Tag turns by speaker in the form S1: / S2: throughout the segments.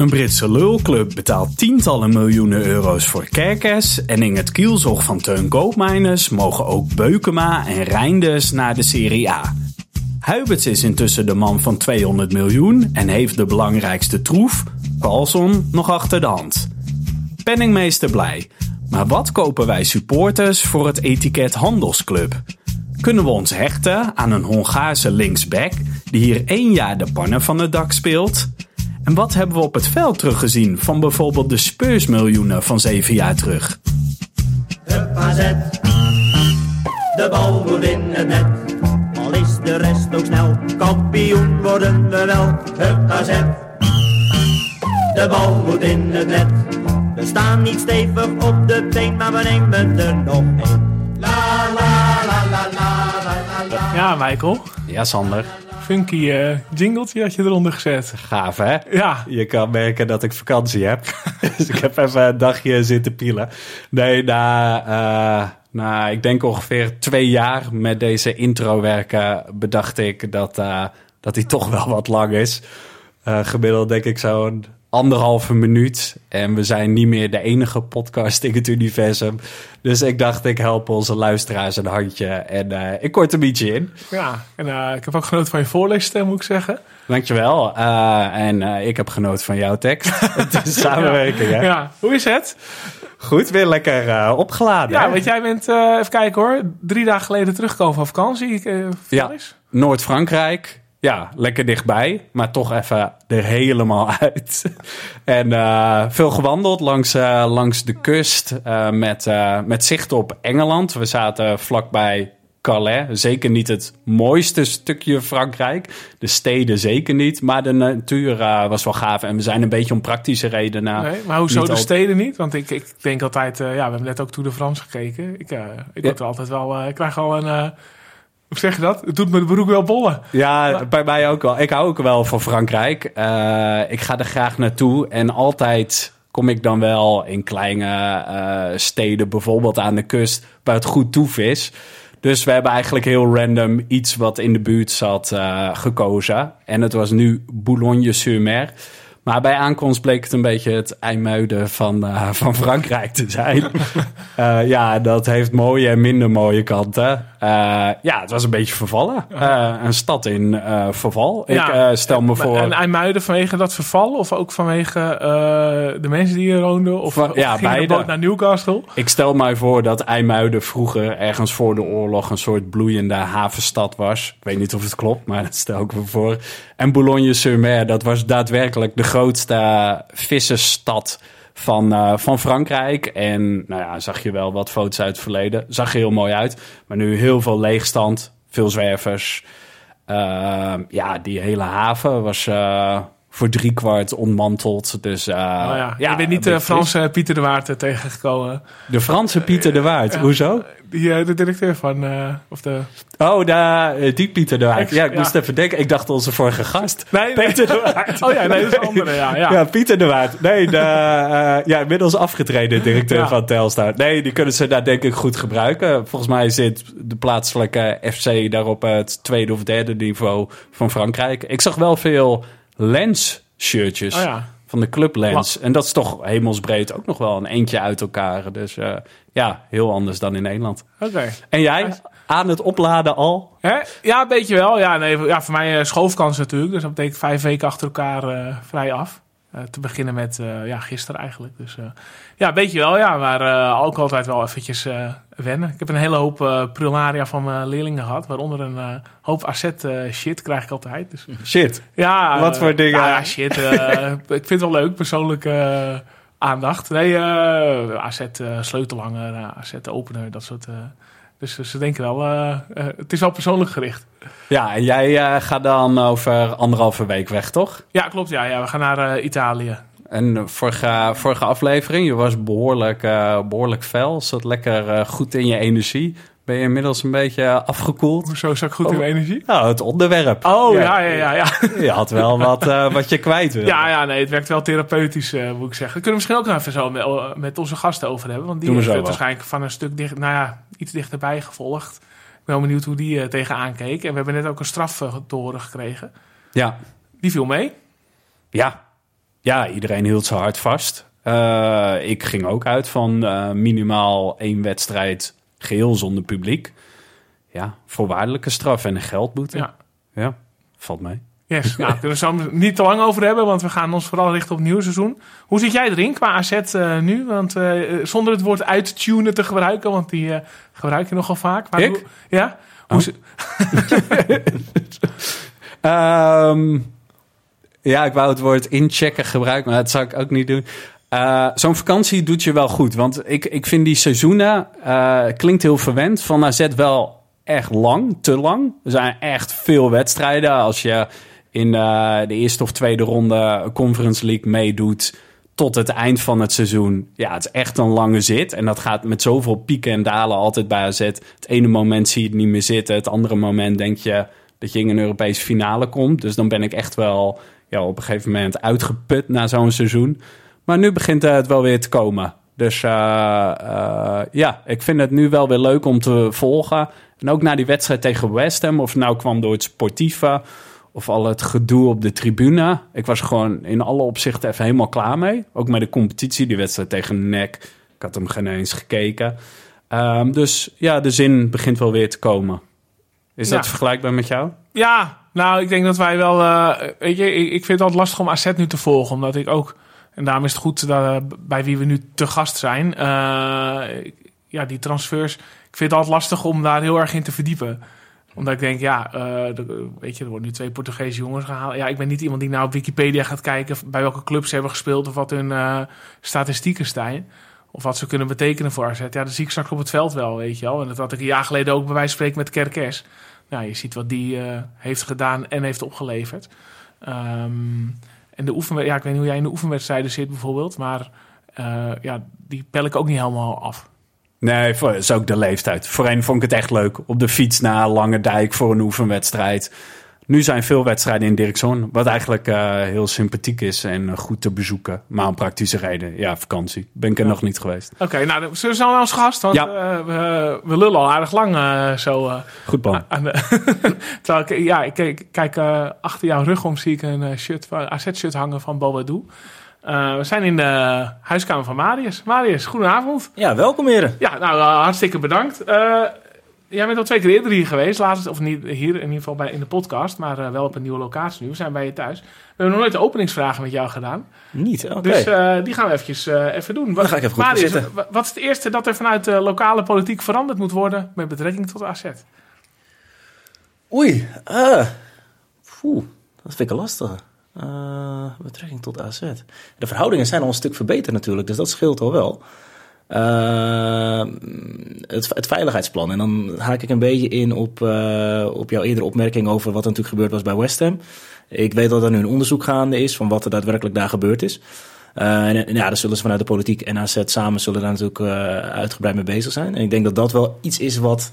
S1: Een Britse lulclub betaalt tientallen miljoenen euro's voor Kerkers en in het kielzog van Teun Koopmeiners mogen ook Beukema en Reinders naar de Serie A. Huiberts is intussen de man van 200 miljoen en heeft de belangrijkste troef, Carlson, nog achter de hand. Penningmeester blij. Maar wat kopen wij supporters voor het etiket Handelsclub? Kunnen we ons hechten aan een Hongaarse linksback die hier één jaar de pannen van het dak speelt? En wat hebben we op het veld teruggezien van bijvoorbeeld de Speursmiljoenen van zeven jaar terug?
S2: Hup, zet. De bal moet in het net. Al is de rest ook snel. Kampioen worden we wel. Hup, zet. De bal moet in het net. We staan niet stevig op de been, maar we nemen er nog één. La la la la la la la.
S3: Ja, Michael.
S1: Ja, Sander.
S3: Funky eh jingletje had je eronder gezet.
S1: Gaaf, hè?
S3: Ja.
S1: Je kan merken dat ik vakantie heb. dus ik heb even een dagje zitten pielen. Nee, na, eh, na ik denk ongeveer twee jaar met deze intro werken... bedacht ik dat, eh, dat die toch wel wat lang is. Gemiddeld denk ik zo'n anderhalve minuut. En we zijn niet meer de enige podcast in het universum. Dus ik dacht, ik help onze luisteraars een handje. En eh, ik kort een beetje in.
S3: Ja, en eh, ik heb ook genoten van je voorleesstem, moet ik zeggen.
S1: Dankjewel. Uh, en ik heb genoten van jouw tekst. Het is samenwerking, hè?
S3: Ja, hoe is het?
S1: Goed, weer lekker opgeladen.
S3: Ja,
S1: hè?
S3: want jij bent, even kijken hoor, drie dagen geleden teruggekomen van vakantie.
S1: Ja, Noord-Frankrijk. Ja, lekker dichtbij, maar toch even er helemaal uit. en uh, veel gewandeld langs, uh, langs de kust uh, met, met zicht op Engeland. We zaten vlakbij Calais. Zeker niet het mooiste stukje Frankrijk. De steden zeker niet. Maar de natuur was wel gaaf. En we zijn een beetje om praktische redenen.
S3: Nee, maar hoezo de steden niet? Want ik, ik denk altijd... ja, we hebben net ook Tour de France gekeken. Ik, ik word ja. er altijd wel... ik krijg al een... Hoe zeg je dat? Het doet me de broek wel bollen.
S1: Ja, maar... bij mij ook wel. Ik hou ook wel van Frankrijk. Uh, ik ga er graag naartoe. En altijd kom ik dan wel in kleine uh, steden, bijvoorbeeld aan de kust, waar het goed toef is. Dus we hebben eigenlijk heel random iets wat in de buurt zat uh, gekozen. En het was nu Boulogne-sur-Mer. Maar bij aankomst bleek het een beetje het IJmuiden van, uh, van Frankrijk te zijn. uh, ja, dat heeft mooie en minder mooie kanten. Uh, ja, het was een beetje vervallen. een stad in verval. Ja, ik stel me voor...
S3: En IJmuiden vanwege dat verval? Of ook vanwege de mensen die hier woonden? Of,
S1: Van, ja,
S3: of ging de boot naar Newcastle?
S1: Ik stel mij voor dat IJmuiden vroeger ergens voor de oorlog... een soort bloeiende havenstad was. Ik weet niet of het klopt, maar dat stel ik me voor. En Boulogne-sur-Mer, dat was daadwerkelijk de grootste vissersstad van, uh, van Frankrijk. En nou ja, zag je wel wat foto's uit het verleden. Zag er heel mooi uit. Maar nu heel veel leegstand, veel zwervers. Uh, ja, die hele haven was voor driekwart ontmanteld. Dus, uh,
S3: ja. ja. je bent niet de Franse Pieter de Waard tegengekomen.
S1: De Franse Pieter de Waard, hoezo?
S3: Die, de directeur van, of de...
S1: Oh, de, die Pieter de Waard. Ja, ik moest even denken. Ik dacht onze vorige gast.
S3: Nee,
S1: Peter de Waard.
S3: Oh ja, nee, dat is een andere, ja. Ja,
S1: ja Pieter de Waard. Nee, de, ja, inmiddels afgetreden directeur van Telstar. Nee, die kunnen ze daar denk ik goed gebruiken. Volgens mij zit de plaatselijke FC daar op het tweede of derde niveau van Frankrijk. Ik zag wel veel Lens shirtjes.
S3: Oh ja.
S1: Van de Club Lens. En dat is toch hemelsbreed ook nog wel een eentje uit elkaar. Dus uh, ja, heel anders dan in Nederland.
S3: Oké. Okay.
S1: En jij? Aan het opladen al?
S3: Hè? Ja, een beetje wel. Ja, nee, ja, voor mij uh, schoolvakantie natuurlijk. Dus dat betekent vijf weken achter elkaar uh, vrij af. Uh, te beginnen met uh, ja, gisteren eigenlijk. Dus uh, ja, weet je wel, ja, maar ook altijd wel eventjes wennen. Ik heb een hele hoop prularia van mijn leerlingen gehad, waaronder een hoop asset shit krijg ik altijd. Dus,
S1: shit?
S3: Ja.
S1: Wat voor dingen?
S3: Ja, ja shit. ik vind het wel leuk, persoonlijke aandacht. Nee, asset sleutelhanger, asset opener, dat soort... Dus ze denken wel, het is wel persoonlijk gericht.
S1: Ja, en jij uh, gaat dan over anderhalve week weg, toch?
S3: Ja, klopt. Ja, ja we gaan naar Italië.
S1: En vorige, vorige aflevering, je was behoorlijk, behoorlijk fel. Zat lekker goed in je energie. Ben je inmiddels een beetje afgekoeld?
S3: Hoezo zat ik goed oh. in mijn energie?
S1: Nou, het onderwerp.
S3: Oh, ja, ja, ja. ja, ja.
S1: Je had wel wat, uh, wat je kwijt wil.
S3: Ja, ja, nee, het werkt wel therapeutisch, uh, moet ik zeggen. Daar kunnen we misschien ook nog even zo met, met onze gasten over hebben. Want die heeft het waarschijnlijk van een stuk dicht, nou ja, iets dichterbij gevolgd. Wel benieuwd hoe die uh, tegenaan keek. En we hebben net ook een straf te horen gekregen.
S1: Ja.
S3: Die viel mee.
S1: Ja. ja, iedereen hield zijn hart vast. Uh, ik ging ook uit van uh, minimaal één wedstrijd geheel zonder publiek. Ja, voorwaardelijke straf en een geldboete.
S3: Ja.
S1: ja, valt mee.
S3: Yes, nou, kunnen we het niet te lang over hebben, want we gaan ons vooral richten op het nieuwe seizoen. Hoe zit jij erin qua AZ uh, nu? Want uh, zonder het woord uittunen te gebruiken, want die uh, gebruik je nogal vaak.
S1: Maar
S3: ik?
S1: Hoe,
S3: ja?
S1: Oh. um, ja, ik wou het woord inchecken gebruiken, maar dat zou ik ook niet doen. Uh, Zo'n vakantie doet je wel goed. Want ik, ik vind die seizoenen, uh, klinkt heel verwend, van AZ wel echt lang, te lang. Er zijn echt veel wedstrijden. Als je in uh, de eerste of tweede ronde Conference League meedoet tot het eind van het seizoen. Ja, het is echt een lange zit. En dat gaat met zoveel pieken en dalen altijd bij AZ. Het ene moment zie je het niet meer zitten. Het andere moment denk je dat je in een Europese finale komt. Dus dan ben ik echt wel ja, op een gegeven moment uitgeput na zo'n seizoen. Maar nu begint het wel weer te komen. Dus uh, ja, ik vind het nu wel weer leuk om te volgen. En ook na die wedstrijd tegen West Ham, of nou kwam door het sportieve of al het gedoe op de tribune. Ik was gewoon in alle opzichten even helemaal klaar mee. Ook met de competitie, die wedstrijd tegen NEC. Ik had hem geen eens gekeken. Um, dus ja, de zin begint wel weer te komen. Is dat vergelijkbaar met jou?
S3: Ja, nou, ik denk dat wij wel. eh, weet je, ik, vind het altijd lastig om AZ nu te volgen, omdat ik ook. En daarom is het goed dat, eh, bij wie we nu te gast zijn. eh, ja, die transfers. Ik vind het altijd lastig om daar heel erg in te verdiepen. Omdat ik denk, ja, eh, weet je, er worden nu twee Portugese jongens gehaald. Ja, ik ben niet iemand die nou op Wikipedia gaat kijken bij welke clubs ze hebben gespeeld of wat hun eh, statistieken staan. Of wat ze kunnen betekenen voor AZ. Ja, dat zie ik straks op het veld wel, weet je wel. En dat had ik een jaar geleden ook bij wijze van spreken met Kerkers. Nou, je ziet wat die eh, heeft gedaan en heeft opgeleverd. Ehm, en de oefenwed- ja, ik weet niet hoe jij in de oefenwedstrijden zit bijvoorbeeld, maar ja, die pel ik ook niet helemaal af.
S1: Nee, voor, is ook de leeftijd. Voorheen vond ik het echt leuk. Op de fiets naar Lange Dijk voor een oefenwedstrijd. Nu zijn veel wedstrijden in Dirkzoon. Wat eigenlijk eh, heel sympathiek is en eh, goed te bezoeken. Maar om praktische reden. Ja, vakantie. Ben ik er
S3: Ja.
S1: nog niet geweest.
S3: Oké, nou, zullen we naar ons gast? Want
S1: Ja.
S3: eh, we, we lullen al aardig lang zo.
S1: Goed plan.
S3: terwijl ik, ja, ik kijk, kijk achter jouw rug om zie ik een shirt, AZ-shirt hangen van Bobadou. Eh we zijn in de huiskamer van Marius. Marius, goedenavond.
S4: Ja, welkom heren.
S3: Ja, nou, eh, hartstikke bedankt. Eh, jij bent al twee keer eerder hier geweest. Laatst, of niet hier, in ieder geval bij, in de podcast, maar eh, wel op een nieuwe locatie nu. We zijn bij je thuis. We hebben nog nooit de openingsvragen met jou gedaan.
S4: Niet, oké.
S3: Dus eh, die gaan we eventjes, eh, even doen.
S4: Dan ga ik even goed
S3: Marius, wat is het eerste dat er vanuit de lokale politiek veranderd moet worden met betrekking tot AZ?
S4: Oei. Poeh, dat vind ik een Eh, betrekking tot AZ. De verhoudingen zijn al een stuk verbeterd natuurlijk, dus dat scheelt al wel. Eh, het, het veiligheidsplan. En dan haak ik een beetje in op, eh, op jouw eerdere opmerking over wat er natuurlijk gebeurd was bij West Ham. Ik weet dat er nu een onderzoek gaande is van wat er daadwerkelijk daar gebeurd is. En, en ja, daar zullen ze vanuit de politiek en AZ samen zullen daar natuurlijk uitgebreid mee bezig zijn. En ik denk dat dat wel iets is wat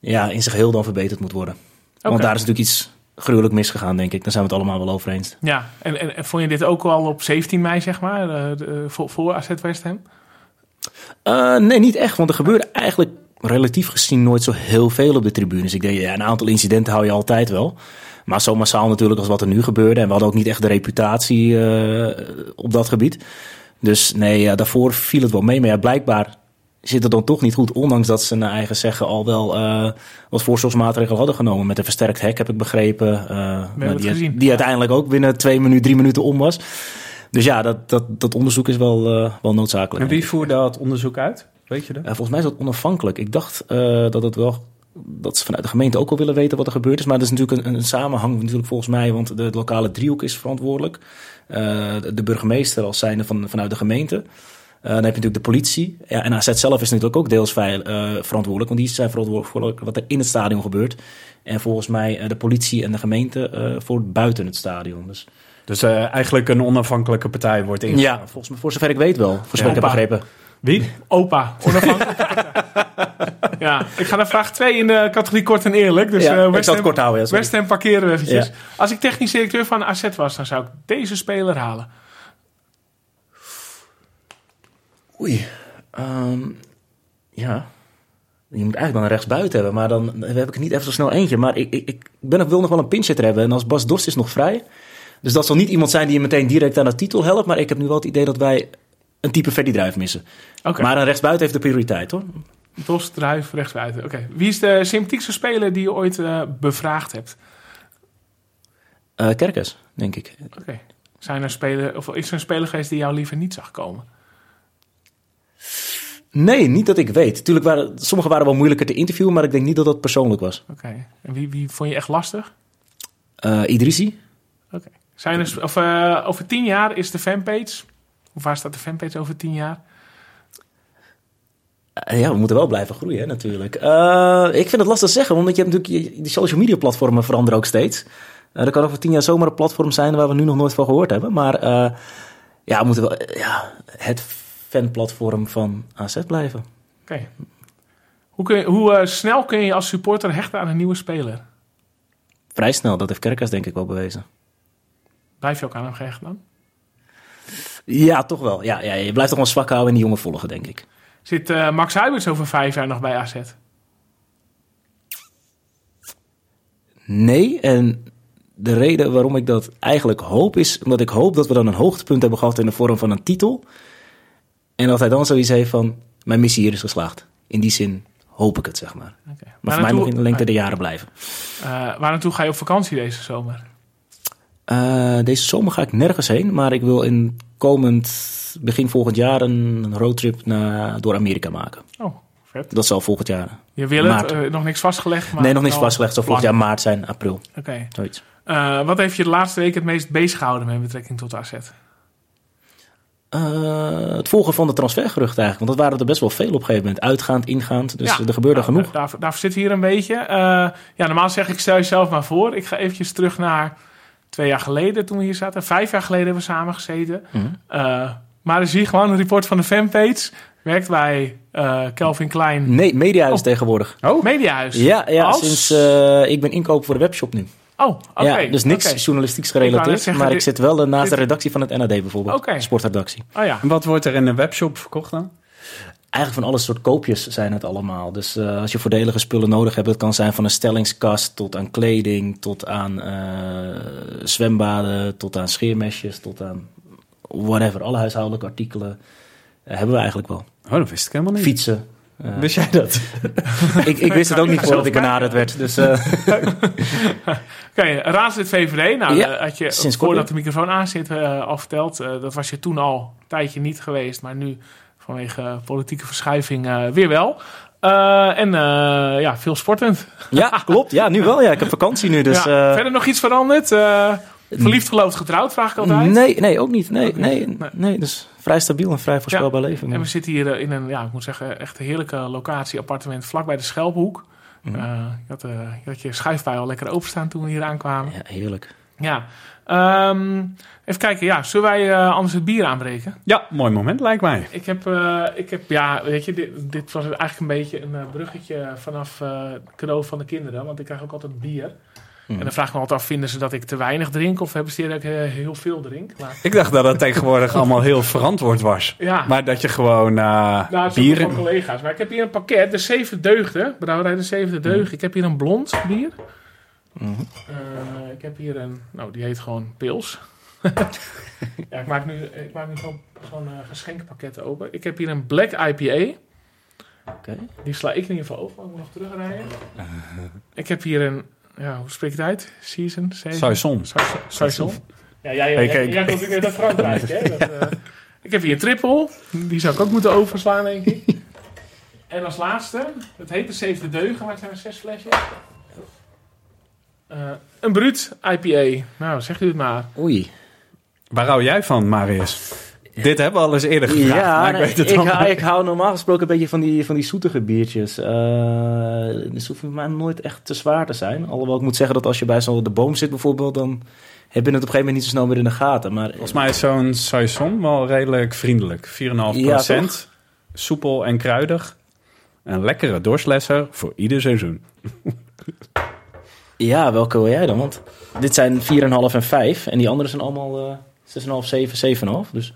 S4: ja, in zijn geheel dan verbeterd moet worden. Want daar is natuurlijk iets gruwelijk misgegaan, denk ik. Daar zijn we het allemaal wel over eens.
S3: Ja, en, en, en vond je dit ook al op 17 mei, zeg maar, eh, de- voor, voor AZ West Ham?
S4: Eh, nee, niet echt. Want er gebeurde eigenlijk relatief gezien nooit zo heel veel op de tribunes. Ik denk, ja, een aantal incidenten hou je altijd wel. Maar zo massaal natuurlijk als wat er nu gebeurde. En we hadden ook niet echt de reputatie eh, op dat gebied. Dus nee, ja, daarvoor viel het wel mee. Maar ja, blijkbaar zit het dan toch niet goed. Ondanks dat ze naar eigen zeggen al wel eh, wat voorzorgsmaatregelen hadden genomen. Met een versterkt hek heb ik begrepen. eh,
S3: het
S4: die,
S3: gezien.
S4: die uiteindelijk ook binnen twee minuten, drie minuten om was. Dus ja, dat, dat, dat onderzoek is wel, eh, wel noodzakelijk.
S1: En wie voerde dat onderzoek uit? Weet je dat?
S4: Ja, volgens mij is dat onafhankelijk. Ik dacht eh, dat het wel dat ze vanuit de gemeente ook al willen weten wat er gebeurd is. Maar dat is natuurlijk een, een samenhang natuurlijk volgens mij, want de, lokale driehoek is verantwoordelijk. Eh, de, de burgemeester als zijnde van, vanuit de gemeente. Eh, dan heb je natuurlijk de politie. Ja, en AZ zelf is natuurlijk ook deels veil- eh, verantwoordelijk. Want die zijn verantwoordelijk voor wat er in het stadion gebeurt. En volgens mij eh, de politie en de gemeente eh, voor buiten het stadion. Dus
S1: Dus eh, eigenlijk een onafhankelijke partij wordt ingezet.
S4: ja, volgens mij, voor zover ik weet wel. Voor zover ik heb begrepen.
S1: Wie?
S3: Opa, onafhankelijk. ja, ik ga naar vraag 2 in de categorie kort en eerlijk. Dus
S4: ja, ik
S3: West,
S4: zal het kort houden. Ja.
S3: West Ham parkeren we eventjes.
S4: Ja.
S3: Als ik technisch directeur van AZ was, dan zou ik deze speler halen.
S4: Oei. Ehm, ja. Je moet eigenlijk dan een rechtsbuiten hebben, maar dan heb ik er niet even zo snel eentje. Maar ik, ik, ik ben, wil nog wel een pincher hebben. En als Bas Dost is nog vrij, Dus dat zal niet iemand zijn die je meteen direct aan de titel helpt. Maar ik heb nu wel het idee dat wij een type Freddy Druif missen.
S3: Oké.
S4: Maar een rechtsbuiten heeft de prioriteit hoor.
S3: Dos, Druif, rechtsbuiten. Oké. Wie is de sympathiekste speler die je ooit eh, bevraagd hebt?
S4: Eh Kerkers, denk ik.
S3: Oké. Zijn er speler, of is er een speler geweest die jou liever niet zag komen?
S4: Nee, niet dat ik weet. Tuurlijk waren sommige waren wel moeilijker te interviewen, maar ik denk niet dat dat persoonlijk was.
S3: Oké. En wie, wie vond je echt lastig?
S4: Eh Idrissi?
S3: Oké. Zijn er, of, eh, over tien jaar is de fanpage. Of waar staat de fanpage over tien jaar?
S4: Eh, ja, we moeten wel blijven groeien hè, natuurlijk. Ik vind het lastig te zeggen, omdat je hebt natuurlijk die social media platformen veranderen ook steeds. Er kan over tien jaar zomaar een platform zijn waar we nu nog nooit van gehoord hebben. Maar ja, we moeten wel ja, het fanplatform van AZ blijven.
S3: Oké. Hoe, kun je, hoe eh, snel kun je als supporter hechten aan een nieuwe speler?
S4: Vrij snel, dat heeft Kerkers denk ik wel bewezen.
S3: Blijf je ook aan hem gehecht dan?
S4: Ja, toch wel. Ja, ja, je blijft toch wel zwak houden en die jongen volgen, denk ik.
S3: Zit eh, Max Huiberts over vijf jaar nog bij AZ?
S4: Nee, en de reden waarom ik dat eigenlijk hoop is omdat ik hoop dat we dan een hoogtepunt hebben gehad in de vorm van een titel. En dat hij dan zoiets heeft van, mijn missie hier is geslaagd. In die zin hoop ik het, zeg maar. Maar voor mij nog in de lengte der jaren blijven.
S3: eh, waar naartoe ga je op vakantie deze zomer?
S4: Eh, deze zomer ga ik nergens heen, maar ik wil in komend, begin volgend jaar een roadtrip naar, door Amerika maken.
S3: Oh, vet.
S4: Dat zal volgend jaar.
S3: Je wil het, eh, nog niks vastgelegd? Maar
S4: nee, nog niks vastgelegd. Het zal volgend jaar maart zijn, april,
S3: Oké.
S4: zoiets.
S3: Eh, wat heeft je de laatste week het meest bezig gehouden met betrekking tot AZ?
S4: Eh, het volgen van de transfergeruchten eigenlijk. Want dat waren er best wel veel op een gegeven moment. Uitgaand, ingaand. Dus
S3: Ja,
S4: er gebeurde
S3: nou,
S4: genoeg.
S3: Daar, daarvoor, zit hier een beetje. Eh, ja, normaal zeg ik stel jezelf maar voor. Ik ga eventjes terug naar twee jaar geleden toen we hier zaten. Vijf jaar geleden hebben we samen gezeten.
S4: Mhm.
S3: Eh, maar dan zie je gewoon een report van de fanpage. Werkt bij eh, Kelvin Klein
S4: Nee, Mediahuis
S3: Oh.
S4: tegenwoordig.
S3: Mediahuis.
S4: Ja, ja
S3: Als-
S4: sinds eh, ik ben inkoop voor de webshop nu.
S3: Oh, oké.
S4: ja, dus niks
S3: net
S4: gerelateerd.
S3: zeggen,
S4: maar ik zit wel naast
S3: dit-
S4: de redactie van het NAD bijvoorbeeld.
S3: Oké.
S4: Sportredactie.
S3: Oh ja.
S1: En wat wordt er in een webshop verkocht dan?
S4: Eigenlijk van alle soort koopjes zijn het allemaal. Dus eh, als je voordelige spullen nodig hebt, het kan zijn van een stellingskast tot aan kleding, tot aan eh, zwembaden, tot aan scheermesjes, tot aan whatever. Alle huishoudelijke artikelen eh, hebben we eigenlijk wel.
S1: Oh, dat wist ik helemaal niet.
S4: Fietsen. Eh,
S1: Wist jij dat?
S4: ik, ik wist het ook niet voordat ik benaderd werd. Dus eh,
S3: Oké, raadslid VVD. Nou,
S4: Ja,
S3: eh, had je
S4: sinds kort,
S3: voordat de microfoon aan zit eh, al verteld. eh, dat was je toen al een tijdje niet geweest. Maar nu vanwege politieke verschuiving weer wel. Eh, en eh, ja, veel sportend.
S4: ja, klopt. Ja, nu wel. Ja, ik heb vakantie nu. Dus,
S3: ja,
S4: eh,
S3: verder nog iets veranderd? Eh, verliefd, geloofd, getrouwd, vraag ik altijd.
S4: nee, nee, ook niet. Nee,
S3: Ook niet.
S4: nee,
S3: Nee.
S4: nee. Dus vrij stabiel en vrij voorspelbaar leven.
S3: En we zitten hier eh, in een, ja, ik moet zeggen, echt een heerlijke locatie, appartement vlakbij de Schelphoek.
S4: Mhm.
S3: Eh, je, had, eh, je had je schuifbui al lekker openstaan toen we hier aankwamen.
S4: Ja, heerlijk.
S3: Ja. Ehm, even kijken, ja, zullen wij eh, anders het bier aanbreken?
S1: Ja, mooi moment lijkt mij.
S3: Ik heb, eh, ik heb ja, weet je, dit, dit was eigenlijk een beetje een bruggetje vanaf eh, het cadeau van de kinderen. Want ik krijg ook altijd bier. En dan vraag ik me altijd af, vinden ze dat ik te weinig drink? Of hebben ze dat ik eh, heel veel drink? Maar,
S1: Ik dacht dat dat tegenwoordig allemaal heel verantwoord was.
S3: ja,
S1: Maar dat je gewoon eh
S3: nou,
S1: bier...
S3: van collega's. Maar ik heb hier een pakket, de Zeven Deugden. Brouwerij de Zevende Deugden. Ik heb hier een blond bier.
S4: Mhm.
S3: Eh, ik heb hier een, nou die heet gewoon Pils. ja, ik maak nu, ik maak nu zo'n zo'n eh, geschenkpakket open. Ik heb hier een Black IPA.
S4: Oké.
S3: Die sla ik in ieder geval over, maar ik moet nog terugrijden. ik heb hier een, ja, hoe spreek je het uit? Season? Season?
S1: Saison.
S3: Saison. Ja, jij,
S1: Hey,
S3: jij, jij komt natuurlijk uit Frankrijk, hè? Dat, eh, ik heb hier een triple. Die zou ik ook moeten overslaan, denk ik. En als laatste, het heet de Zevende Deugen, maar het zijn er zes flesjes. Eh, een Brut IPA. Nou, zegt u het maar.
S4: Oei.
S1: Waar hou jij van, Marius? Dit hebben we al eens eerder gevraagd,
S4: Ja,
S1: maar ik weet het
S4: ik, hou, ik hou normaal gesproken een beetje van die, van die zoetige biertjes. Eh dus hoeft voor mij nooit echt te zwaar te zijn. Alhoewel ik moet zeggen dat als je bij zo'n de boom zit bijvoorbeeld, dan heb je het op een gegeven moment niet zo snel meer in de gaten. Maar
S1: Volgens mij is zo'n saison wel redelijk vriendelijk. 4,5
S4: Ja,
S1: procent. Soepel en kruidig. Een lekkere dorslesser voor ieder seizoen.
S4: ja, welke wil jij dan? Want dit zijn 4,5 en 5 en die andere zijn allemaal eh 6,5, 7, 7,5. Dus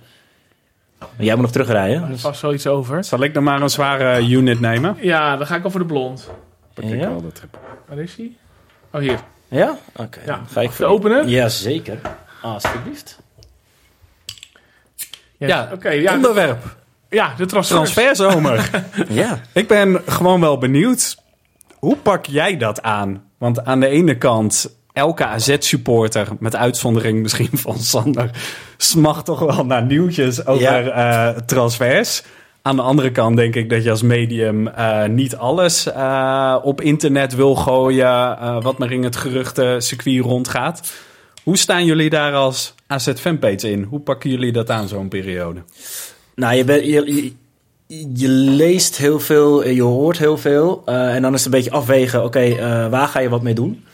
S4: jij moet nog terugrijden.
S3: Er
S4: Dus,
S3: vast zoiets over.
S1: Zal ik dan maar een zware unit nemen?
S3: Ja, dan ga ik over de blond.
S1: Pak ik wel.
S3: Waar is die? Oh, hier.
S4: ja? Oké.
S3: Ja.
S4: Ga ik
S3: Te openen?
S4: Ja, zeker. Alsjeblieft.
S3: Yes.
S1: Ja,
S3: oké. ja,
S1: onderwerp.
S3: ja, de transfer.
S1: Transferzomer.
S4: Ja.
S1: Ik ben gewoon wel benieuwd. Hoe pak jij dat aan? Want aan de ene kant, elke AZ-supporter, met uitzondering misschien van Sander, smacht toch wel naar nieuwtjes over eh, transfers. Aan de andere kant denk ik dat je als medium eh, niet alles eh, op internet wil gooien, wat maar in het geruchtencircuit rondgaat. Hoe staan jullie daar als AZ-fanpage in? Hoe pakken jullie dat aan, zo'n periode?
S4: Nou, je, bent- je, leest heel veel, je hoort heel veel. en dan is het een beetje afwegen, oké, waar ga je wat mee doen?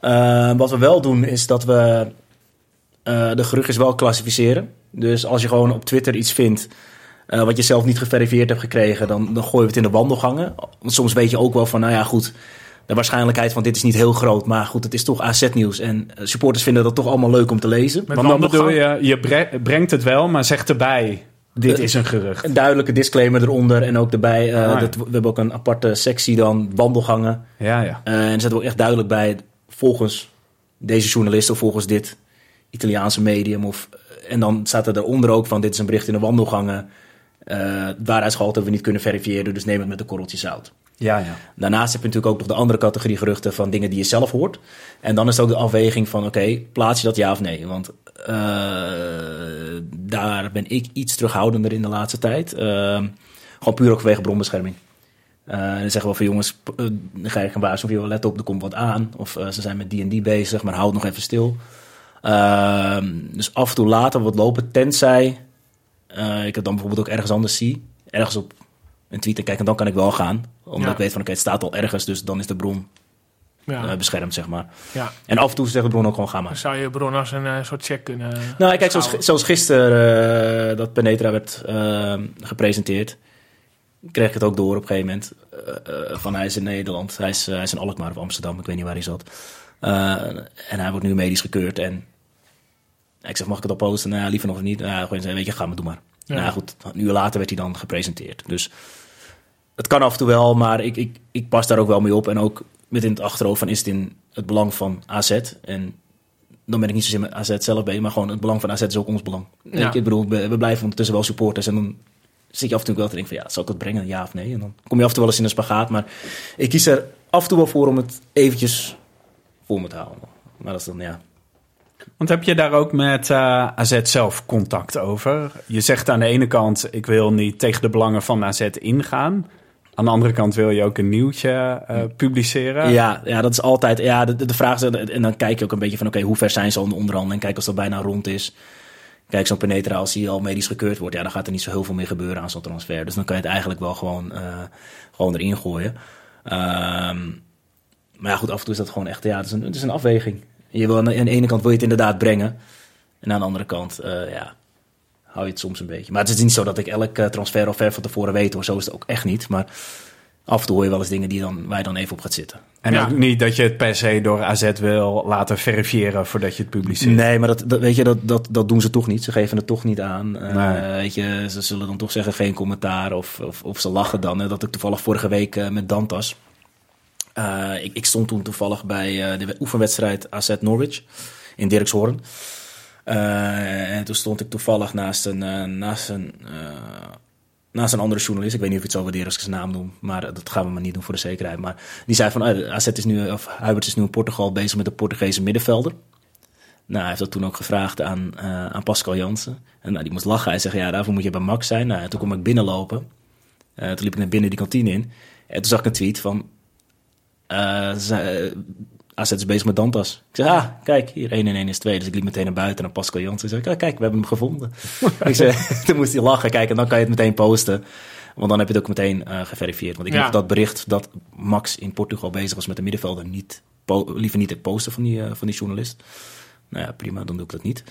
S4: Eh, wat we wel doen, is dat we eh, de geruchtjes wel klassificeren. Dus als je gewoon op Twitter iets vindt... eh, wat je zelf niet geverifieerd hebt gekregen... Dan, dan gooien we het in de wandelgangen. Want soms weet je ook wel van, nou ja, goed... De waarschijnlijkheid van dit is niet heel groot, maar goed, het is toch AZ-nieuws. En eh, supporters vinden dat toch allemaal leuk om te lezen.
S3: Met
S1: Want dan bedoel je, je bre- brengt het wel, maar zegt erbij, dit is een gerucht.
S4: Een duidelijke disclaimer eronder en ook erbij. eh,
S1: Ah, ja.
S4: dat, we hebben ook een aparte sectie dan, wandelgangen.
S1: Ja, ja.
S4: Eh, en er zetten we ook echt duidelijk bij, volgens deze journalist of volgens dit Italiaanse medium. Of, en dan staat er eronder ook van, dit is een bericht in de wandelgangen. Uh, waaruitsgehaald hebben we niet kunnen verifiëren, dus neem het met een korreltje zout.
S1: Ja, ja.
S4: Daarnaast heb je natuurlijk ook nog de andere categorie geruchten van dingen die je zelf hoort. En dan is het ook de afweging van, oké, plaats je dat ja of nee? Want uh, daar ben ik iets terughoudender in de laatste tijd. Uh, gewoon puur ook vanwege bronbescherming. En dan zeggen we van jongens, uh, dan ga je gaan waarschuwen, joh, let op, er komt wat aan. Of uh, ze zijn met die en die bezig, maar houd nog even stil. Uh, dus af en toe laten we wat lopen, tenzij ik het dan bijvoorbeeld ook ergens anders zie. Ergens op een tweet en kijk, en dan kan ik wel gaan. Omdat ja. ik weet van, oké, okay, het staat al ergens, dus dan is de bron ja. uh, beschermd, zeg maar.
S3: Ja.
S4: En af en toe zegt de bron ook gewoon, ga maar.
S3: Zou je bron als een uh, soort check kunnen
S4: Nou, kijk, zoals, zoals gisteren uh, dat Penetra werd gepresenteerd, kreeg ik het ook door op een gegeven moment. uh, van hij is in Nederland, hij is, hij is in Alkmaar of Amsterdam, ik weet niet waar hij zat. En hij wordt nu medisch gekeurd. En ik zeg, mag ik het al posten? Nou, liever nog niet. Nou, gewoon weet je, ga maar, doe maar. Ja. Nou goed, een uur later werd hij dan gepresenteerd. Dus het kan af en toe wel, maar ik, ik, ik pas daar ook wel mee op. En ook met in het achterhoofd van, is het in het belang van AZ? En dan ben ik niet zozeer met AZ zelf bij, maar gewoon het belang van AZ is ook ons belang. Ja. Ik, ik bedoel, we, we blijven ondertussen wel supporters en dan zit je af en toe wel te denken van ja, zal ik het brengen, ja of nee? En dan kom je af en toe wel eens in een spagaat. Maar ik kies er af en toe wel voor om het eventjes voor me te houden. Maar dat is dan, ja...
S1: Want heb je daar ook met uh, AZ zelf contact over? Je zegt aan de ene kant, ik wil niet tegen de belangen van AZ ingaan. Aan de andere kant wil je ook een nieuwtje uh, publiceren.
S4: Ja, ja, dat is altijd. Ja, de, de vraag is. En dan kijk je ook een beetje van: oké, okay, hoe ver zijn ze al in de onderhandeling? Kijk, als dat bijna rond is. Kijk, zo'n Penetra, als hij al medisch gekeurd wordt, ja, dan gaat er niet zo heel veel meer gebeuren aan zo'n transfer. Dus dan kan je het eigenlijk wel gewoon, uh, gewoon erin gooien. Um, maar ja, goed, af en toe is dat gewoon echt, ja, het is een, het is een afweging. Je wil aan de, ene kant wil je het inderdaad brengen. En aan de andere kant, uh, ja, hou je het soms een beetje. Maar het is niet zo dat ik elk uh, transfer al ver van tevoren weet hoor. Zo is het ook echt niet. Maar af en toe hoor je wel eens dingen die dan, waar je dan even op gaat zitten.
S1: En ja. ook niet dat je het per se door AZ wil laten verifiëren voordat je het publiceert.
S4: Nee, maar dat, dat, weet je, dat, dat, dat doen ze toch niet. Ze geven het toch niet aan. Uh, nee. weet je, ze zullen dan toch zeggen geen commentaar of, of, of ze lachen dan. Hè. Dat ik toevallig vorige week uh, met Dantas... Uh, ik, ik, stond toen toevallig bij uh, de oefenwedstrijd AZ Norwich in Dirkshoorn. Uh, en toen stond ik toevallig naast een, naast, een, naast een andere journalist. Ik weet niet of ik het zo waarderen als ik zijn naam noem. Maar dat gaan we maar niet doen voor de zekerheid. Maar die zei van AZ is nu, of Huibert is nu in Portugal bezig met de Portugese middenvelder. Nou, hij heeft dat toen ook gevraagd aan, aan Pascal Jansen. En nou, die moest lachen. Hij zegt, ja, daarvoor moet je bij Max zijn. Nou, toen kwam ik binnenlopen. toen liep ik naar binnen die kantine in. En toen zag ik een tweet van... Uh, AZ is bezig met Dantas. Ik zei, ah, kijk, hier 1 en 1 is 2. Dus ik liep meteen naar buiten naar Pascal Jansen. Ik zei, ah, kijk, we hebben hem gevonden. ik zei, toen moest hij lachen. Kijk, en dan kan je het meteen posten. Want dan heb je het ook meteen uh, geverifieerd. Want ik ja. heb dat bericht dat Max in Portugal bezig was met de middenvelder... Niet, liever niet het posten van die, uh, van die journalist. Nou ja, prima, dan doe ik dat niet.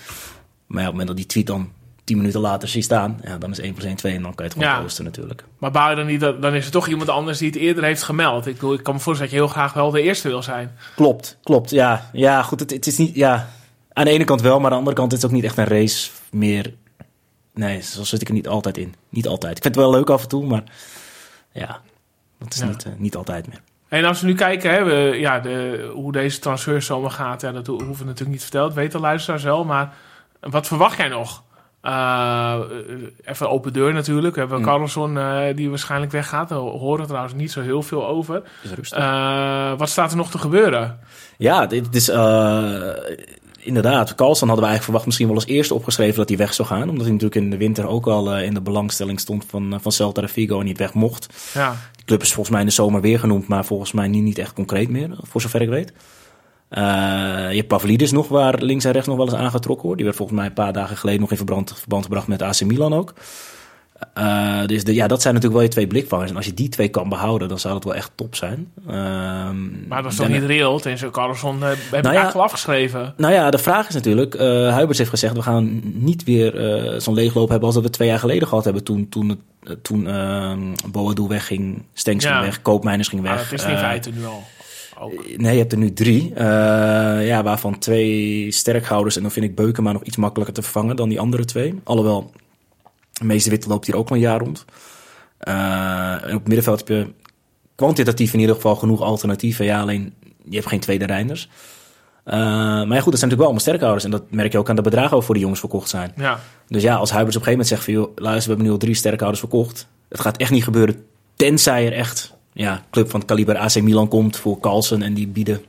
S4: Maar ja, op het moment dat die tweet dan tien minuten later zie staan, ja, dan is 1 plus 1 2 en dan kan je het gewoon ja. posten natuurlijk.
S3: Maar bouw je dan niet, dan is er toch iemand anders die het eerder heeft gemeld. Ik, bedoel, ik kan me voorstellen dat je heel graag wel de eerste wil zijn.
S4: Klopt, klopt, ja. Ja, goed, het, het is niet, ja, aan de ene kant wel, maar aan de andere kant is het ook niet echt een race meer. Nee, zo zit ik er niet altijd in. Niet altijd. Ik vind het wel leuk af en toe, maar ja, dat is ja. niet, uh, niet altijd meer.
S3: En als we nu kijken hè, we, ja, de, hoe deze transferzomer gaat, ja, dat ho- hoeven we natuurlijk niet verteld. Weet de luisteraars wel. Maar wat verwacht jij nog? Eh, even open deur natuurlijk. We hebben
S4: Mm.
S3: Carlson eh, die waarschijnlijk weggaat. Daar horen we trouwens niet zo heel veel over. Eh, wat staat er nog te gebeuren?
S4: Ja, dit is inderdaad. Carlson hadden we eigenlijk verwacht misschien wel als eerste opgeschreven dat hij weg zou gaan. Omdat hij natuurlijk in de winter ook al in de belangstelling stond van, van Celta de Vigo en niet weg mocht.
S3: Ja,
S4: De club is volgens mij in de zomer weer genoemd, maar volgens mij niet, niet echt concreet meer, voor zover ik weet. Eh, je hebt Pavlidis nog, waar links en rechts nog wel eens aangetrokken wordt. Die werd volgens mij een paar dagen geleden nog in verband, verband gebracht met AC Milan ook. Eh, dus de, ja, dat zijn natuurlijk wel je twee blikvangers. En als je die twee kan behouden, dan zou dat wel echt top zijn. Ehm,
S3: maar dat is toch niet reëel? Tenzij Carlson uh, heb ik
S4: ja.
S3: eigenlijk al afgeschreven.
S4: Nou ja, de vraag is natuurlijk, eh Huiberts heeft gezegd, we gaan niet weer zo'n leegloop hebben als dat we twee jaar geleden gehad hebben. Toen, toen, toen ehm Boadu wegging, Stenks
S3: Ja.
S4: ging weg, Koopmeiners ging weg.
S3: Maar dat is in feite nu al. Ook.
S4: Nee, je hebt er nu drie. Eh, ja, waarvan twee sterkhouders. En dan vind ik Beukema nog iets makkelijker te vervangen dan die andere twee. Alhoewel, de meeste witte loopt hier ook al een jaar rond. Eh, en op het middenveld heb je kwantitatief in ieder geval genoeg alternatieven. Ja, alleen je hebt geen tweede Reinders. Eh, maar ja, goed, dat zijn natuurlijk wel allemaal sterkhouders. En dat merk je ook aan de bedragen waarvoor die jongens verkocht zijn.
S3: Ja,
S4: Dus ja, als Huiberts op een gegeven moment zegt van... Joh, luister, we hebben nu al drie sterkhouders verkocht. Het gaat echt niet gebeuren tenzij er echt... Ja, club van het kaliber AC Milan komt voor Carlsen... en die bieden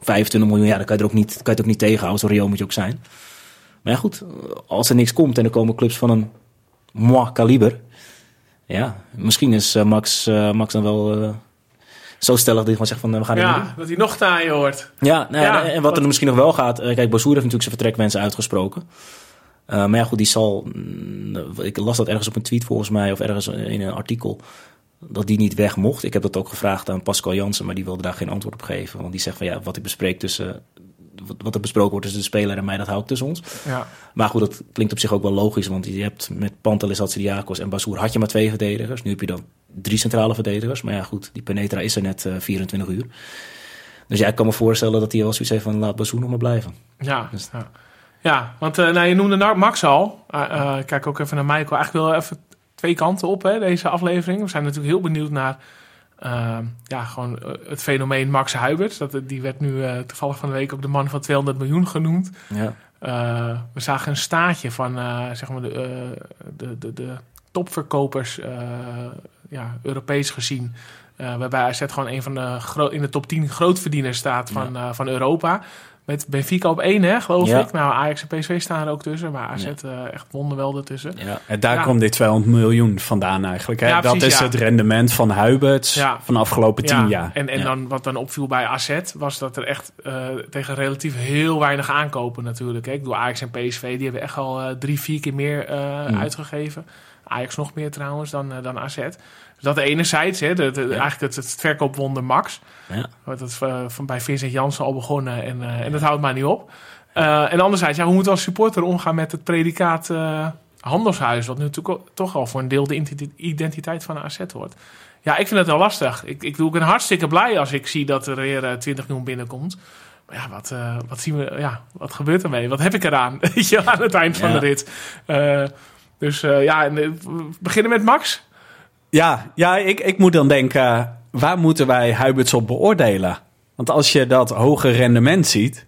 S4: 25 miljoen. Ja, dan kan je, er ook niet, kan je het ook niet tegenhouden. Zo reëel moet je ook zijn. Maar ja, goed. Als er niks komt en er komen clubs van een moi kaliber... Ja, misschien is eh, Max, eh, Max dan wel... eh, zo stellig dat hij gewoon zegt van... we gaan niet
S3: ja dat hij nog taaien hoort.
S4: Ja, nou ja, en wat
S3: wat-
S4: er misschien nog wel gaat. Kijk, Bozoer heeft natuurlijk zijn vertrekwensen uitgesproken. Maar ja, goed, die zal. mm, Ik las dat ergens op een tweet volgens mij, of ergens in een artikel. Dat die niet weg mocht. Ik heb dat ook gevraagd aan Pascal Jansen, maar die wilde daar geen antwoord op geven. Want die zegt van ja, wat ik bespreek tussen. wat- er besproken wordt tussen de speler en mij, dat hou ik tussen ons.
S3: Ja,
S4: Maar goed, dat klinkt op zich ook wel logisch. Want je hebt met Pantelis, Hatsidiakos en Bazoer had je maar twee verdedigers. Nu heb je dan drie centrale verdedigers. Maar ja, goed, die Penetra is er net eh, 24 uur. Dus ja, ik kan me voorstellen dat hij wel zoiets heeft van laat Bazoer nog maar blijven.
S3: ja.
S4: Dus-
S3: ja. Ja, want eh, nou, je noemde nou Max al. Eh, eh, ik kijk ook even naar Michael. Eigenlijk wel even twee kanten op, hè, deze aflevering. We zijn natuurlijk heel benieuwd naar eh, ja, gewoon eh, het fenomeen Max Huibert. Dat, die werd nu eh, toevallig van de week ook de man van 200 miljoen genoemd.
S4: Ja,
S3: we zagen een staatje van zeg maar de, de, de, de topverkopers, ja, Europees gezien. waarbij AZ gewoon een van de in de top 10 grootverdieners staat van, van Europa. Met Benfica op één, hè, geloof
S4: Ja.
S3: ik. Nou, Ajax en PSV staan er ook tussen. Maar AZ
S4: Ja.
S3: eh, echt wonderwel ertussen.
S4: ja.
S1: En daar
S3: Ja.
S1: komt dit 200 miljoen vandaan eigenlijk. Hè?
S3: Ja,
S1: dat
S3: precies,
S1: is het rendement van Huiberts
S3: Ja.
S1: van de afgelopen tien
S3: Ja,
S1: jaar.
S3: En, en dan, wat dan opviel bij AZ was dat er echt eh, tegen relatief heel weinig aankopen natuurlijk. Hè. Ik bedoel, Ajax en PSV die hebben echt al eh, drie, vier keer meer
S4: Mm.
S3: uitgegeven. Ajax nog meer trouwens dan, dan AZ. Dus dat enerzijds, hè, de, de- eigenlijk het, het verkoopwonder Max.
S4: Ja.
S3: Wat het eh, van bij Vincent Janssen al begonnen en, eh, en dat houdt maar niet op. Eh, en anderzijds, ja, hoe moeten we als supporter omgaan met het predicaat handelshuis, wat nu toch al voor een deel de identi- identiteit van de AZ wordt. Ja, ik vind het wel lastig. Ik, ik, doe, ik ben hartstikke blij als ik zie dat er weer eh, 20 miljoen binnenkomt. Maar ja, wat, wat zien we? Ja, wat gebeurt ermee? Wat heb ik eraan? Aan het eind van
S4: Ja.
S3: de rit. Dus ja, en, we beginnen met Max.
S1: Ja, ja ik, ik moet dan denken, waar moeten wij Huiberts op beoordelen? Want als je dat hoge rendement ziet,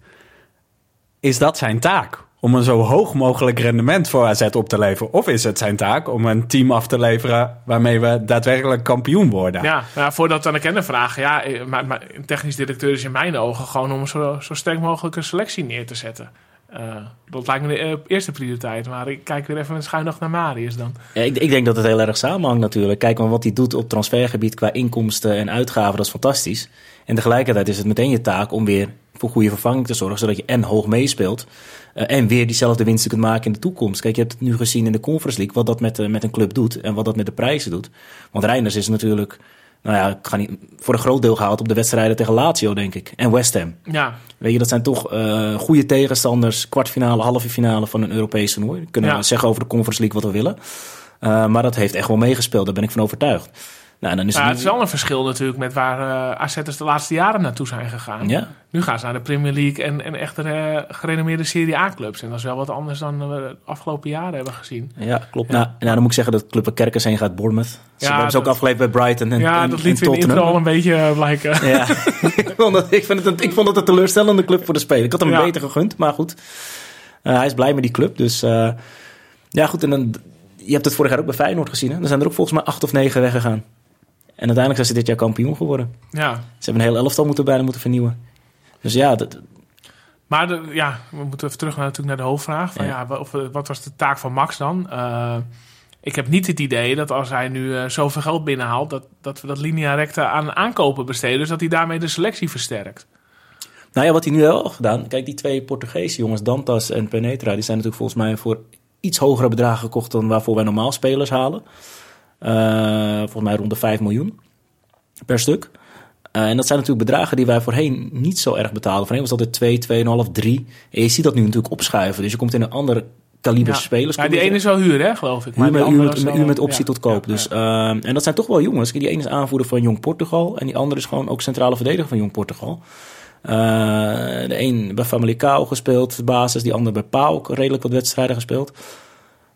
S1: is dat zijn taak. Om een zo hoog mogelijk rendement voor AZ op te leveren. Of is het zijn taak om een team af te leveren waarmee we daadwerkelijk kampioen worden?
S3: Ja, ja voordat aan de kenner vragen. Ja, eh, maar, maar een technisch directeur is in mijn ogen gewoon om zo, zo sterk mogelijk een selectie neer te zetten. Eh, dat lijkt me de eh, eerste prioriteit. Maar ik kijk weer even met schuin naar Marius dan.
S4: Ik, ik denk dat het heel erg samenhangt natuurlijk. Kijk maar wat hij doet op transfergebied qua inkomsten en uitgaven, dat is fantastisch. En tegelijkertijd is het meteen je taak om weer voor goede vervanging te zorgen, zodat je en hoog meespeelt eh, en weer diezelfde winsten kunt maken in de toekomst. Kijk, je hebt het nu gezien in de Conference League, wat dat met, met een club doet en wat dat met de prijzen doet. Want Reinders is natuurlijk, nou ja, ik ga niet, voor een groot deel gehaald op de wedstrijden tegen Lazio, denk ik, en West Ham.
S3: Ja,
S4: Weet je, dat zijn toch eh goede tegenstanders, kwartfinale, halve finale van een Europees toernooi. Kunnen
S3: Ja.
S4: we zeggen over de Conference League wat we willen. Eh, maar dat heeft echt wel meegespeeld, daar ben ik van overtuigd. Nou, dan is
S3: Ja,
S4: het
S3: is wel een verschil natuurlijk met waar eh AZ'ers de laatste jaren naartoe zijn gegaan.
S4: Ja,
S3: Nu gaan ze naar de Premier League en, en echt eh, gerenommeerde Serie A-clubs. En dat is wel wat anders dan we de afgelopen jaren hebben gezien.
S4: ja klopt.
S3: Ja.
S4: Nou, nou, dan moet ik zeggen dat Club Kerkers heen gaat, Bournemouth. Ze
S3: Ja,
S4: hebben ze ook
S3: dat-
S4: afgeleverd bij Brighton en,
S3: ja,
S4: en,
S3: dat liet in de
S4: Tottenham.
S3: al een beetje eh, blijken.
S4: Ja, ik, vond het, ik, vind het een, ik vond het een teleurstellende club voor de speler. Ik had hem
S3: Ja.
S4: beter gegund, maar goed. Eh, hij is blij met die club. Dus eh, ja, goed. En dan, je hebt het vorig jaar ook bij Feyenoord gezien. Hè? Er zijn er ook volgens mij acht of negen weggegaan. En uiteindelijk zijn ze dit jaar kampioen geworden.
S3: Ja.
S4: Ze hebben een heel elftal moeten bijna moeten vernieuwen. Dus ja, dat,
S3: Maar de, ja, we moeten even terug naar, natuurlijk naar de hoofdvraag. Van,
S4: Ja.
S3: ja. wa- of, eh, wat was de taak van Max dan? Eh, ik heb niet het idee dat als hij nu eh, zoveel geld binnenhaalt... Dat, dat we dat linea recta aan aankopen besteden. Dus dat hij daarmee de selectie versterkt.
S4: Nou ja, wat hij nu wel gedaan. Kijk, die twee Portugese jongens, Dantas en Penetra, die zijn natuurlijk volgens mij voor iets hogere bedragen gekocht dan waarvoor wij normaal spelers halen. Eh, volgens mij rond de 5 miljoen per stuk. Eh, en dat zijn natuurlijk bedragen die wij voorheen niet zo erg betaalden. Voorheen was dat de 2, 2,5, 3. En je ziet dat nu natuurlijk opschuiven. Dus je komt in een andere kaliber
S3: Ja.
S4: spelers.
S3: Ja, die ene is wel huur, hè, geloof ik. Maar
S4: Huur met,
S3: andere
S4: huur
S3: was
S4: met,
S3: wel-
S4: huur met optie
S3: ja,
S4: tot koop. dus, ehm, en dat zijn toch wel jongens. Die ene is aanvoerder van Jong Portugal. En die andere is gewoon ook centrale verdediger van Jong Portugal. Eh, de een bij Famalicão gespeeld, de basis. Die ander bij PAOK redelijk wat wedstrijden gespeeld.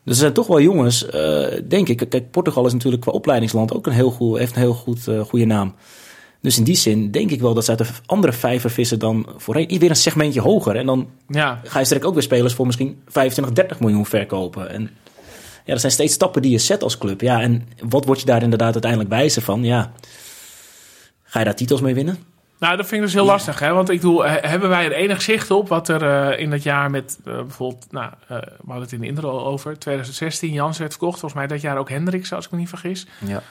S4: Dus er zijn toch wel jongens, eh, denk ik. Kijk, Portugal is natuurlijk qua opleidingsland ook een heel goed, heeft een heel goed, eh, goede naam. Dus in die zin denk ik wel dat ze uit de andere vijver vissen dan voorheen. Weer een segmentje hoger. En dan
S3: Ja,
S4: ga je straks ook weer spelers voor misschien 25, 30 miljoen verkopen. En ja, dat zijn steeds stappen die je zet als club. Ja, en wat word je daar inderdaad uiteindelijk wijzer van? Ja, ga je daar titels mee winnen?
S3: Nou, dat vind ik dus heel lastig, hè? Want ik bedoel, he- hebben wij er enig zicht op wat er eh, in dat jaar met eh, bijvoorbeeld, nou, eh, we hadden het in de intro al over, 2016, Jans werd verkocht. Volgens mij dat jaar ook Hendricks, als ik me niet vergis.
S4: Ja.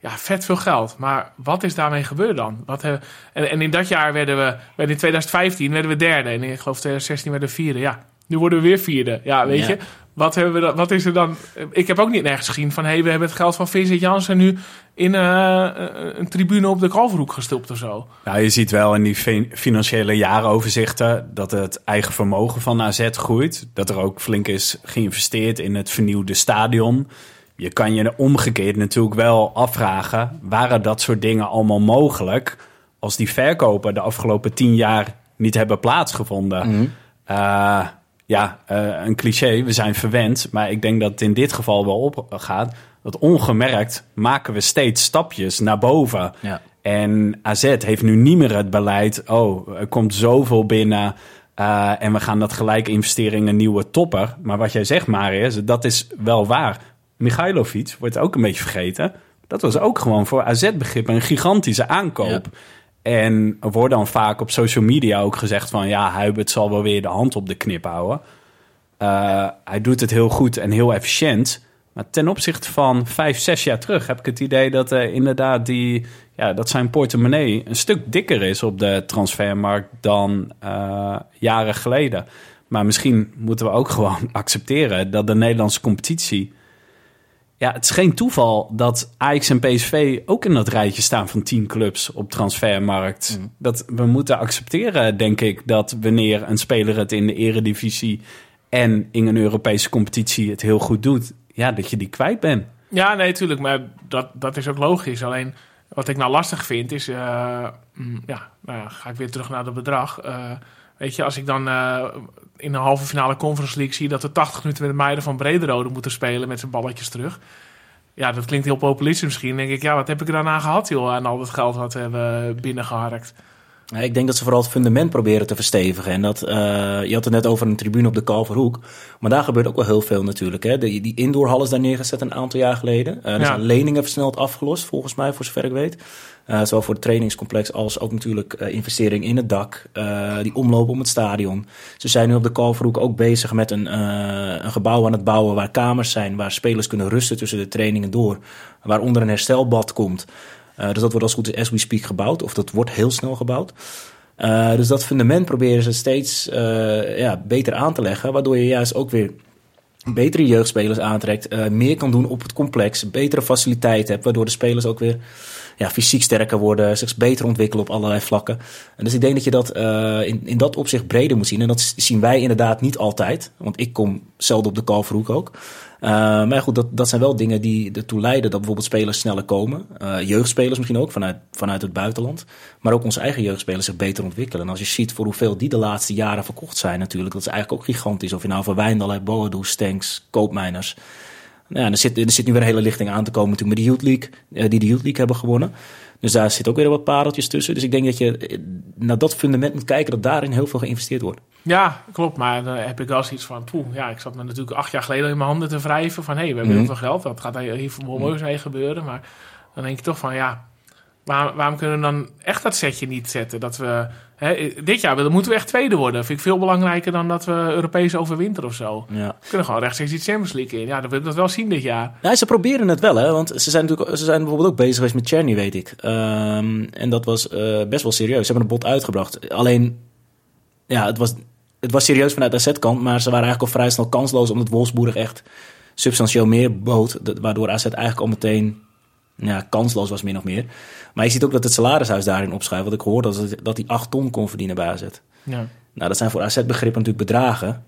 S3: Ja, vet veel geld. Maar wat is daarmee gebeurd dan? Wat, en, en in dat jaar werden we, in 2015 werden we derde. En ik geloof 2016 werden we vierde. Ja, nu worden we weer vierde. Ja, weet
S4: Ja.
S3: je. Wat, hebben we dan, wat is er dan? Ik heb ook niet nergens gezien van... hé, hey, we hebben het geld van Vincent Jansen nu... in eh, een tribune op de Kalverhoek gestopt of zo.
S1: Nou, je ziet wel in die fin- financiële jaaroverzichten dat het eigen vermogen van AZ groeit. Dat er ook flink is geïnvesteerd in het vernieuwde stadion. Je kan je omgekeerd natuurlijk wel afvragen, waren dat soort dingen allemaal mogelijk als die verkopen de afgelopen tien jaar niet hebben plaatsgevonden? Eh, ja, eh, een cliché, we zijn verwend, maar ik denk dat het in dit geval wel opgaat. Dat ongemerkt maken we steeds stapjes naar boven.
S4: Ja.
S1: En AZ heeft nu niet meer het beleid. Oh, er komt zoveel binnen. eh, en we gaan dat gelijk investeren in een nieuwe topper. Maar wat jij zegt, Marius, dat is wel waar. Michailovic wordt ook een beetje vergeten. Dat was ook gewoon voor AZ-begrip een gigantische aankoop. En er wordt dan vaak op social media ook gezegd van... ja, Huibert zal wel weer de hand op de knip houden. Eh, hij doet het heel goed en heel efficiënt. Maar ten opzichte van vijf, zes jaar terug heb ik het idee dat eh, inderdaad die, ja, dat zijn portemonnee een stuk dikker is op de transfermarkt dan eh, jaren geleden. Maar misschien moeten we ook gewoon accepteren dat de Nederlandse competitie. Ja, het is geen toeval dat Ajax en PSV ook in dat rijtje staan van tien clubs op transfermarkt. Dat we moeten accepteren, denk ik, dat wanneer een speler het in de eredivisie en in een Europese competitie het heel goed doet, ja, dat je die kwijt bent.
S3: Ja, nee, tuurlijk. Maar dat, dat is ook logisch. Alleen wat ik nou lastig vind is... eh, mm, ja, nou ja, ga ik weer terug naar het bedrag. Eh, weet je, als ik dan eh, in een halve finale Conference League zie... dat we 80 minuten met de meiden van Brederode moeten spelen... met zijn balletjes terug. Ja, dat klinkt heel populistisch misschien. Denk ik, ja, wat heb ik daarna gehad, joh... aan al dat geld wat we hebben binnengeharkt.
S4: Ja, ik denk dat ze vooral het fundament proberen te verstevigen. En dat, eh, je had het net over een tribune op de Kalverhoek. Maar daar gebeurt ook wel heel veel natuurlijk. Hè. Die, die indoorhal is daar neergezet een aantal jaar geleden. Eh, er
S3: Ja.
S4: zijn leningen versneld afgelost, volgens mij, voor zover ik weet. Eh, zowel voor het trainingscomplex als ook natuurlijk investering in het dak. die omloop om het stadion. Ze zijn nu op de Kalverhoek ook bezig met een, een gebouw aan het bouwen... waar kamers zijn, waar spelers kunnen rusten tussen de trainingen door. Waaronder een herstelbad komt. Eh, dus dat wordt als goed is as we speak gebouwd. Of dat wordt heel snel gebouwd. Eh, dus dat fundament proberen ze steeds eh, ja, beter aan te leggen. Waardoor je juist ook weer betere jeugdspelers aantrekt. meer kan doen op het complex. Betere faciliteiten hebt. Waardoor de spelers ook weer ja, fysiek sterker worden. Zich beter ontwikkelen op allerlei vlakken. En dus ik denk dat je dat in, in dat opzicht breder moet zien. En dat zien wij inderdaad niet altijd. Want ik kom Zelden op de kalverhoek ook. Uh, maar goed, dat, dat zijn wel dingen die ertoe leiden dat bijvoorbeeld spelers sneller komen. Uh, jeugdspelers misschien ook vanuit, vanuit het buitenland. Maar ook onze eigen jeugdspelers zich beter ontwikkelen. En als je ziet voor hoeveel die de laatste jaren verkocht zijn natuurlijk. Dat is eigenlijk ook gigantisch. Of je nou voor Wijndal hebt, Boadu, Stenks, Koopmijners. Nou ja, er, zit, er zit nu weer een hele lichting aan te komen natuurlijk met de Youth League. die de Youth League hebben gewonnen. Dus daar zit ook weer wat pareltjes tussen. Dus ik denk dat je naar dat fundament moet kijken dat daarin heel veel geïnvesteerd wordt.
S3: Ja, klopt. Maar dan heb ik wel zoiets van, poeh, ja, ik zat me natuurlijk acht jaar geleden in mijn handen te wrijven van, hé, hey, we hebben heel veel geld, dat gaat hier voor moois mee gebeuren. Maar dan denk je toch van, ja, waarom, waarom kunnen we dan echt dat setje niet zetten? Dat we, hè, dit jaar dan moeten we echt tweede worden. Vind ik veel belangrijker dan dat we Europees overwinteren of zo.
S4: Ja.
S3: We kunnen gewoon rechtstreeks die Champions League in. Ja, dan willen we dat wel zien dit jaar.
S4: Ja, ze proberen het wel, hè. Want ze zijn natuurlijk ze zijn bijvoorbeeld ook bezig geweest met Cherny, weet ik. Um, en dat was uh, best wel serieus. Ze hebben een bot uitgebracht. Alleen, ja, het was, het was serieus vanuit de AZ-kant. Maar ze waren eigenlijk al vrij snel kansloos, omdat Wolfsburg echt substantieel meer bood. Waardoor AZ eigenlijk al meteen ja, kansloos was, min of meer. Maar je ziet ook dat het salarishuis daarin opschuift. Wat ik hoorde, dat, dat hij 8 ton kon verdienen bij AZ.
S3: Ja.
S4: Nou, dat zijn voor AZ-begrippen natuurlijk bedragen.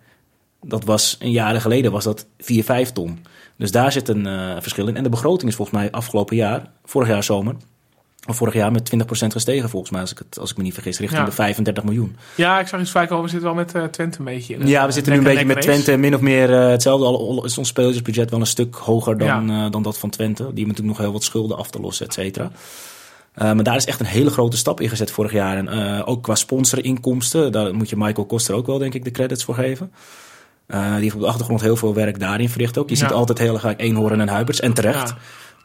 S4: Dat was een jaar geleden was dat 4, 5 ton. Dus daar zit een uh, verschil in. En de begroting is volgens mij afgelopen jaar, vorig jaar zomer, vorig jaar met 20% gestegen volgens mij, als ik, het, als ik me niet vergis, richting
S3: Ja.
S4: de 35 miljoen.
S3: Ja, ik zag iets vaak over. We zitten wel met eh, Twente een beetje. in een,
S4: Ja, we
S3: eh,
S4: zitten nu een
S3: nek-
S4: beetje met. Twente min of meer eh, hetzelfde. Al al is ons spelersbudget wel een stuk hoger dan,
S3: Ja.
S4: eh, dan dat van Twente. Die hebben natuurlijk nog heel wat schulden af te lossen, et cetera. Eh, maar daar is echt een hele grote stap in gezet vorig jaar. En eh, ook qua sponsorinkomsten, daar moet je Michael Koster ook wel, denk ik, de credits voor geven. Eh, die heeft op de achtergrond heel veel werk daarin verricht ook. Je
S3: Ja.
S4: ziet altijd heel graag Eenhoorn en Huiberts, en terecht.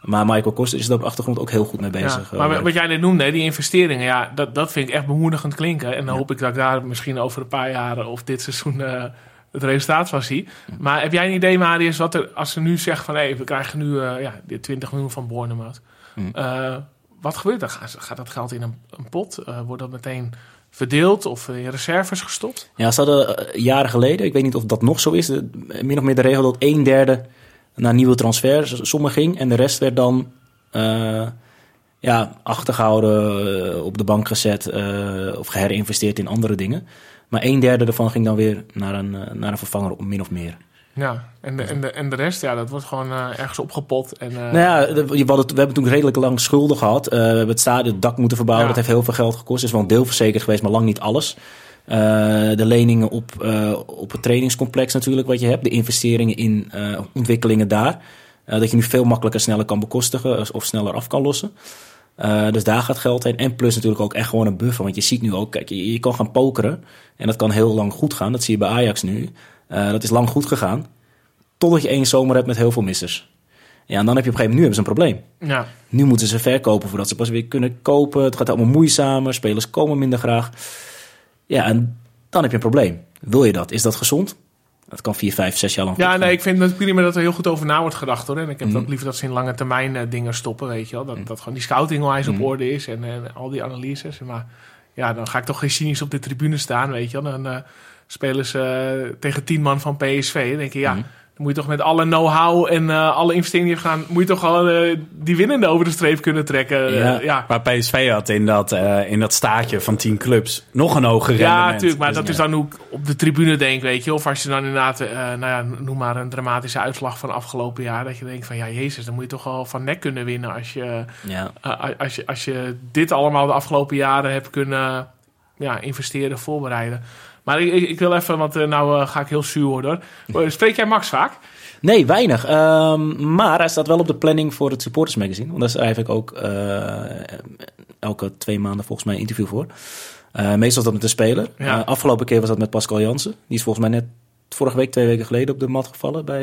S4: Maar Michael Koster is er op de achtergrond ook heel goed mee bezig.
S3: Ja,
S4: eh,
S3: maar wat jij net noemde, die investeringen, ja, dat, dat vind ik echt bemoedigend klinken. En dan hoop ik dat ik daar misschien over een paar jaren of dit seizoen eh, het resultaat van zie. Maar heb jij een idee, Marius, wat er, als ze nu zeggen van hé, we krijgen nu eh ja, die 20 miljoen van Bournemouth.
S4: Hmm.
S3: Eh, wat gebeurt er? Gaat, gaat dat geld in een, een pot? Eh, wordt dat meteen verdeeld of in reserves gestopt?
S4: Ja, ze hadden eh, jaren geleden, ik weet niet of dat nog zo is, min of meer de regel dat een derde naar nieuwe transfersommen ging. En de rest werd dan eh, ja, achtergehouden, eh, op de bank gezet eh, of geherinvesteerd in andere dingen. Maar een derde daarvan ging dan weer naar een, naar een vervanger, min of meer.
S3: Ja, en de, en de, en de rest, ja, dat wordt gewoon ergens opgepot. En,
S4: Nou ja, we hadden, we hebben toen redelijk lang schulden gehad. Eh, we hebben het stadion, het dak moeten verbouwen.
S3: Ja.
S4: Dat heeft heel veel geld gekost. is wel een deel verzekerd geweest, maar lang niet alles. Eh, de leningen op, eh, op het trainingscomplex natuurlijk wat je hebt. De investeringen in eh, ontwikkelingen daar. Dat je nu veel makkelijker, sneller kan bekostigen of sneller af kan lossen. Dus daar gaat geld heen. En plus natuurlijk ook echt gewoon een buffer. Want je ziet nu ook, kijk, je, je kan gaan pokeren. En dat kan heel lang goed gaan. Dat zie je bij Ajax nu. Dat is lang goed gegaan. Totdat je één zomer hebt met heel veel missers. Ja, en dan heb je op een gegeven moment, nu hebben ze een probleem.
S3: ja.
S4: Nu moeten ze verkopen voordat ze pas weer kunnen kopen. Het gaat allemaal moeizamer. Spelers komen minder graag. Ja, en dan heb je een probleem. Wil je dat? Is dat gezond? Dat kan vier, vijf, zes jaar lang
S3: Ja, nee, ik vind het prima dat er heel goed over na wordt gedacht hoor. En ik heb
S4: Mhm.
S3: ook liever dat ze in lange termijn eh, dingen stoppen, weet je wel. Dat, dat gewoon die scouting onwijs
S4: Mhm.
S3: op orde is en, en al die analyses. Maar ja, dan ga ik toch geen cynisch op de tribune staan, weet je wel. Dan eh, spelen ze eh, tegen tien man van PSV. Dan denk je, ja,
S4: Mhm.
S3: Moet je toch met alle know-how en eh, alle investeringen die gedaan... moet je toch gewoon eh, die winnende over de streep kunnen trekken. Eh,
S4: Ja.
S3: ja.
S1: Maar PSV had in dat, in dat staatje van 10 clubs nog een hoger
S3: Ja,
S1: rendement.
S3: natuurlijk. Maar
S1: Dus,
S3: dat is
S1: ja.
S3: dan hoe ik op de tribune denk, weet je. Of als je dan inderdaad, nou ja, noem maar een dramatische uitslag van afgelopen jaar. Dat je denkt van, ja, jezus, dan moet je toch wel van nek kunnen winnen als je,
S4: Ja.
S3: als je, als je dit allemaal de afgelopen jaren hebt kunnen ja, investeren, voorbereiden. Maar ik, ik, ik wil even, want eh, nou eh, ga ik heel zuur worden. hoor. Eh, Spreek jij Max vaak?
S4: Nee, weinig. Ehm, maar hij staat wel op de planning voor het Supporters Magazine. Want daar schrijf ik ook elke twee maanden volgens mij een interview voor. Meestal is dat met de speler.
S3: Ja.
S4: Afgelopen keer was dat met Pascal Jansen. Die is volgens mij net vorige week, twee weken geleden op de mat gevallen bij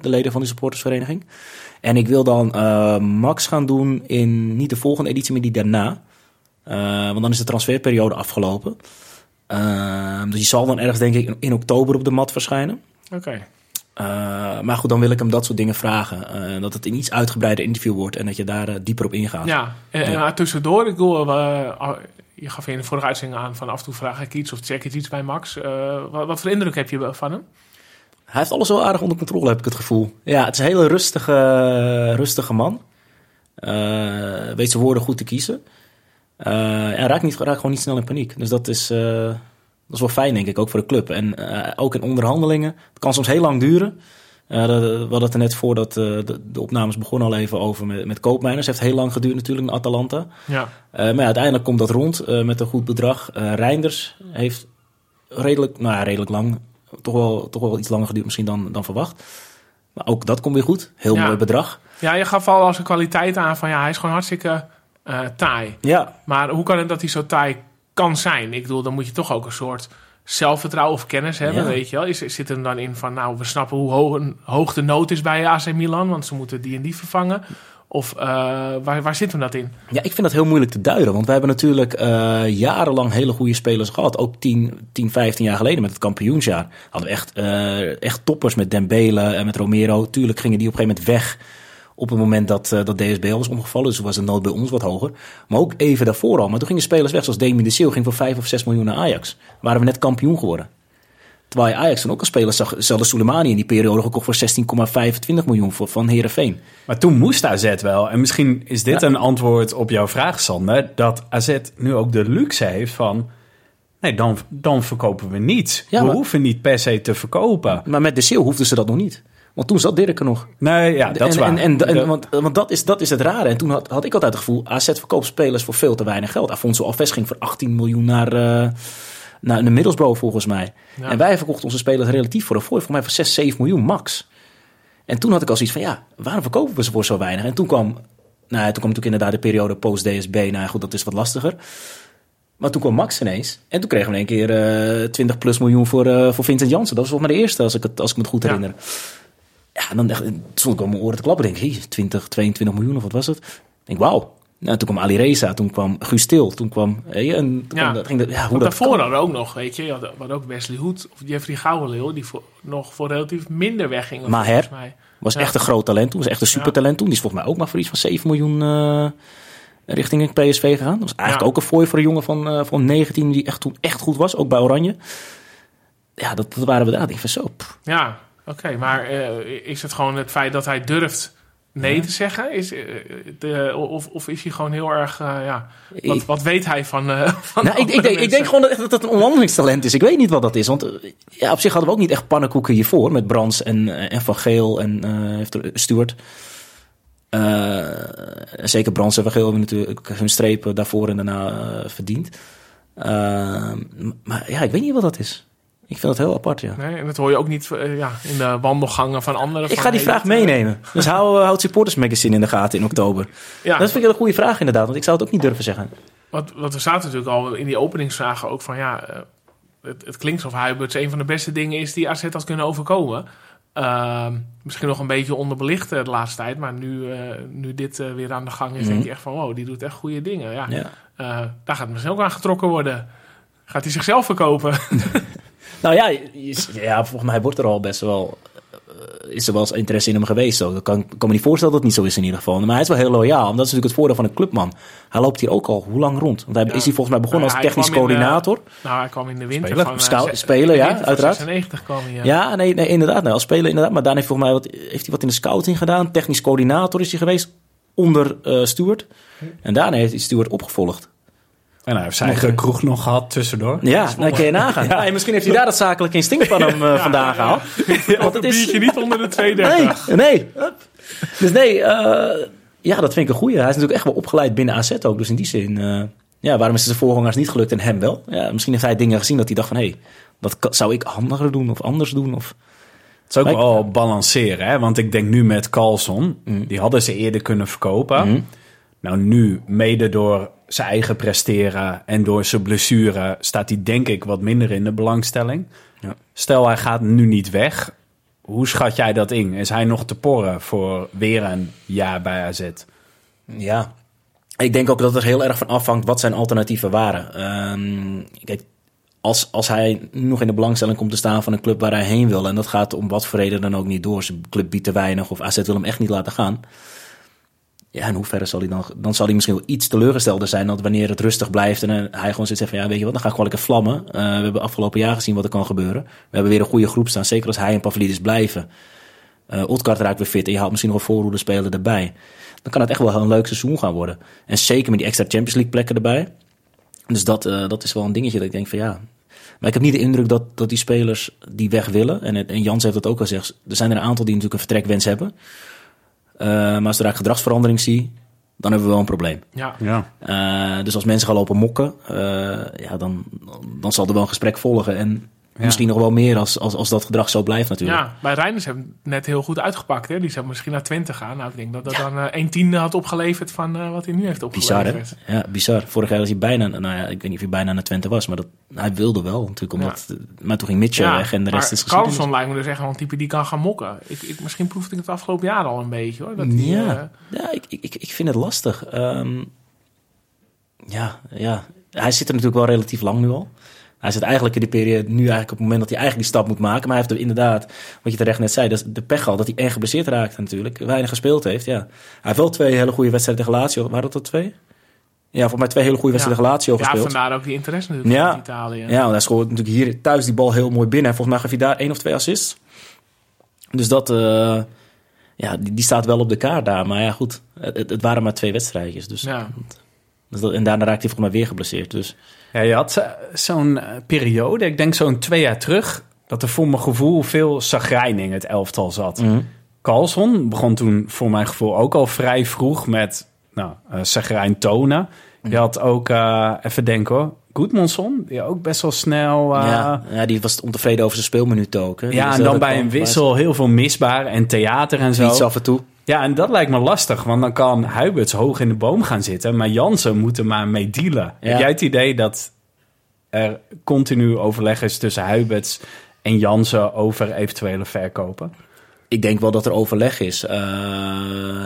S4: de leden van de supportersvereniging. En ik wil dan Max gaan doen in niet de volgende editie, maar die daarna. Want dan is de transferperiode afgelopen. Ehm, dus die zal dan ergens, denk ik, in, in oktober op de mat verschijnen.
S3: Oké.
S4: Uh, maar goed, dan wil ik hem dat soort dingen vragen. Uh, dat het een iets uitgebreider interview wordt en dat je daar uh, dieper op ingaat.
S3: Ja, en, en maar tussendoor, ik bedoel, uh, je gaf in de vorige uitzending aan van af en toe vraag ik iets of check ik iets bij Max. Wat, wat voor indruk heb je van hem?
S4: Hij heeft alles wel aardig onder controle, heb ik het gevoel. Ja, het is een hele rustige, rustige man. Weet zijn woorden goed te kiezen. Uh, en raakt, niet, raakt gewoon niet snel in paniek. Dus dat is, uh, Dat is wel fijn, denk ik, ook voor de club. En eh, ook in onderhandelingen. Het kan soms heel lang duren. Uh, we hadden het er net voordat de, de, opnames begonnen al even over met, met koopmijners. Het heeft heel lang geduurd natuurlijk in Atalanta.
S3: Ja.
S4: maar ja, uiteindelijk komt dat rond met een goed bedrag. Reinders heeft redelijk, nou ja, redelijk lang, toch wel, toch wel iets langer geduurd misschien dan, dan verwacht. Maar ook dat komt weer goed. Heel
S3: Ja.
S4: mooi bedrag.
S3: Ja, je gaf al als een kwaliteit aan van ja, hij is gewoon hartstikke eh, taai.
S4: Ja,
S3: Maar hoe kan het dat hij zo taai kan zijn? Ik bedoel, dan moet je toch ook een soort zelfvertrouwen of kennis hebben,
S4: Ja.
S3: weet je wel. Is, zit hem dan in van, nou, we snappen hoe hoog, hoog de nood is bij AC Milan, want ze moeten die en die vervangen. Of eh, waar, waar zit hem dat in?
S4: Ja, ik vind dat heel moeilijk te duiden. Want we hebben natuurlijk eh, jarenlang hele goede spelers gehad. Ook 10, 10, 15 jaar geleden met het kampioensjaar. Hadden we echt, echt toppers met Dembele en met Romero. Tuurlijk gingen die op een gegeven moment weg op het moment dat, eh, dat DSB was omgevallen. Dus was de nood bij ons wat hoger. Maar ook even daarvoor al. Maar toen gingen spelers weg zoals Demi de Seal. Ging voor 5 of 6 miljoen naar Ajax. Waren we net kampioen geworden. Terwijl je Ajax dan ook als speler zag. Zelfs Soleimani in die periode gekocht voor 16,25 miljoen voor, van Herenveen.
S1: Maar toen moest AZ wel. En misschien is dit
S4: Ja.
S1: een antwoord op jouw vraag, Sander. Dat AZ nu ook de luxe heeft van... Nee, dan, dan verkopen we niet.
S4: Ja,
S1: we
S4: maar-
S1: hoeven niet per se te verkopen.
S4: Maar met de Seal hoefden ze dat nog niet. Want toen zat Dirk er nog.
S1: Nee, ja, dat is
S4: en,
S1: waar.
S4: En, en, want want dat, is, dat is het rare. En toen had, had ik altijd het gevoel, AZ verkoopt spelers voor veel te weinig geld. Afonso Alves ging voor 18 miljoen naar, eh naar de Middlesbrough volgens mij.
S3: Ja.
S4: En wij verkochten onze spelers relatief voor een fooi, volgens mij voor 6, 7 miljoen max. En toen had ik al zoiets van, ja, waarom verkopen we ze voor zo weinig? En toen kwam, nou, ja, toen kwam natuurlijk inderdaad de periode post-DSB. Nou goed, dat is wat lastiger. Maar toen kwam Max ineens. En toen kregen we in één keer eh 20 plus miljoen voor, eh, voor Vincent Janssen. Dat was volgens mij de eerste, als ik, het, als ik me het goed herinner. Ja, en dan dacht, toen stond ik op mijn oren te klappen. Denk ik, hey, 20, 22 miljoen of wat was het? Ik denk, wauw. Nou, toen kwam Ali Reza, toen kwam Guus Stil, toen kwam... Hey, en toen
S3: Ja.
S4: kwam, dat- ging dat, ja, hoe dat
S3: daarvoor hadden ook nog, weet je, je had, ook Wesley Hoed of Jeffrey Gouwenleeuw, die voor, nog voor relatief minder weggingen.
S4: Maher.
S3: volgens mij.
S4: Was
S3: Ja.
S4: echt een groot talent toen, was echt een supertalent toen. Die is volgens mij ook maar voor iets van 7 miljoen eh, richting PSV gegaan. Dat was eigenlijk
S3: Ja.
S4: ook een fooi voor een jongen van, eh, van 19 die echt, toen echt goed was, ook bij Oranje. Ja, dat, dat waren we daar. Ik van zo, pff.
S3: Ja, oké. maar eh, is het gewoon het feit dat hij durft nee te zeggen? Is, eh, de, of, of is hij gewoon heel erg, eh, ja, wat, wat weet hij van, van
S4: Nou, ik, ik, denk, ik
S3: mensen?
S4: denk gewoon dat, dat het een onderhandelingstalent is. Ik weet niet wat dat is. Want ja, op zich hadden we ook niet echt pannenkoeken hiervoor. Met Brands en, en Van Geel en heeft Stuart. Zeker Brands en Van Geel hebben natuurlijk hun strepen daarvoor en daarna verdiend. Eh, maar ja, ik weet niet wat dat is. Ik vind dat heel apart, ja.
S3: Nee, en dat hoor je ook niet eh, ja, in de wandelgangen van anderen.
S4: Ik
S3: van,
S4: ga die
S3: hey,
S4: vraag
S3: eh,
S4: meenemen. Dus hou, hou het Supporters Magazine in de gaten in oktober.
S3: Ja,
S4: Dat vind ik een goede vraag inderdaad. Want ik zou het ook niet durven zeggen.
S3: Want, want er staat natuurlijk al in die openingsvragen ook van ja, eh, het, het klinkt alsof Huiberts een van de beste dingen is die AZ had kunnen overkomen. Ehm, misschien nog een beetje onderbelicht eh, de laatste tijd, maar nu, eh, nu dit eh, weer aan de gang is,
S4: Mhm.
S3: denk je echt van wow, die doet echt goede dingen. Ja,
S4: Ja.
S3: Eh, daar gaat misschien ook aan getrokken worden. Gaat hij zichzelf verkopen?
S4: Nou ja, ja, volgens mij wordt er al best wel. eh, Is er wel eens interesse in hem geweest? Ik kan, kan me niet voorstellen dat het niet zo is in ieder geval. Maar hij is wel heel loyaal. En dat is natuurlijk het voordeel van een clubman. Hij loopt hier ook al hoe lang rond? Want hij
S3: Ja.
S4: is hij volgens mij begonnen
S3: Nou,
S4: als technisch
S3: eh,
S4: coördinator.
S3: nou, hij kwam in de winter
S1: Speler.
S3: van... eh, in de
S4: ja, uiteraard.
S3: 96 kwam hij. ja.
S4: ja, nee, nee, inderdaad. Nee, als speler inderdaad. Maar daarna heeft, volgens mij wat, heeft hij wat in de scouting gedaan. Technisch coördinator is hij geweest onder eh Stuart. En daarna heeft hij Stuart opgevolgd.
S1: En hij heeft zijn eigen kroeg nog gehad tussendoor.
S4: Ja, dan kun je nagaan. Ja, misschien heeft hij daar dat zakelijk instinct van hem eh, vandaan gehaald. Want het is,
S3: biertje niet onder de 32.
S4: Nee, nee. Dus nee, eh, ja, dat vind ik een goeie. Hij is natuurlijk echt wel opgeleid binnen AZ ook. Dus in die zin, eh, ja, waarom is het zijn voorgangers niet gelukt en hem wel? Ja, misschien heeft hij dingen gezien dat hij dacht van... hé, hey, dat zou ik handiger doen of anders doen? Of...
S1: Het is ook wel balanceren, hè? want ik denk nu met Carlson, die hadden ze eerder kunnen verkopen.
S4: Mhm.
S1: Nou, nu, mede door zijn eigen presteren en door zijn blessure, staat hij denk ik wat minder in de belangstelling.
S4: Ja.
S1: Stel, hij gaat nu niet weg. Hoe schat jij dat in? Is hij nog te porren voor weer een jaar bij AZ?
S4: Ja, ik denk ook dat het er heel erg van afhangt wat zijn alternatieven waren. Ehm, kijk, als, als hij nog in de belangstelling komt te staan van een club waar hij heen wil... en dat gaat om wat voor reden dan ook niet door... zijn club biedt te weinig of AZ wil hem echt niet laten gaan... Ja, in hoeverre zal hij dan... Dan zal hij misschien wel iets teleurgestelder zijn... dan wanneer het rustig blijft en eh, hij gewoon zit van... ja, weet je wat, dan ga ik gewoon lekker vlammen. Eh, we hebben afgelopen jaar gezien wat er kan gebeuren. We hebben weer een goede groep staan, zeker als hij en Pavlidis blijven. Eh Otkart raakt weer fit en je haalt misschien nog een voorhoede speler erbij. Dan kan het echt wel een leuk seizoen gaan worden. En zeker met die extra Champions League plekken erbij. Dus dat, dat is wel een dingetje dat ik denk van ja... Maar ik heb niet de indruk dat, dat die spelers die weg willen. En, en Jans heeft dat ook al gezegd. Er zijn er een aantal die natuurlijk een vertrekwens hebben. Eh, maar zodra ik gedragsverandering zie, dan hebben we wel een probleem.
S3: Ja.
S1: Ja.
S4: Eh, dus als mensen gaan lopen mokken, eh, ja, dan, dan zal er wel een gesprek volgen. En misschien nog wel meer als, als, als dat gedrag zo blijft natuurlijk.
S3: Ja, bij Reinders hebben het net heel goed uitgepakt. Hè? Die zou misschien naar 20 gaan. Nou, ik denk dat dat dan eh een tiende had opgeleverd van eh, wat hij nu heeft
S4: Bizar,
S3: opgeleverd.
S4: hè? Ja, bizar. Vorig jaar was hij bijna, nou ja, ik weet niet of hij bijna naar Twente was, maar dat, hij wilde wel natuurlijk. Omdat, Maar toen ging Mitchell weg en de rest is geschiedenis.
S3: Carlson lijkt me dus echt wel een type die kan gaan mokken. Ik, ik, misschien proefde ik het afgelopen jaar al een beetje hoor. Dat die,
S4: Ja,
S3: eh,
S4: ja ik, ik, ik vind het lastig. Ehm, ja, ja, hij zit er natuurlijk wel relatief lang nu al. Hij zit eigenlijk in die periode, nu eigenlijk op het moment dat hij eigenlijk die stap moet maken. Maar hij heeft er inderdaad, wat je terecht net zei, dat is de pech al dat hij erg geblesseerd raakt natuurlijk. Weinig gespeeld heeft, ja. Hij heeft wel twee hele goede wedstrijden tegen Lazio. Waren dat er twee? Ja, volgens mij twee hele goede wedstrijden tegen Lazio
S3: ja,
S4: gespeeld.
S3: vandaar ook die interesse natuurlijk
S4: Ja.
S3: in Italië.
S4: Ja, want hij scoort natuurlijk hier thuis die bal heel mooi binnen. En volgens mij gaf hij daar één of twee assists. Dus dat, eh, ja, die, die staat wel op de kaart daar. Maar ja, goed, het, het- waren maar twee wedstrijdjes. Dus,
S3: Ja.
S4: dus dat, en daarna raakte hij volgens mij weer geblesseerd. Dus
S1: Ja, je had eh, zo'n eh, periode, ik denk zo'n twee jaar terug, dat er voor mijn gevoel veel zagrijn in het elftal zat. Carlson begon toen voor mijn gevoel ook al vrij vroeg met nou, eh zagrijn tonen. Je had ook, even denken hoor, Goedmanson, die ook best wel snel...
S4: ja, ja, die was ontevreden over zijn speelminuten ook. Hè.
S1: Ja, en dan bij een wissel heel veel misbaar en theater en zo.
S4: Iets af en toe.
S1: Ja, en dat lijkt me lastig, want dan kan Huiberts hoog in de boom gaan zitten, maar Jansen moet er maar mee dealen.
S4: Ja.
S1: Heb jij het idee dat er continu overleg is tussen Huiberts en Jansen over eventuele verkopen?
S4: Ik denk wel dat er overleg is. Eh,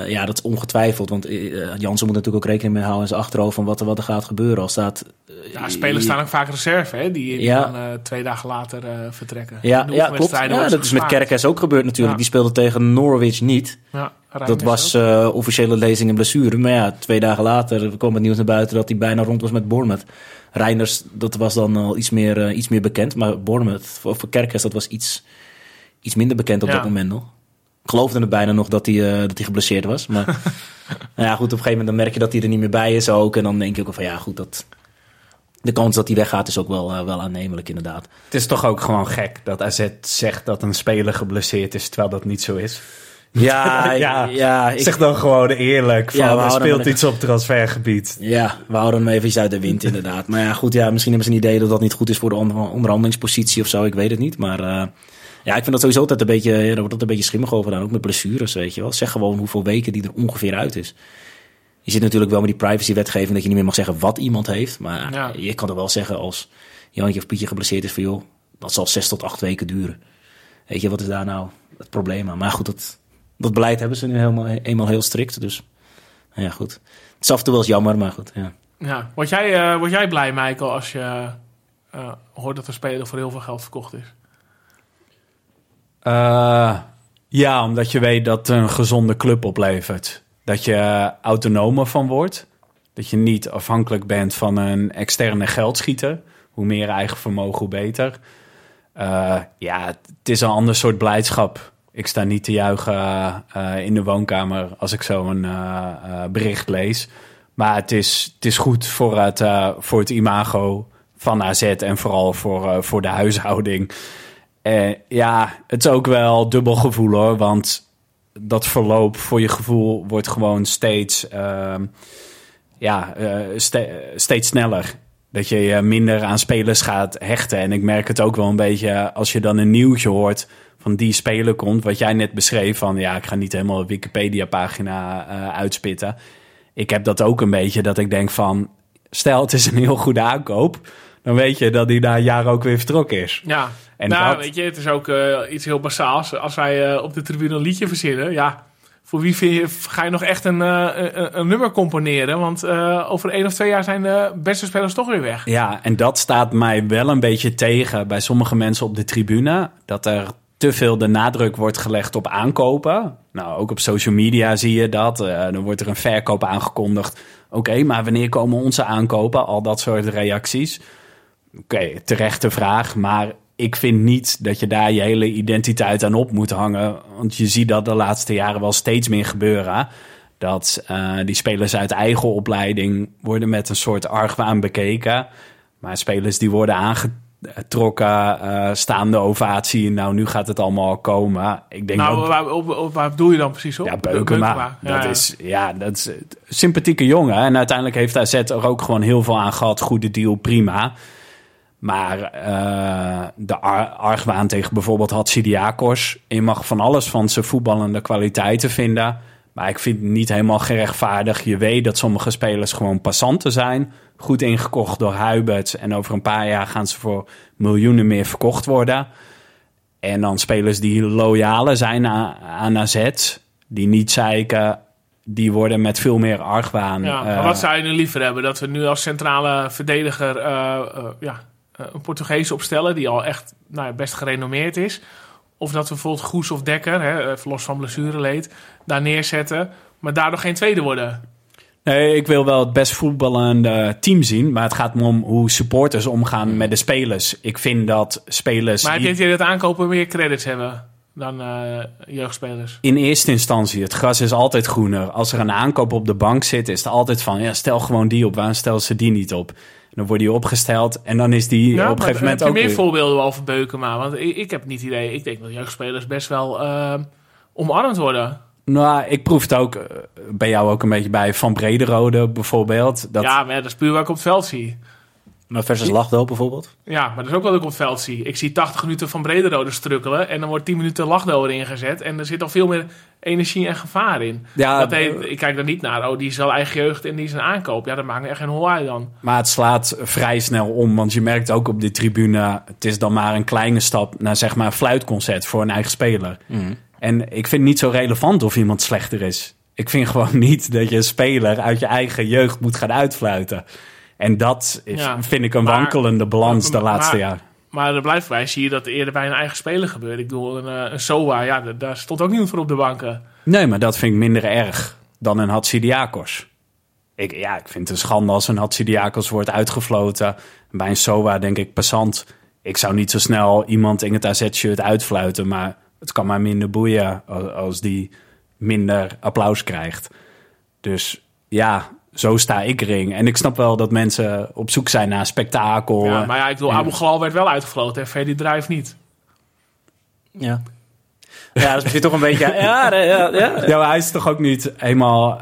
S4: ja, dat is ongetwijfeld. Want eh, Jansen moet natuurlijk ook rekening mee houden in zijn achterhoofd van wat er, wat er gaat gebeuren. Als staat,
S3: Ja, spelers staan ook vaak reserve, hè? Die, die
S4: Ja.
S3: dan eh, twee dagen later eh, vertrekken.
S4: Ja, ja klopt. Ja, dat is met. Kerkers ook gebeurd natuurlijk.
S3: Ja.
S4: Die speelde tegen Norwich niet.
S3: Ja,
S4: Dat was eh, officiële lezing en blessure. Maar ja, twee dagen later kwam het nieuws naar buiten dat hij bijna rond was met Bournemouth. Reinders, dat was dan al iets meer, eh, iets meer bekend. Maar Bournemouth, voor, voor Kerkers, dat was iets, iets minder bekend op
S3: Ja.
S4: dat moment nog. Ik geloofde het bijna nog dat hij, eh, dat hij geblesseerd was. Maar nou ja, goed, op een gegeven moment dan merk je dat hij er niet meer bij is ook. En dan denk je ook van ja, goed, dat, de kans dat hij weggaat is ook wel, wel aannemelijk inderdaad.
S1: Het is toch ook gewoon gek dat AZ zegt dat een speler geblesseerd is, terwijl dat niet zo is.
S4: Ja,
S1: Ja,
S4: ja, ik,
S1: zeg dan gewoon eerlijk, van,
S4: Ja, we
S1: er speelt iets op transfergebied.
S4: Ja, we houden hem even iets uit de wind inderdaad. Maar ja, goed, ja, misschien hebben ze een idee dat dat niet goed is voor de onder- onderhandelingspositie of zo. Ik weet het niet. Maar eh, ja, ik vind dat sowieso altijd een beetje, ja, daar wordt altijd een beetje schimmig over gedaan. Ook met blessures, weet je wel. Zeg gewoon hoeveel weken die er ongeveer uit is. Je zit natuurlijk wel met die privacywetgeving dat je niet meer mag zeggen wat iemand heeft. Maar
S3: Ja.
S4: je kan er wel zeggen als Jantje of Pietje geblesseerd is van joh, dat zal zes tot acht weken duren. Weet je, wat is daar nou het probleem aan? Maar goed, dat, dat beleid hebben ze nu helemaal, eenmaal heel strikt. Dus nou ja, goed. Het is af en toe wel eens jammer, maar goed, ja.
S3: Ja. Word, jij, eh, word jij blij, Michael, als je eh, hoort dat een speler voor heel veel geld verkocht is?
S1: Eh, ja, omdat je weet dat een gezonde club oplevert. Dat je autonomer van wordt. Dat je niet afhankelijk bent van een externe geldschieter. Hoe meer eigen vermogen, hoe beter. Eh, ja, het is een ander soort blijdschap. Ik sta niet te juichen eh, in de woonkamer als ik zo'n eh, bericht lees. Maar het is, het is goed voor het, voor het imago van AZ en vooral voor, voor de huishouding. Ja, het is ook wel dubbel gevoel hoor. Want dat verloop voor je gevoel wordt gewoon steeds, ehm, ja, ste- steeds sneller. Dat je minder aan spelers gaat hechten. En ik merk het ook wel een beetje als je dan een nieuwtje hoort van die speler komt. Wat jij net beschreef van ja, ik ga niet helemaal Wikipedia-pagina eh, uitspitten. Ik heb dat ook een beetje dat ik denk van stel het is een heel goede aankoop. Dan weet je dat hij na een jaar ook weer vertrokken is.
S3: Ja,
S1: En
S3: nou,
S1: dat-
S3: weet je, het is ook eh, iets heel basaals. Als wij eh, op de tribune een liedje verzinnen, ja, voor wie vind je, ga je nog echt een, een, een nummer componeren? Want over één of twee jaar zijn de beste spelers toch weer weg.
S1: Ja, en dat staat mij wel een beetje tegen bij sommige mensen op de tribune. Dat er te veel de nadruk wordt gelegd op aankopen. Nou, ook op social media zie je dat. Eh, dan wordt er een verkoop aangekondigd. Oké, maar wanneer komen onze aankopen? Al dat soort reacties. Oké, terechte vraag. Maar ik vind niet dat je daar je hele identiteit aan op moet hangen. Want je ziet dat de laatste jaren wel steeds meer gebeuren. Dat eh, die spelers uit eigen opleiding worden met een soort argwaan bekeken. Maar spelers die worden trokken, eh, staande ovatie. Nou, nu gaat het allemaal komen. Ik denk
S3: Nou,
S1: dat...
S3: waar, op, op- waar bedoel je dan precies op?
S1: Ja, Beukema.
S3: Ja,
S1: dat
S3: ja.
S1: is, ja, dat is een sympathieke jongen. En uiteindelijk heeft AZ er ook gewoon heel veel aan gehad. Goede deal, prima. Maar eh, de ar argwaan tegen bijvoorbeeld Hatsidiakos. Je mag van alles van zijn voetballende kwaliteiten vinden. Maar ik vind het niet helemaal gerechtvaardigd. Je weet dat sommige spelers gewoon passanten zijn. Goed ingekocht door Huiberts. En over een paar jaar gaan ze voor miljoenen meer verkocht worden. En dan spelers die loyale zijn aan, aan AZ. Die niet zeiken. Die worden met veel meer argwaan.
S3: Ja, maar
S1: eh,
S3: wat zou je nu liever hebben? Dat we nu als centrale verdediger eh, eh, ja, een Portugees opstellen die al echt nou, ja, best gerenommeerd is. Of dat we bijvoorbeeld Goes of Dekker, hè, even los van blessureleed, daar neerzetten. Maar daardoor geen tweede worden.
S1: Nee, ik wil wel het best voetballende team zien. Maar het gaat me om hoe supporters omgaan met de spelers. Ik vind dat spelers
S3: Maar
S1: die
S3: denk je dat aankopen meer credits hebben dan eh, jeugdspelers?
S1: in eerste instantie, het gras is altijd groener. Als er een aankoop op de bank zit, is het altijd van... Ja, stel gewoon die op, waarom stellen ze die niet op? Dan wordt die opgesteld en dan is die
S3: Ja,
S1: op een gegeven moment
S3: heb
S1: ook
S3: je meer
S1: weer-
S3: voorbeelden over Beukema? Want ik, ik heb niet idee. Ik denk dat jeugdspelers best wel eh, omarmd worden.
S1: Nou, ik proef het ook eh, bij jou ook een beetje bij Van Brederode bijvoorbeeld. Dat,
S3: Ja, maar dat is puur wat ik op het veld zie.
S4: Maar versus Lachdo bijvoorbeeld.
S3: Ja, maar dat is ook wat ik op het veld zie. Ik zie 80 minuten van Brederode strukkelen en dan wordt 10 minuten Lachdo erin gezet. En er zit al veel meer energie en gevaar in.
S1: Ja,
S3: dat heet, ik kijk daar niet naar, oh die is wel eigen jeugd en die is een aankoop. Ja, dat maakt me echt geen hol uit dan.
S1: Maar het slaat vrij snel om, want je merkt ook op de tribune... het is dan maar een kleine stap naar zeg maar een fluitconcert voor een eigen speler. En ik vind het niet zo relevant of iemand slechter is. Ik vind gewoon niet dat je een speler uit je eigen jeugd moet gaan uitfluiten. En dat is,
S3: Ja,
S1: vind ik een
S3: maar-
S1: wankelende balans de laatste
S3: maar-
S1: jaar.
S3: Maar er blijft bij, zie je dat eerder bij een eigen speler gebeurt. Ik bedoel, een, eh, een SOA, ja, da- daar stond ook niemand voor op de banken.
S1: Nee, maar dat vind ik minder erg dan een Hatsidiakos. Ik, ja, ik vind het een schande als een Hatsidiakos wordt uitgefloten. Bij een SOA denk ik passant. Ik zou niet zo snel iemand in het AZ-shirt uitfluiten. Maar het kan maar minder boeien als die minder applaus krijgt. Dus ja, zo sta ik erin. En ik snap wel dat mensen op zoek zijn naar spektakel.
S3: Ja, maar ja, ik bedoel,
S1: Ja.
S3: Abu Ghalal werd wel uitgefloten en Freddy Drijf niet.
S4: Ja. Ja, dat is misschien toch een beetje... Ja, ja, ja. ja.
S1: Maar hij is toch ook niet helemaal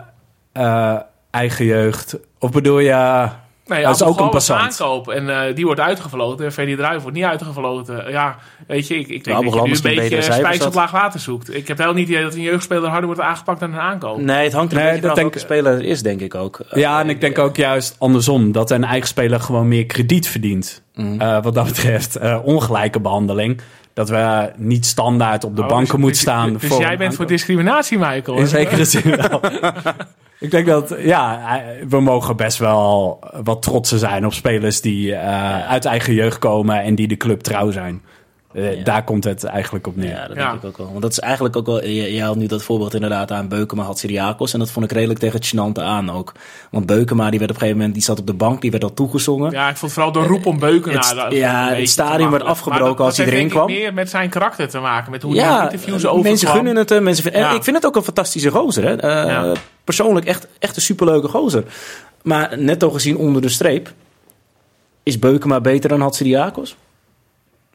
S1: eh, eigen jeugd? Of bedoel je...
S3: Nee,
S1: Dat is ook een passant.
S3: aankoop en eh, die wordt uitgefloten en wordt niet uitgefloten. Ja, weet je, ik, ik denk dat je nu een beetje spijs op laag water zoekt. Ik heb wel niet het idee dat een jeugdspeler harder wordt aangepakt dan een aankoop.
S4: Nee, het hangt er een
S1: Nee,
S4: beetje
S1: dat denk-
S4: welke speler er is, denk ik ook.
S1: Ja, en ik denk ook juist andersom. Dat een eigen speler gewoon meer krediet verdient.
S4: Mhm.
S1: Eh, wat dat betreft eh, ongelijke behandling. Dat we niet standaard op de
S3: Oh,
S1: banken
S3: dus-
S1: moeten
S3: dus-
S1: staan.
S3: Dus
S1: voor
S3: jij bent voor discriminatie, Michael.
S1: In zekere zin wel. ik denk dat, ja, we mogen best wel wat trotser zijn op spelers die eh, uit eigen jeugd komen en die de club trouw zijn. Eh,
S4: Ja.
S1: Daar komt het eigenlijk op neer.
S4: Ja, dat
S3: Ja.
S4: denk ik ook wel. Want dat is eigenlijk ook wel... Je, je haalt nu dat voorbeeld inderdaad aan Beukema had Syriakos. En dat vond ik redelijk tegen Chinante aan ook. Want Beukema, die werd op een gegeven moment... Die zat op de bank, die werd al toegezongen.
S3: Ja, ik vond vooral de roep om Beuken
S4: Het-
S3: naar.
S4: ja, het stadion werd afgebroken als hij erin kwam.
S3: Het heeft meer met zijn karakter te maken, met hoe hij in interviews over
S4: mensen gunnen het hem. Mensen vinden, en
S3: Ja.
S4: ik vind het ook een fantastische gozer. Hè? Eh,
S3: Ja.
S4: Persoonlijk echt, echt een superleuke gozer. Maar netto gezien onder de streep... Is Beukema beter dan Hatsidiakos?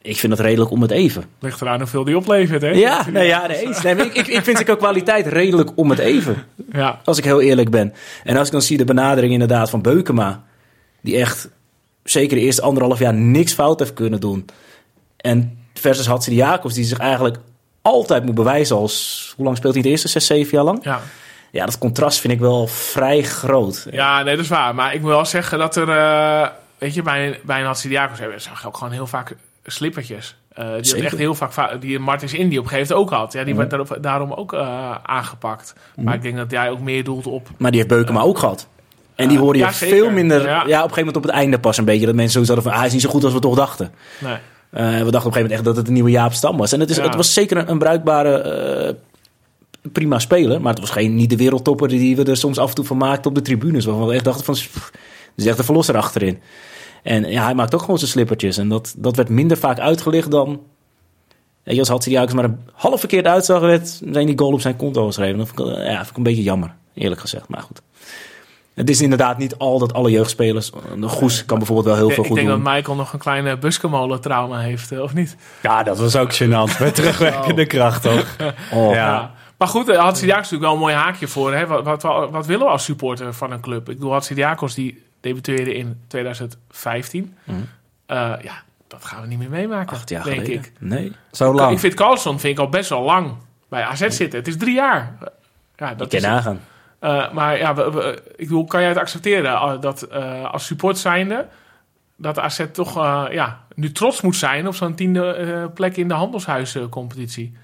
S4: Ik vind dat redelijk om het even.
S3: Ligt eraan hoeveel die oplevert, hè?
S4: Ja, nee, ja nee, eens. Nee, ik, ik, ik vind zijn kwaliteit redelijk om het even.
S3: Ja.
S4: Als ik heel eerlijk ben. En als ik dan zie de benadering inderdaad van Beukema. Die echt zeker de eerste anderhalf jaar niks fout heeft kunnen doen. En versus Hatsidiakos die zich eigenlijk altijd moet bewijzen als... Hoe lang speelt hij de eerste? Zes, zeven jaar lang?
S3: Ja.
S4: Ja, dat contrast vind ik wel vrij groot.
S3: ja, nee, dat is waar. Maar ik moet wel zeggen dat er... eh, weet je, bij, bij een Hatsidiakos hebben zag je ook gewoon heel vaak slippertjes. Eh, die echt heel vaak... va- Die Martins Indy op een gegeven moment ook had. Ja, die werd daarop, daarom ook eh, aangepakt. Maar ik denk dat jij ook meer doelt op...
S4: Maar die heeft Beukema ook gehad. En die hoorde je
S3: ja,
S4: veel minder... Ja.
S3: Ja.
S4: op een gegeven moment op het einde pas een beetje. Dat mensen zo hadden van... Ah, hij is niet zo goed als we toch dachten.
S3: Nee.
S4: Eh, we dachten op een gegeven moment echt dat het een nieuwe Jaap Stam was. En het, is,
S3: Ja.
S4: het was zeker een, een bruikbare, eh, prima speler. Maar het was geen, niet de wereldtopper die we er soms af en toe van maakten op de tribunes. Waarvan we echt dachten van, pff, er is echt een verlosser achterin. En ja, hij maakt ook gewoon zijn slippertjes. En dat, dat werd minder vaak uitgelicht dan... Weet je, als Hatsidiakos maar een half verkeerd uitzag, werd zijn die goal op zijn konto geschreven. Dat vond ik, eh, ja, vind ik een beetje jammer, eerlijk gezegd. Maar goed. Het is inderdaad niet al dat alle jeugdspelers. De Goes kan bijvoorbeeld wel heel veel
S3: ik
S4: goed
S3: denk
S4: doen.
S3: dat Michael nog een kleine buskemolen trauma heeft, eh, of niet?
S1: Ja, dat was ook gênant. Met terugwerkende kracht, toch?
S4: Oh.
S1: Ja.
S3: Ja. Maar goed, eh, Hatsidiakos is natuurlijk wel een mooi haakje voor. Hè? Wat, wat, wat, willen we als supporter van een club? Ik bedoel, Hatsidiakos die debuteerde in 2015.
S4: Mhm.
S3: Eh, ja, dat gaan we niet meer meemaken,
S4: Acht jaar
S3: denk
S4: geleden.
S3: ik.
S4: Nee.
S1: Zo lang.
S3: Ik vind Carlson vind ik al best wel lang bij AZ zitten. Het is drie jaar. Ja,
S4: Dat
S3: dat
S4: kan nagaan.
S3: eh, maar ja, we- we- ik bedoel, kan jij het accepteren eh, dat als support zijnde... dat AZ toch ja, nu trots moet zijn op zo'n tiende plek in de handelshuiscompetitie?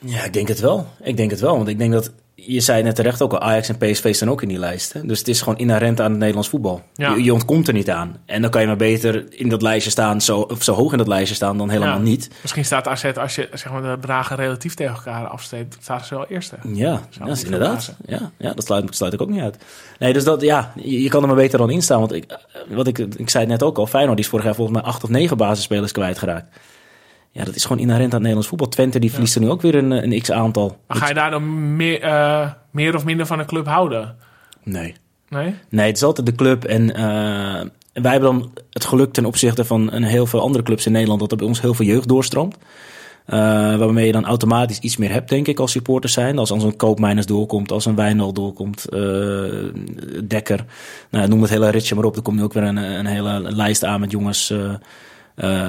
S4: Ja, ik denk het wel. Ik denk het wel. Want ik denk dat. Je zei net terecht ook al, Ajax en PSV staan ook in die lijst. Hè? Dus het is gewoon inherent aan het Nederlands voetbal.
S3: Ja.
S4: Je, je ontkomt er niet aan. En dan kan je maar beter in dat lijstje staan, zo, of zo hoog in dat lijstje staan dan helemaal
S3: Ja.
S4: niet.
S3: Misschien staat AZ, als je zeg maar, de bedragen relatief tegen elkaar afsteekt, staat ze wel eerste.
S4: Ja, dat is inderdaad. Ja, ja, dat sluit, sluit ik ook niet uit. Nee, dus dat, ja, je, je kan er maar beter dan in staan. Want ik, wat ik, ik zei het net ook al, Feyenoord die is vorig jaar volgens mij acht of negen basisspelers kwijtgeraakt. Ja, dat is gewoon inherent aan het Nederlands voetbal. Twente die verliest er nu ook weer een, een x-aantal.
S3: Maar ga je daar dan meer, eh, meer of minder van een club houden?
S4: Nee.
S3: Nee?
S4: Nee, het is altijd de club. En eh, wij hebben dan het geluk ten opzichte van een heel veel andere clubs in Nederland... dat er bij ons heel veel jeugd doorstroomt. Eh, waarmee je dan automatisch iets meer hebt, denk ik, als supporter zijn. Als, als een Koopmijners doorkomt, als een Wijnald doorkomt, eh, Dekker. Nou, noem het hele ritje maar op. Er komt nu ook weer een, een hele lijst aan met jongens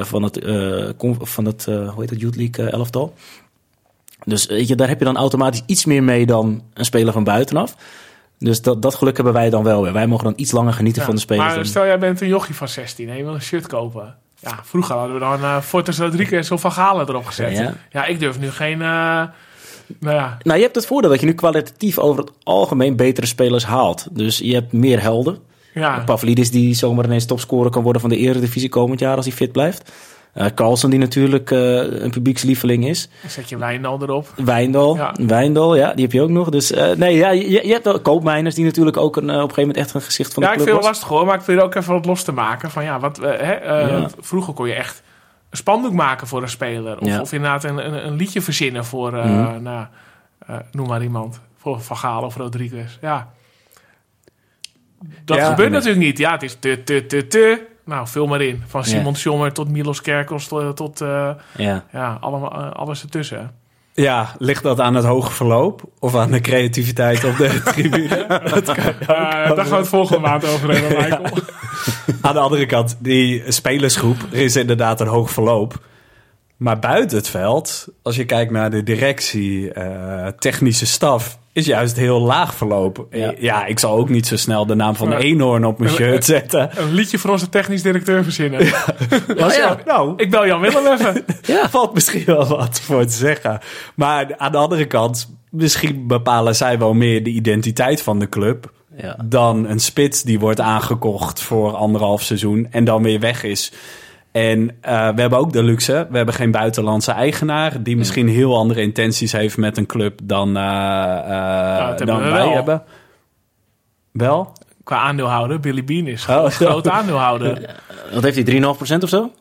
S4: van het, eh, van het eh, hoe heet het, Youth League eh, elftal. Dus weet je, daar heb je dan automatisch iets meer mee dan een speler van buitenaf. Dus dat, dat geluk hebben wij dan wel weer. Wij mogen dan iets langer genieten
S3: Ja.
S4: van de spelers.
S3: Maar
S4: dan-
S3: stel jij bent een jochie van 16 en je wil een shirt kopen. Ja, vroeger hadden we dan uh, Fortes Rodriguez of Van Galen erop gezet.
S4: Ja.
S3: Ja, ik durf nu geen... eh, nou ja,
S4: Nou, je hebt het voordeel dat je nu kwalitatief over het algemeen betere spelers haalt. Dus je hebt meer helden.
S3: Ja.
S4: Pavlidis die zomaar ineens topscorer kan worden van de Eredivisie komend jaar als hij fit blijft. Eh Carlsen die natuurlijk eh, een publiekslieveling is.
S3: dan zet je Wijndal erop.
S4: Wijndal,
S3: Ja.
S4: Wijndal, ja, die heb je ook nog. Dus eh, nee, ja, je, je hebt wel koopmijners die natuurlijk ook een, op een gegeven moment echt een gezicht van
S3: Ja,
S4: de
S3: ik
S4: club
S3: vind het lastig hoor, maar ik probeer ook even wat los te maken. Van ja, wat, hè,
S4: Ja.
S3: Vroeger kon je echt een spandoek maken voor een speler. Of,
S4: Ja.
S3: of inderdaad een, een, een liedje verzinnen voor,
S4: Mhm.
S3: nou, noem maar iemand. Voor Van Gaal of Rodriguez. Ja. Dat
S1: Ja.
S3: gebeurt natuurlijk niet. Ja, het is te, te, te, te. Nou, vul maar in. Van
S4: Ja.
S3: Simon Schommer tot Milos Kerkels tot, tot eh,
S4: Ja.
S3: ja, allemaal, eh, alles ertussen.
S1: Ja, ligt dat aan het hoge verloop? Of aan de creativiteit op de tribune? dat kan.
S3: Eh, daar gaan we het volgende maand over hebben, Michael.
S1: Aan de andere kant, die spelersgroep, er is inderdaad een hoog verloop. Maar buiten het veld, als je kijkt naar de directie, eh, technische staf, is juist heel laag verloop.
S4: Ja.
S1: Ja. ik zal ook niet zo snel de naam van
S3: Ja.
S1: Eenhoorn op mijn shirt zetten.
S3: Een liedje voor onze technisch directeur verzinnen.
S1: Was ja, nou,
S3: Ik bel Jan Willem even.
S1: valt misschien wel wat voor te zeggen. Maar aan de andere kant, misschien bepalen zij wel meer de identiteit van de club. Dan een spits die wordt aangekocht voor anderhalf seizoen en dan weer weg is. En eh, we hebben ook de luxe, we hebben geen buitenlandse eigenaar die misschien heel andere intenties heeft met een club dan, eh, eh, dan
S3: we
S1: wij
S3: wel.
S1: hebben. Wel?
S3: Qua aandeelhouder, Billy Bean is
S1: Oh,
S3: een groot aandeelhouder.
S4: Wat heeft hij, 3,5% of zo?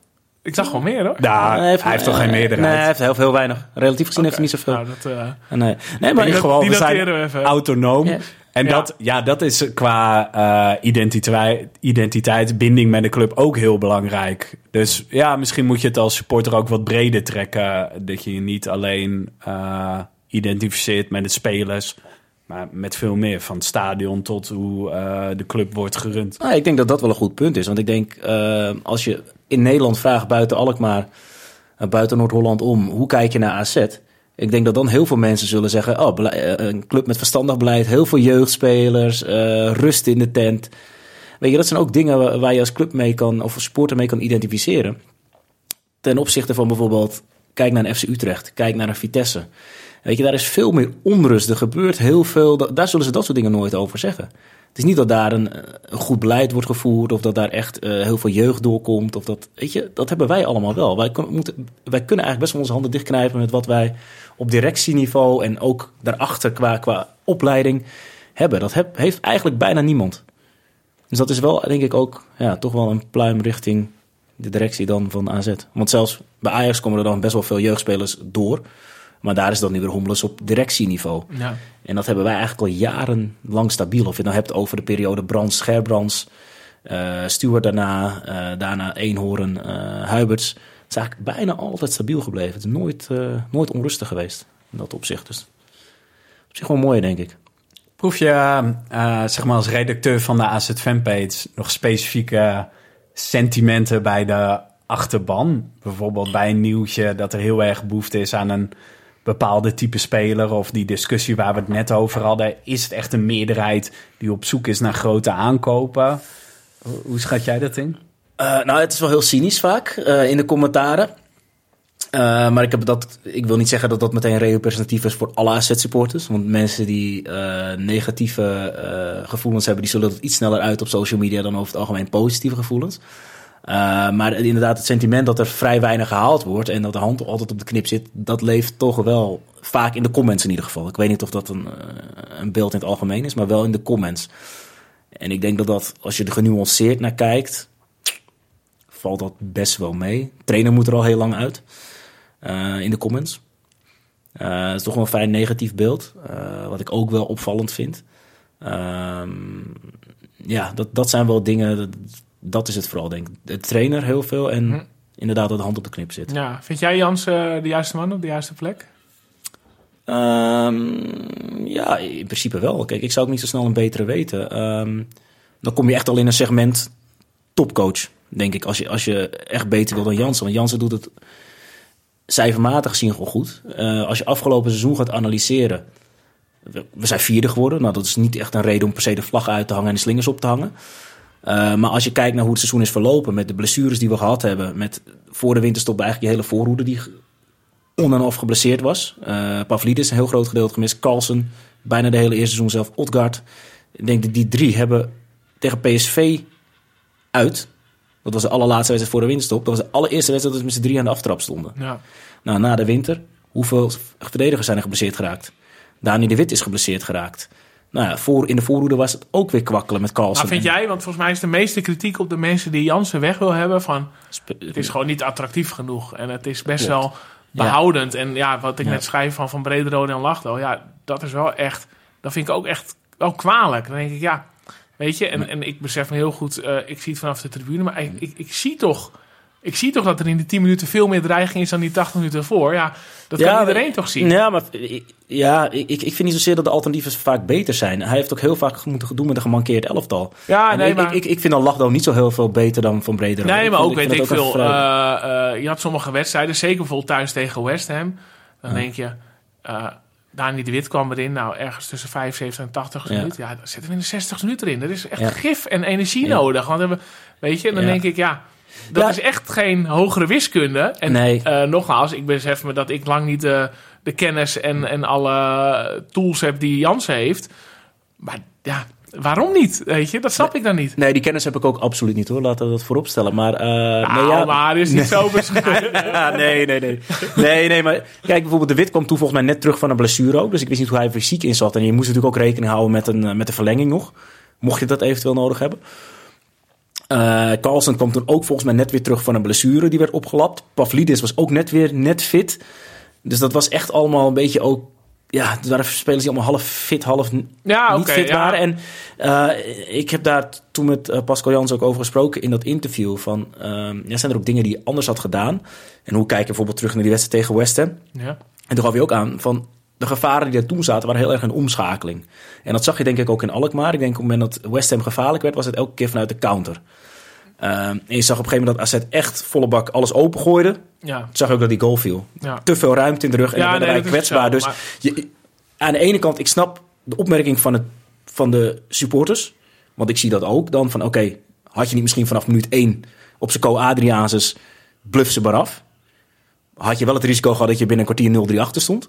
S3: Ik zag wel meer hoor.
S1: Nou, hij heeft, toch geen meerderheid?
S4: Nee, hij heeft heel veel weinig. Relatief gezien heeft hij niet zoveel.
S3: Nou, dat, eh,
S4: Nee, nee maar
S1: In ieder
S3: die
S1: geval, we zijn
S3: we even.
S1: autonoom.
S4: Ja.
S1: En
S3: Ja.
S1: Dat, ja, dat is qua eh, identiteit, identiteit, binding met de club ook heel belangrijk. Dus ja, misschien moet je het als supporter ook wat breder trekken. Dat je je niet alleen eh, identificeert met de spelers, maar met veel meer. Van het stadion tot hoe eh, de club wordt gerund.
S4: Nou, ik denk dat dat wel een goed punt is. Want ik denk, eh, als je in Nederland vraagt buiten Alkmaar, buiten Noord-Holland om, hoe kijk je naar AZ? Ik denk dat dan heel veel mensen zullen zeggen, oh, bele- eh, een club met verstandig beleid, heel veel jeugdspelers, eh, rust in de tent. Weet je, dat zijn ook dingen wa- waar je als club mee kan, of als supporter mee kan identificeren. Ten opzichte van bijvoorbeeld, kijk naar een FC Utrecht, kijk naar een Vitesse. Weet je, daar is veel meer onrust. Er gebeurt heel veel. da- Daar zullen ze dat soort dingen nooit over zeggen. Het is niet dat daar een, eh, een goed beleid wordt gevoerd. Of dat daar echt eh, heel veel jeugd doorkomt. Of dat, weet je, dat hebben wij allemaal wel. Wij, moeten, wij kunnen eigenlijk best wel onze handen dichtknijpen met wat wij op directieniveau. en ook daarachter qua, qua opleiding hebben. Dat heeft eigenlijk bijna niemand. Dus dat is wel, denk ik, ook ja, toch wel een pluim richting de directie dan van AZ. Want zelfs bij Ajax komen er dan best wel veel jeugdspelers door. Maar daar is dan nu weer Hommelus op directieniveau.
S3: Ja.
S4: En dat hebben wij eigenlijk al jarenlang stabiel. Of je het nou hebt over de periode Brands, Gerbrands, eh Stuart daarna, eh, daarna Eenhoorn, eh Huiberts. Het is eigenlijk bijna altijd stabiel gebleven. Het is nooit, nooit onrustig geweest in dat opzicht. Dus op zich wel mooi, denk ik.
S1: Proef je, zeg maar als redacteur van de AZ Fanpage nog specifieke sentimenten bij de achterban? Bijvoorbeeld bij een nieuwtje dat er heel erg behoefte is aan een bepaalde type speler of die discussie waar we het net over hadden. Is het echt een meerderheid die op zoek is naar grote aankopen? Hoe- schat jij dat in?
S4: Eh, nou, het is wel heel cynisch vaak eh, in de commentaren. Eh, maar ik, heb dat, ik wil niet zeggen dat dat meteen representatief is voor alle AZ-supporters. Want mensen die negatieve gevoelens hebben, die zullen het iets sneller uit op social media dan over het algemeen positieve gevoelens. Eh, maar inderdaad, het sentiment dat er vrij weinig gehaald wordt en dat de hand altijd op de knip zit, dat leeft toch wel vaak in de comments in ieder geval. Ik weet niet of dat een, eh, een beeld in het algemeen is, maar wel in de comments. En ik denk dat dat, als je er genuanceerd naar kijkt, valt dat best wel mee. Trainer moet er al heel lang uit eh, in de comments. Het is toch wel een vrij negatief beeld, wat ik ook wel opvallend vind. Ehm, ja, dat, dat zijn wel dingen, dat, dat is het vooral denk ik. De trainer heel veel en
S3: Hm.
S4: inderdaad dat de hand op de knip zit.
S3: ja. Vind jij Jans eh, de juiste man op de juiste plek?
S4: Ehm, ja, in principe wel. Kijk, ik zou ook niet zo snel een betere weten. Ehm, dan kom je echt al in een segment topcoach, denk ik. Als je, als je echt beter wil dan Jansen. Want Jansen doet het cijfermatig gezien gewoon goed. Eh, als je afgelopen seizoen gaat analyseren. We, we zijn vierde geworden. Nou, dat is niet echt een reden om per se de vlag uit te hangen en de slingers op te hangen. Eh, maar als je kijkt naar hoe het seizoen is verlopen, met de blessures die we gehad hebben, met voor de winterstop eigenlijk je hele voorhoede die on en off geblesseerd was. Eh Pavlidis een heel groot gedeelte gemist. Carlsen bijna de hele eerste seizoen zelf. Odgaard. Ik denk dat die drie hebben tegen PSV uit. Dat was de allerlaatste wedstrijd voor de winterstop. Dat was de allereerste wedstrijd dat we met z'n drie aan de aftrap stonden.
S3: Ja.
S4: Nou, na de winter, hoeveel verdedigers zijn er geblesseerd geraakt? Dani de Wit is geblesseerd geraakt. Nou ja, voor, in de voorhoede was het ook weer kwakkelen met Carlsen.
S3: Maar vind jij, want volgens mij is de meeste kritiek op de mensen die Jansen weg wil hebben van het is gewoon niet attractief genoeg en het is best
S4: Klopt.
S3: wel behoudend. En ja, wat ik
S4: Ja.
S3: net schrijf van Van Brederode en Lachdo, ja, dat is wel echt, dat vind ik ook echt wel kwalijk. Dan denk ik, ja, weet je, en, en ik besef me heel goed, eh, ik zie het vanaf de tribune, maar ik, ik, ik zie toch, ik zie toch dat er in die 10 minuten veel meer dreiging is dan die 80 minuten ervoor. Ja, dat kan iedereen toch zien.
S4: Ja, maar ik- ja, ik, ik vind niet zozeer dat de alternatieven vaak beter zijn. Hij heeft ook heel vaak moeten doen met een gemankeerd elftal.
S3: Ja,
S4: En
S3: nee,
S4: ik,
S3: maar...
S4: ik, ik vind dan Lachdo niet zo heel veel beter dan Van Breder.
S3: Nee, maar ook weet ik veel. Eh, eh, je had sommige wedstrijden, zeker bijvoorbeeld thuis tegen West Ham. Dan denk je, eh Dani de Wit kwam erin. Nou, ergens tussen 75 en 80
S4: Ja.
S3: minuten. Ja, dan zitten we in de 60 minuten erin. Er is echt
S4: Ja.
S3: gif en energie
S4: Ja.
S3: nodig. Want we hebben, weet je, en dan
S4: Ja.
S3: denk ik, ja, dat
S4: Ja.
S3: is echt geen hogere wiskunde. En
S4: Nee.
S3: eh, nogmaals, ik besef me dat ik lang niet de, de kennis en, en alle tools heb die Jansen heeft. Maar ja, waarom niet? Weet je, dat snap ik dan niet.
S4: Nee, die kennis heb ik ook absoluut niet hoor. Laten we dat voorop stellen. Maar, eh,
S3: Nou,
S4: nee, ja,
S3: maar is niet zo bescheiden.
S4: Ja, nee, nee, nee. Nee, nee, maar kijk, bijvoorbeeld de Wit kwam toen volgens mij net terug van een blessure ook. Dus ik wist niet hoe hij fysiek in zat. En je moest natuurlijk ook rekening houden met een, eh, met de verlenging nog. Mocht je dat eventueel nodig hebben. Eh Carlsen kwam toen ook volgens mij net weer terug van een blessure. Die werd opgelapt. Pavlidis was ook net weer net fit. Dus dat was echt allemaal een beetje ook... Ja, er waren spelers die allemaal half fit, half
S3: Ja,
S4: niet fit
S3: ja.
S4: waren. En eh, ik heb daar toen met eh, Pascal Jans ook over gesproken in dat interview. Van, ehm, ja, zijn er ook dingen die je anders had gedaan? En hoe kijk je bijvoorbeeld terug naar die wedstrijd tegen West Ham?
S3: Ja.
S4: En toen gaf hij ook aan van de gevaren die er toen zaten, waren heel erg een omschakeling. En dat zag je denk ik ook in Alkmaar. Ik denk op het moment dat West Ham gevaarlijk werd, was het elke keer vanuit de counter. Ehm, en je zag op een gegeven moment dat AZ echt volle bak alles opengooide.
S3: Ja.
S4: Toen zag je ook dat die goal viel.
S3: Ja.
S4: Te veel ruimte in de rug en
S3: Ja,
S4: dan
S3: nee,
S4: kwetsbaar. Dus
S3: maar-
S4: je, aan de ene kant, ik snap de opmerking van, het, van de supporters. Want ik zie dat ook dan van, oké, had je niet misschien vanaf minuut 1 op zijn co-Adriaanses bluff ze maar af. Had je wel het risico gehad dat je binnen een kwartier 0-3 achter stond.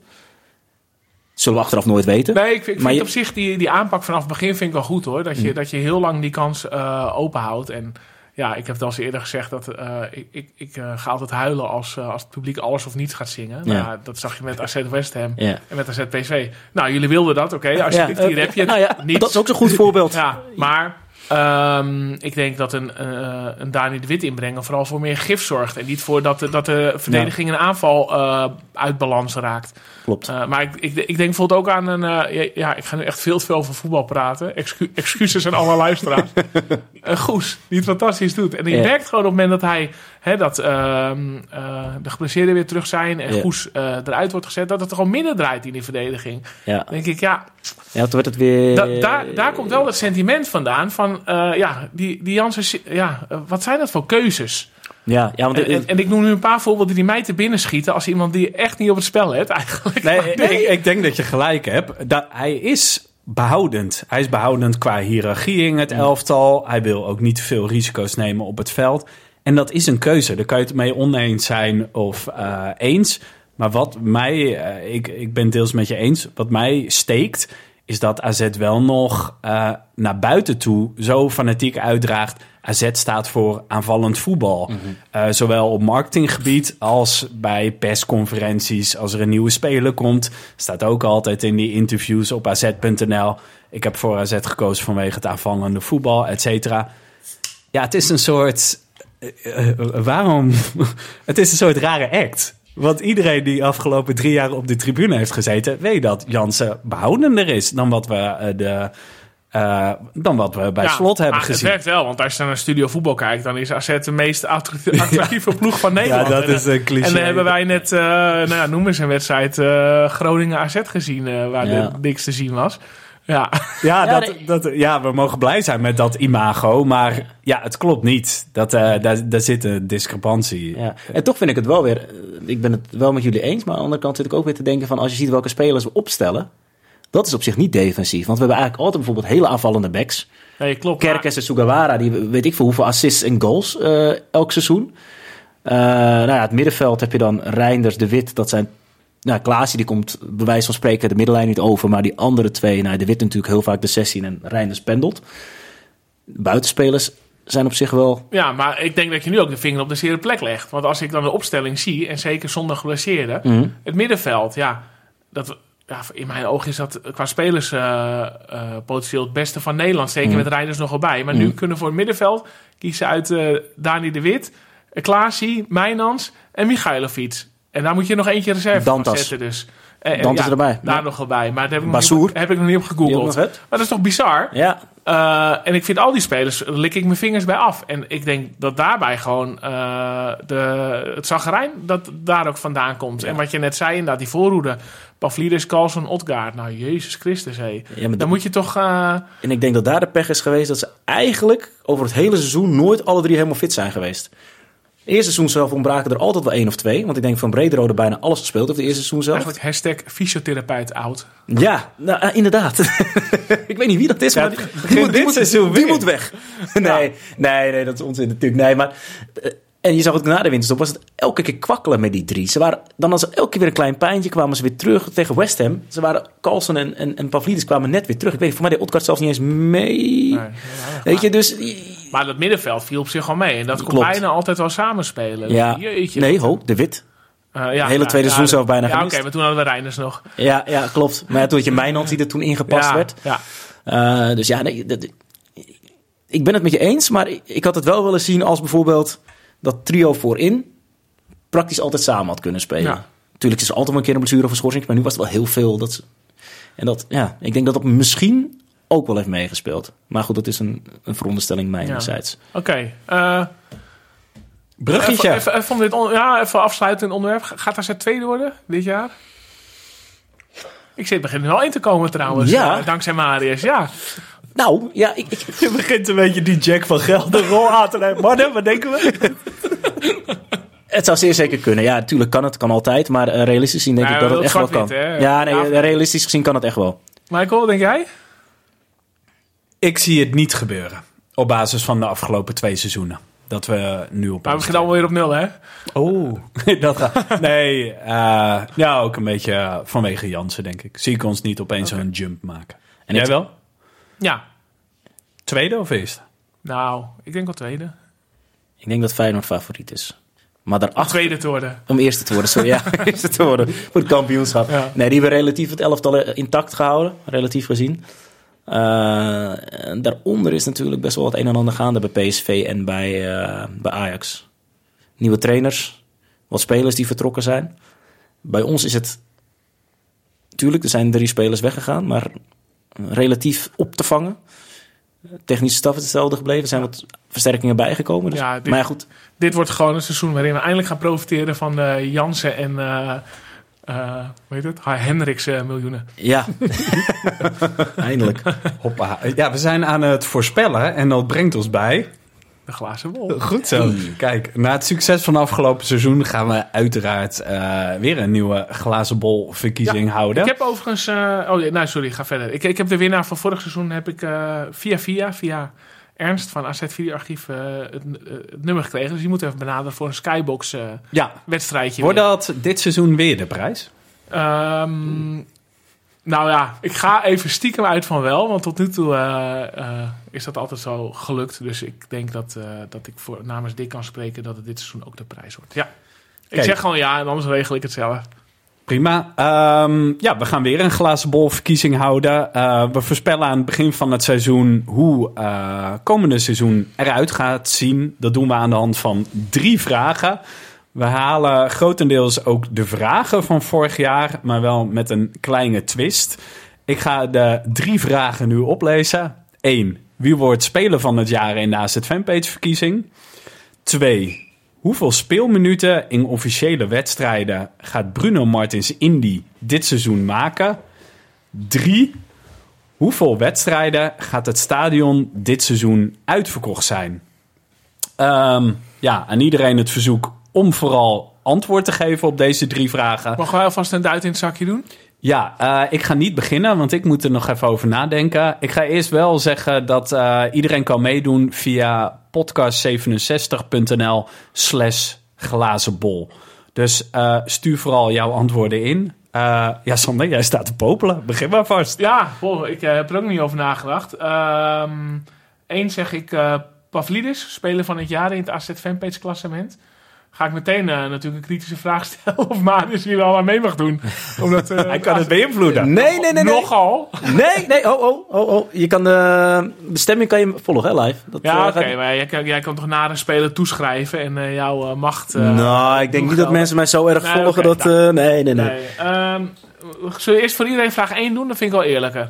S4: Zullen we achteraf nooit weten.
S3: Nee, ik vind, ik
S4: Maar
S3: vind
S4: je-
S3: op zich die, die aanpak vanaf het begin vind ik wel goed hoor. Dat je,
S4: Mm.
S3: dat je heel lang die kans eh open houdt. En ja, ik heb het al eens eerder gezegd dat eh, ik, ik, ik eh, ga altijd huilen als, als het publiek alles of niets gaat zingen.
S4: Ja.
S3: Nou, dat zag je met AZ West Ham
S4: Ja.
S3: en met AZ PSV. Nou, jullie wilden dat, oké. alsjeblieft,
S4: Ja,
S3: hier
S4: eh,
S3: heb je het.
S4: nou ja,
S3: Niets.
S4: dat is ook zo'n goed voorbeeld.
S3: Ja, maar Ehm, ik denk dat een, eh, een Dani de Wit inbrengen vooral voor meer gif zorgt. En niet voor dat, de- dat de verdediging en aanval eh, uit balans raakt.
S4: Klopt.
S3: Eh, maar ik, ik, ik denk bijvoorbeeld ook aan een... ja, ja, ik ga nu echt veel te veel over voetbal praten. Excu excuses aan alle luisteraars. Een Goes, die het fantastisch doet. En die
S4: Ja.
S3: merkt gewoon op het moment dat hij... Hè, dat ehm, eh, de geblesseerden weer terug zijn... en
S4: Ja.
S3: Goes eh, eruit wordt gezet... dat het er gewoon minder draait in die verdediging.
S4: ja.
S3: Dan denk ik, ja,
S4: ja, toen werd het weer...
S3: da- daar, daar komt wel het sentiment vandaan van... eh, ja, die, die Jansen... Ja, wat zijn dat voor keuzes?
S4: Ja, ja want
S3: En, en, en ik noem nu een paar voorbeelden die mij te binnen schieten... als iemand die echt niet op het spel heeft eigenlijk.
S1: Nee, ik, ik denk dat je gelijk hebt. Dat, hij is behoudend. Hij is behoudend qua hiërarchie in het elftal. Hij wil ook niet te veel risico's nemen op het veld. En dat is een keuze. Daar kan je het mee oneens zijn of eh, eens. Maar wat mij, eh, ik, ik ben deels met je eens, wat mij steekt, is dat AZ wel nog eh, naar buiten toe zo fanatiek uitdraagt. AZ staat voor aanvallend voetbal. Eh, zowel op marketinggebied als bij persconferenties. Als er een nieuwe speler komt, staat ook altijd in die interviews op az.nl. Ik heb voor AZ gekozen vanwege het aanvallende voetbal, et cetera. Ja, het is een soort. Eh, eh, waarom? het is een soort rare act. Want iedereen die afgelopen drie jaar op de tribune heeft gezeten, weet dat Jansen behoudender is dan wat we, eh, de, dan wat we bij
S3: Ja,
S1: slot hebben gezien.
S3: Het werkt wel, want als je naar studio voetbal kijkt, dan is AZ de meest attractieve ploeg van Nederland.
S1: Ja, dat
S3: En,
S1: is een cliché.
S3: En dan hebben wij net, nou ja, noem eens een wedstrijd, Groningen AZ gezien, waar
S4: Ja.
S3: de niks te zien was. Ja,
S1: Ja,
S4: Ja,
S1: dat, dat, ja, we mogen blij zijn met dat imago. Maar ja, het klopt niet. Dat, eh, daar, daar zit een discrepantie.
S4: Ja. En toch vind ik het wel weer, eh, ik ben het wel met jullie eens, maar aan de andere kant zit ik ook weer te denken van als je ziet welke spelers we opstellen, dat is op zich niet defensief. Want we hebben eigenlijk altijd bijvoorbeeld hele aanvallende backs.
S3: nee, klopt.
S4: Kerkers en Sugawara, die weet ik veel hoeveel assists en goals eh, elk seizoen. Eh, nou ja, het middenveld heb je dan Reinders, De Wit, dat zijn... Nou, Klaasie die komt bij wijze van spreken de middenlijn niet over, maar die andere twee, nou, De Wit natuurlijk heel vaak de 16 en Reinders pendelt. Buitenspelers zijn op zich wel...
S3: Ja, maar ik denk dat je nu ook de vinger op de zere plek legt. Want als ik dan de opstelling zie, en zeker zonder geblesseerden,
S4: Mhm.
S3: het middenveld, ja, dat, ja, in mijn ogen is dat qua spelers eh, eh, potentieel het beste van Nederland. Zeker
S4: Mhm.
S3: met rijders nog erbij. Maar nu kunnen we voor het middenveld kiezen uit eh Dani de Wit, Klaasie, Mijnans en Michailovic. En daar moet je nog eentje reserve
S4: Dantas.
S3: zetten dus. Eh, eh,
S4: Dantas
S3: ja,
S4: erbij.
S3: Daar
S4: Ja.
S3: nog wel bij. Maar dat heb ik, nog
S4: Bassoer.
S3: niet, op- heb ik nog niet op gegoogeld. Maar dat is toch bizar?
S4: Ja,
S3: Eh, en ik vind al die spelers, daar lik ik mijn vingers bij af. En ik denk dat daarbij gewoon eh, de, het zagrijn dat daar ook vandaan komt. En wat je net zei, inderdaad, die voorhoede. Pavlidis, Carlson, Otgaard. Nou, Jezus Christus, hé.
S4: ja maar
S3: Dan
S4: dat-
S3: moet je toch... eh,
S4: En ik denk dat daar de pech is geweest dat ze eigenlijk over het hele seizoen nooit alle drie helemaal fit zijn geweest. Eerste seizoen zelf ontbraken er altijd wel één of twee. Want ik denk van Brederode bijna alles gespeeld heeft de eerste seizoen zelf.
S3: eigenlijk hashtag fysiotherapeut oud.
S4: Ja, nou, eh, inderdaad. ik weet niet wie dat is,
S1: Ja,
S4: maar die, moet, die
S1: dit
S4: moet-
S1: seizoen
S4: die
S1: weer.
S4: moet weg. nee, nee, nee, dat is onzin natuurlijk. Nee, maar... eh, En je zag ook na de winterstop, was het elke keer kwakkelen met die drie. Ze waren, dan als er elke keer weer een klein pijntje, kwamen ze weer terug tegen West Ham. Ze waren, Carlson en, en, en Pavlidis kwamen net weer terug. Ik weet, voor mij deed Odgaard zelfs niet eens mee.
S3: Nee,
S4: Weet je, dus...
S3: Maar dat middenveld viel op zich al mee. En dat kon bijna altijd wel samenspelen.
S4: Ja,
S3: Jeetje.
S4: nee, ho, de Wit.
S3: Eh, ja,
S4: hele tweede seizoen zelf bijna
S3: Ja, oké, maar toen hadden we Reinders nog.
S4: Ja, ja, klopt. Maar ja, toen had je Mijnans die er toen ingepast werd.
S3: Ja.
S4: Eh, dus ja, nee, dat, ik ben het met je eens, maar ik, ik had het wel willen zien als bijvoorbeeld trio voorin praktisch altijd samen had kunnen spelen.
S3: Ja.
S4: Natuurlijk is er altijd wel een keer een blessure of een schorsing, maar nu was het wel heel veel. Dat, ze- en dat, ja, ik denk dat dat misschien ook wel heeft meegespeeld. Maar goed, dat is een, een veronderstelling mijnerzijds.
S3: Oké. eh,
S1: Bruggetje.
S3: Even, even, even, om dit on- ja, even afsluitend onderwerp. Gaat AZ tweede worden dit jaar? Ik zit begin er wel in te komen trouwens.
S4: Ja.
S3: eh, dankzij Marius, ja.
S4: Nou, ja, ik, ik,
S1: Je begint een beetje die Jack van Gelder rol aan te. Mannen, wat denken we?
S4: het zou zeer zeker kunnen. Ja, natuurlijk kan het, kan altijd. Maar eh, realistisch gezien denk
S3: Ja,
S4: ik dat het echt wel kan. Ja, nee,
S3: Ja.
S4: realistisch gezien kan het echt wel.
S3: Michael, wat denk jij?
S1: Ik zie het niet gebeuren. Op basis van de afgelopen twee seizoenen. Dat we nu op.
S3: Maar we beginnen allemaal weer op nul, hè?
S1: Oh, dat gaat. Nee, eh, ja, ook een beetje eh, vanwege Jansen, denk ik. Zie ik ons niet opeens zo'n jump maken. En jij wel?
S3: Ja.
S1: Tweede of eerste?
S3: Nou, ik denk wel tweede.
S4: Ik denk dat Feyenoord favoriet is. Maar daarachter...
S3: Tweede te worden.
S4: Om eerste te worden, sorry. Ja, eerste te worden voor het kampioenschap.
S3: Ja.
S4: Nee, die hebben relatief het elftal eh, intact gehouden, relatief gezien. Eh, en daaronder is natuurlijk best wel wat een en ander gaande bij PSV en bij, eh, bij Ajax. Nieuwe trainers, wat spelers die vertrokken zijn. Bij ons is het... Tuurlijk, er zijn drie spelers weggegaan, maar relatief op te vangen. Technische staf is hetzelfde gebleven. Er zijn wat versterkingen bijgekomen. Dus,
S3: Ja, dit-
S4: maar ja, goed.
S3: Dit wordt gewoon een seizoen waarin we eindelijk gaan profiteren van de Jansen en eh eh, hoe heet het? Hendricks eh, miljoenen.
S4: Ja, eindelijk.
S1: Hoppa. Ja, we zijn aan het voorspellen en dat brengt ons bij.
S3: De glazen bol.
S1: Goed zo. Kijk, na het succes van afgelopen seizoen gaan we uiteraard eh, weer een nieuwe glazen bol verkiezing houden.
S3: Ik heb overigens... eh, oh, nee, nou, sorry, ga verder. Ik, ik heb de winnaar van vorig seizoen heb ik eh, via via, via Ernst van AZ Videoarchief eh, het, eh, het nummer gekregen. Dus die moet even benaderen voor een Skybox eh,
S1: Ja,
S3: wedstrijdje.
S1: wordt dat dit seizoen weer de prijs?
S3: Ehm, nou ja, ik ga even stiekem uit van wel. Want tot nu toe eh, eh, is dat altijd zo gelukt. Dus ik denk dat, eh, dat ik voor, namens Dick kan spreken dat het dit seizoen ook de prijs wordt. Ja. Ik zeg gewoon ja en anders regel ik het zelf.
S1: Prima. Ehm, ja, we gaan weer een glazen bol verkiezing houden. Eh, we voorspellen aan het begin van het seizoen hoe eh komende seizoen eruit gaat zien. Dat doen we aan de hand van drie vragen. We halen grotendeels ook de vragen van vorig jaar, maar wel met een kleine twist. Ik ga de drie vragen nu oplezen. 1. Wie wordt speler van het jaar in de AZ Fanpage verkiezing? 2. Hoeveel speelminuten in officiële wedstrijden gaat Bruno Martins Indy dit seizoen maken? 3. Hoeveel wedstrijden gaat het stadion dit seizoen uitverkocht zijn? Ehm, ja, aan iedereen het verzoek om vooral antwoord te geven op deze drie vragen.
S3: Mogen wij alvast een duit in het zakje doen?
S1: Ja, eh, ik ga niet beginnen, want ik moet er nog even over nadenken. Ik ga eerst wel zeggen dat eh, iedereen kan meedoen via podcast67.nl slash glazenbol. Dus eh, stuur vooral jouw antwoorden in. Ja, Sander, jij staat te popelen. Begin maar vast.
S3: Ja, boh, ik heb er ook niet over nagedacht. Eén zeg ik Pavlidis, speler van het jaar in het AZ Fanpage klassement. Ga ik meteen eh, natuurlijk een kritische vraag stellen of Marius hier wel aan mee mag doen. Omdat, eh,
S1: Hij kan het beïnvloeden.
S4: Nee, nee, nee, nee.
S3: Nogal.
S4: Nee, nee, oh, oh, oh, oh. Je kan de, de stemming kan je volgen, hè, live. Dat,
S3: Ja,
S4: eh,
S3: oké, maar jij, kan- jij kan toch naar een speler toeschrijven en eh, jouw eh, macht... eh,
S4: nou, ik denk niet dat mensen mij zo erg
S3: Nee,
S4: volgen dat...
S3: nou.
S4: eh, nee, nee, nee.
S3: Nee. ehm, zullen we eerst voor iedereen vraag 1 doen? Dat vind ik wel eerlijker.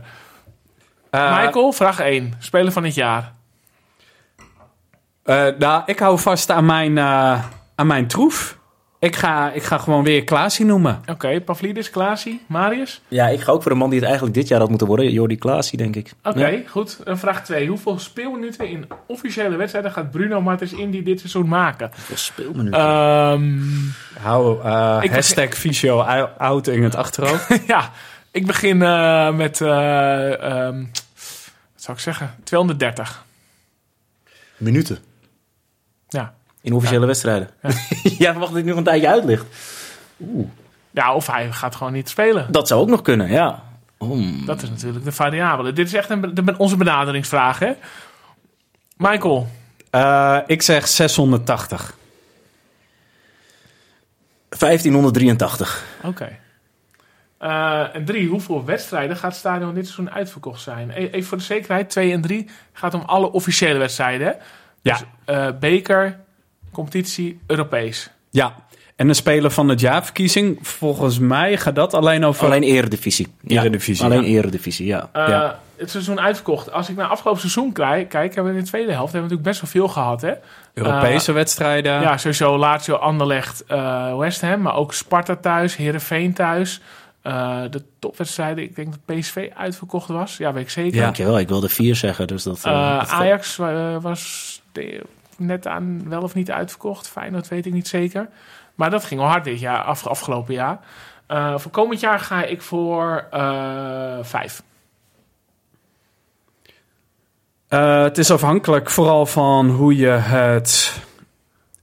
S1: Eh,
S3: Michael, vraag 1. Speler van het jaar.
S1: eh, nou, ik hou vast aan mijn, eh, aan mijn troef. Ik ga, ik ga gewoon weer Klaasie noemen.
S3: Oké, Pavlidis, Klaasie, Marius.
S4: Ja, ik ga ook voor de man die het eigenlijk dit jaar had moeten worden. Jordi Klaasie, denk ik.
S3: Oké,
S4: Ja.
S3: goed. En vraag 2. Hoeveel speelminuten in officiële wedstrijden gaat Bruno Martens Indy dit seizoen maken?
S4: Hoeveel speelminuten?
S3: Ehm,
S1: Hou eh,
S3: Ik-
S1: hashtag Fysio out in het achterhoofd.
S3: ja, ik begin eh, met, eh, ehm, wat zou ik zeggen, 230.
S4: minuten.
S3: Ja.
S4: In officiële wedstrijden. Ja. verwacht dat ik nog een tijdje uitlicht.
S3: ja, of hij gaat gewoon niet spelen.
S4: Dat zou ook nog kunnen, ja. Hmm.
S3: Dat is natuurlijk de variabele. Dit is echt een, de- onze benaderingsvraag, hè? Michael,
S1: Eh, ik zeg 680.
S4: 1583.
S3: oké. Eh, en drie, hoeveel wedstrijden gaat het stadion dit seizoen uitverkocht zijn? E- Even voor de zekerheid, twee en drie gaat om alle officiële wedstrijden. hè?
S1: Ja.
S3: Dus, eh, beker, competitie, Europees.
S1: Ja, en de speler van het jaarverkiezing, volgens mij gaat dat alleen over...
S4: Alleen eredivisie. Ja,
S1: Eredivisie,
S4: Alleen
S1: ja.
S4: eredivisie, ja.
S3: Eh,
S1: Ja.
S3: Het seizoen uitverkocht. Als ik naar afgelopen seizoen kijk, kijk, hebben we in de tweede helft hebben we natuurlijk best wel veel gehad. Hè?
S1: Europese wedstrijden.
S3: Ja, sowieso Lazio, Anderlecht, eh West Ham. Maar ook Sparta thuis, Heerenveen thuis. Eh, de topwedstrijden, ik denk dat PSV uitverkocht was. Ja, weet ik zeker.
S1: Ja.
S4: Dankjewel, ik wilde vier zeggen. Dus dat, eh,
S3: Eh, Ajax eh, was de- net aan wel of niet uitverkocht. Feyenoord weet ik niet zeker. Maar dat ging wel hard dit jaar, af, afgelopen jaar. Eh, voor komend jaar ga ik voor eh, vijf.
S1: Eh, het is afhankelijk vooral van hoe je het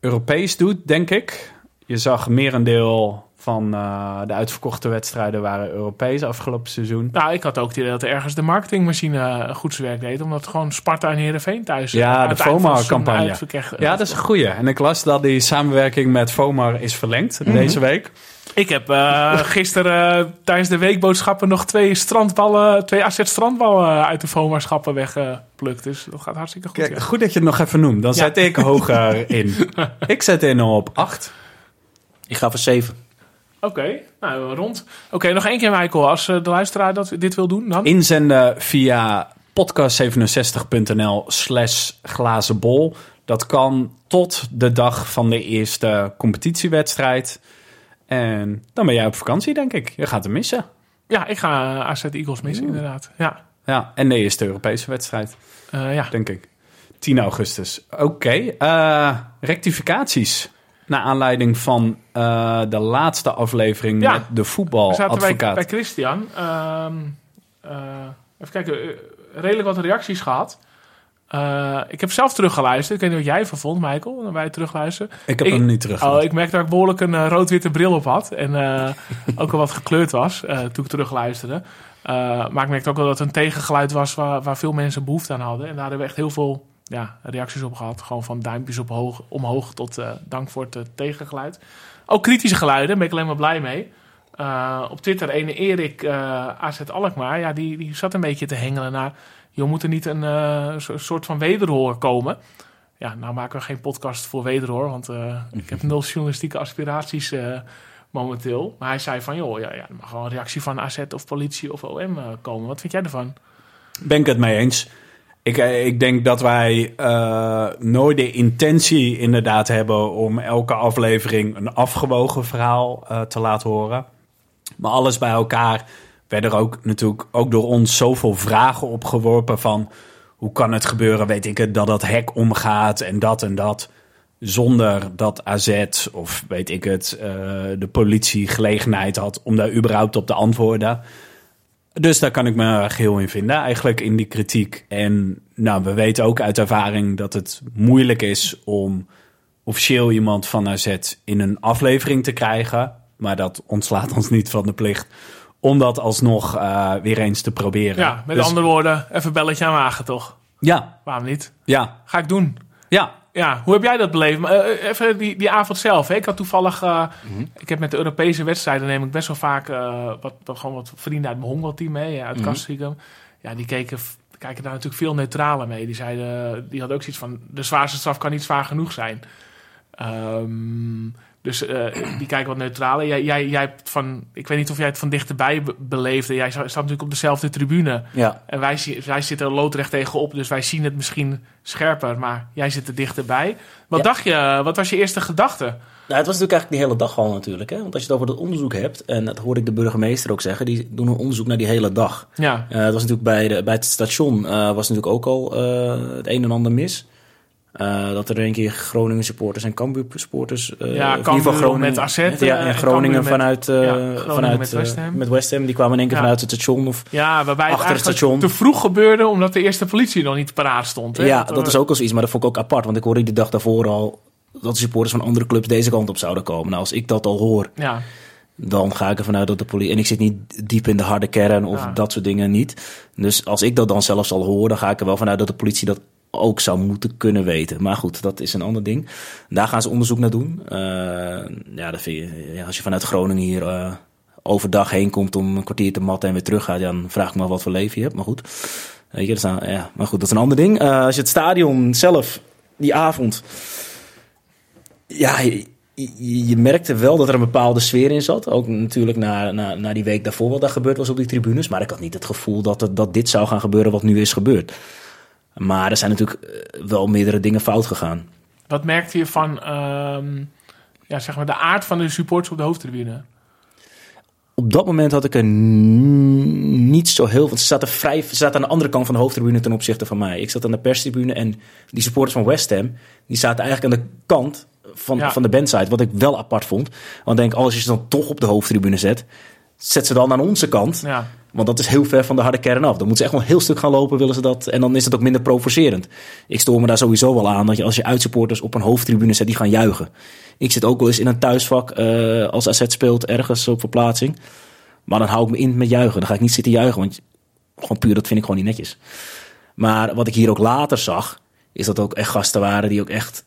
S1: Europees doet, denk ik. Je zag merendeel van eh, de uitverkochte wedstrijden waren Europees afgelopen seizoen.
S3: Nou, ik had ook het idee dat er ergens de marketingmachine eh, goed zijn werk deed. Omdat gewoon Sparta en Heerenveen thuis... eh,
S1: Ja,
S3: aan
S1: de
S3: uitverkecht-
S1: Ja, dat is een goeie. En ik las dat die samenwerking met FOMAR is verlengd
S3: Mhm.
S1: deze week.
S3: Ik heb eh, gisteren eh, tijdens de weekboodschappen nog twee strandballen, twee asset strandballen eh, uit de FOMA-schappen weggeplukt. Dus dat gaat hartstikke goed.
S1: Kijk,
S3: ja.
S1: goed dat je het nog even noemt. Dan zet ik hoger in. Ik zet in op 8.
S4: Ik ga voor 7.
S3: Oké, nou rond. Oké, nog één keer Michael, als eh, de luisteraar dat dit wil doen, dan?
S1: Inzenden via podcast67.nl slash glazenbol. Dat kan tot de dag van de eerste competitiewedstrijd. En dan ben jij op vakantie, denk ik. Je gaat hem missen.
S3: Ja, ik ga AZ Eagles missen, inderdaad. Ja,
S1: Ja, en de eerste Europese wedstrijd,
S3: Eh, ja.
S1: denk ik. 10 augustus. Oké, eh, rectificaties. Naar aanleiding van eh, de laatste aflevering
S3: Ja.
S1: met de
S3: We zaten bij,
S1: voetbaladvocaat.
S3: bij Christian. Ehm, eh, even kijken, eh, redelijk wat reacties gehad. Eh, ik heb zelf teruggeluisterd. Ik weet niet wat jij ervan vond, Michael, naar wij terugluisteren.
S1: Ik heb
S3: Ik-
S1: hem niet terug.
S3: Oh, ik merkte dat ik behoorlijk een rood-witte bril op had. En ook al wat gekleurd was toen ik terugluisterde. Maar ik merkte ook wel dat het een tegengeluid was waar, waar veel mensen behoefte aan hadden. En daar hebben we echt heel veel ja, reacties op gehad. Gewoon van duimpjes op hoog, omhoog tot eh, dank voor het eh, tegengeluid. Ook kritische geluiden, daar ben ik alleen maar blij mee. Eh, op Twitter, ene Erik AZ Alkmaar, ja, die, die zat een beetje te hengelen naar... Je moet er niet een so- soort van wederhoor komen. Ja, nou maken we geen podcast voor wederhoor, want ik heb nul journalistieke aspiraties momenteel. Maar hij zei van, joh, ja, ja, er mag wel een reactie van AZ of politie of OM komen. Wat vind jij ervan?
S1: Ben ik het mee eens. Ik, eh, ik denk dat wij eh, nooit de intentie inderdaad hebben om elke aflevering een afgewogen verhaal eh, te laten horen. Maar alles bij elkaar werden er ook natuurlijk ook door ons zoveel vragen opgeworpen van hoe kan het gebeuren, weet ik het, dat dat hek omgaat en dat en dat. Zonder dat AZ of weet ik het, de politie gelegenheid had om daar überhaupt op te antwoorden. Dus daar kan ik me geheel in vinden, eigenlijk in die kritiek. En nou, we weten ook uit ervaring dat het moeilijk is om officieel iemand van AZ in een aflevering te krijgen. Maar dat ontslaat ons niet van de plicht om dat alsnog eh, weer eens te proberen.
S3: Ja, met
S1: Dus-
S3: andere woorden, even belletje aan wagen toch?
S1: Ja,
S3: Waarom niet?
S1: ja,
S3: Ga ik doen.
S1: ja.
S3: Ja, hoe heb jij dat beleefd? Maar, eh, even die, die avond zelf. Hè? Ik had toevallig... eh, Ik heb met de Europese wedstrijden neem ik best wel vaak... eh, wat, wat, gewoon wat vrienden uit mijn honkbalteam mee. Uit
S4: Mhm.
S3: Castricum. Ja, die keken, kijken daar natuurlijk veel neutraler mee. Die zeiden... Die hadden ook zoiets van... De zwaarste straf kan niet zwaar genoeg zijn. Ehm, dus eh, die kijken wat neutraler. Jij, jij, jij hebt van... Ik weet niet of jij het van dichterbij be- beleefde. Jij staat natuurlijk op dezelfde tribune.
S4: Ja.
S3: En wij, wij zitten er loodrecht tegenop, dus wij zien het misschien scherper, maar jij zit er dichterbij. Wat
S4: Ja.
S3: dacht je? Wat was je eerste gedachte?
S4: Nou, het was natuurlijk eigenlijk die hele dag al natuurlijk. Hè? Want als je het over het onderzoek hebt, en dat hoorde ik de burgemeester ook zeggen, die doen een onderzoek naar die hele dag.
S3: Ja,
S4: Eh, het was natuurlijk bij, de, bij het station eh, was natuurlijk ook al eh, het een en ander mis. Eh, dat er een keer Groningen supporters en Cambuur supporters. eh,
S3: Ja,
S4: of in ieder
S3: Cambuur
S4: geval Groningen
S3: met AZ,
S4: Ja, en Groningen
S3: Cambuur met-
S4: vanuit, eh,
S3: ja, Groningen
S4: vanuit
S3: met
S4: eh,
S3: West Ham.
S4: met West Ham. Die kwamen in één keer
S3: Ja.
S4: vanuit het station. Of,
S3: ja waarbij
S4: Achter het station.
S3: te vroeg gebeurde, omdat de eerste politie nog niet paraat stond. Hè?
S4: ja, dat is ook al zoiets, maar dat vond ik ook apart. Want ik hoorde die dag daarvoor al dat de supporters van andere clubs deze kant op zouden komen. Nou, als ik dat al hoor,
S3: Ja,
S4: dan ga ik ervan uit dat de politie. En ik zit niet diep in de harde kern of
S3: Ja.
S4: dat soort dingen niet. Dus als ik dat dan zelfs al hoor, dan ga ik er wel vanuit dat de politie dat ook zou moeten kunnen weten. Maar goed, dat is een ander ding. Daar gaan ze onderzoek naar doen. Eh, ja, dat je, ja, als je vanuit Groningen hier eh, overdag heen komt om een kwartier te matten en weer terug gaat, dan vraag ik me wat voor leven je hebt. Maar goed, je, nou- ja, maar goed, dat is een ander ding. Eh, als je het stadion zelf die avond, ja, je, merkte wel dat er een bepaalde sfeer in zat. Ook natuurlijk na, na, na die week daarvoor wat daar gebeurd was op die tribunes. Maar ik had niet het gevoel dat, dat dit zou gaan gebeuren wat nu is gebeurd. Maar er zijn natuurlijk eh, wel meerdere dingen fout gegaan.
S3: wat merkte je van ehm, ja, zeg maar de aard van de supporters op de hoofdtribune?
S4: Op dat moment had ik er niet zo heel... Want ze zaten, vrij, ze zaten aan de andere kant van de hoofdtribune ten opzichte van mij. Ik zat aan de perstribune en die supporters van West Ham... die zaten eigenlijk aan de kant van,
S3: Ja.
S4: van de bandside. Wat ik wel apart vond. Want ik denk, als je ze dan toch op de hoofdtribune zet... zet ze dan aan onze kant.
S3: Ja,
S4: Want dat is heel ver van de harde kern af. Dan moeten ze echt wel een heel stuk gaan lopen, willen ze dat. En dan is het ook minder provocerend. Ik stoor me daar sowieso wel aan dat je als je uitsupporters op een hoofdtribune zet, die gaan juichen. Ik zit ook wel eens in een thuisvak eh, als AZ speelt ergens op verplaatsing. Maar dan hou ik me in met juichen. Dan ga ik niet zitten juichen, want gewoon puur dat vind ik gewoon niet netjes. Maar wat ik hier ook later zag, is dat ook echt gasten waren die ook echt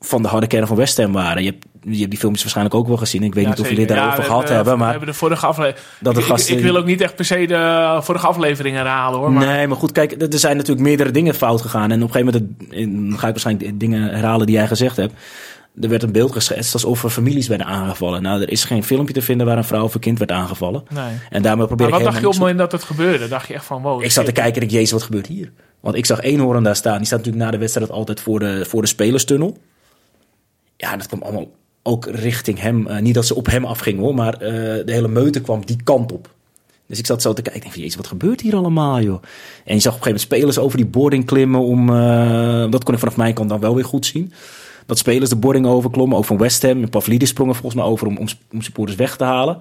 S4: van de harde kern van West Ham waren. Je hebt, je hebt die filmpjes waarschijnlijk ook wel gezien. Ik weet
S3: Ja,
S4: niet of jullie het daarover
S3: we
S4: gehad hebben.
S3: We
S4: Maar
S3: hebben de vorige aflevering.
S4: Dat de
S3: ik,
S4: gasten-
S3: ik, ik wil ook niet echt per se de vorige afleveringen herhalen hoor. Maar
S4: Nee, maar goed, kijk, er zijn natuurlijk meerdere dingen fout gegaan. En op een gegeven moment ga ik waarschijnlijk dingen herhalen die jij gezegd hebt. Er werd een beeld geschetst alsof er families werden aangevallen. Nou, er is geen filmpje te vinden waar een vrouw of een kind werd aangevallen.
S3: nee.
S4: En daarmee probeer
S3: Maar
S4: ik
S3: wat dacht je op het moment dat het gebeurde? Dacht je echt van wow.
S4: Ik zat te kijken en ik, jezus, wat gebeurt hier? Want ik zag Eenhoorn daar staan. Die staat natuurlijk na de wedstrijd altijd voor de, voor de spelerstunnel. Ja, dat kwam allemaal ook richting hem. Eh, niet dat ze op hem afgingen hoor, maar eh, de hele meute kwam die kant op. Dus ik zat zo te kijken. Ik denk van, jezus, wat gebeurt hier allemaal, joh? En je zag op een gegeven moment spelers over die boarding klimmen. Om, eh, dat kon ik vanaf mijn kant dan wel weer goed zien. Dat spelers de boarding overklommen. Ook van West Ham. En Pavlidis sprong er volgens mij over om, om, om supporters weg te halen.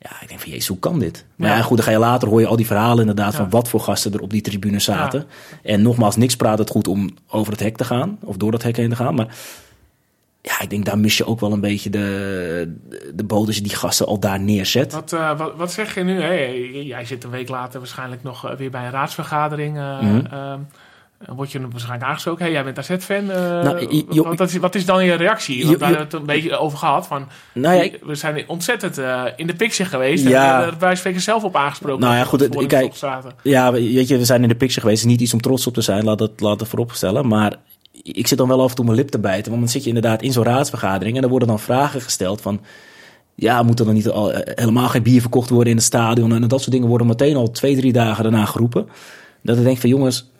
S4: Ja, ik denk van, jezus, hoe kan dit? Maar ja,
S3: Ja.
S4: goed, dan ga je later hoor je al die verhalen inderdaad...
S3: Ja.
S4: van wat voor gasten er op die tribune zaten. En nogmaals, niks praat het goed om over het hek te gaan. Of door dat hek heen te gaan. Maar ja, ik denk daar mis je ook wel een beetje de, de bodem die gasten al daar neerzet.
S3: Wat, eh, wat, wat zeg je nu? Hè? Jij zit een week later waarschijnlijk nog eh, weer bij een raadsvergadering. eh, Word je waarschijnlijk aangesproken? Hey, jij bent AZ-fan.
S4: Nou,
S3: wat, wat is, wat is dan je reactie? Want daar hebben we het een beetje over gehad. Van,
S4: Nou ja, ik-
S3: we zijn ontzettend in de picture geweest.
S4: Ja.
S3: En bij spreken zelf op aangesproken.
S4: Nou ja, goed, kijk. Ja, weet je, we zijn in de picture geweest. Het is niet iets om trots op te zijn, laat dat, laat dat vooropstellen. Maar ik zit dan wel af en toe mijn lip te bijten. Want dan zit je inderdaad in zo'n raadsvergadering. En er worden dan vragen gesteld van... Ja, moet er dan niet al, eh, helemaal geen bier verkocht worden in het stadion? En dat soort dingen worden meteen al twee, drie dagen daarna geroepen. Dat ik denk van jongens,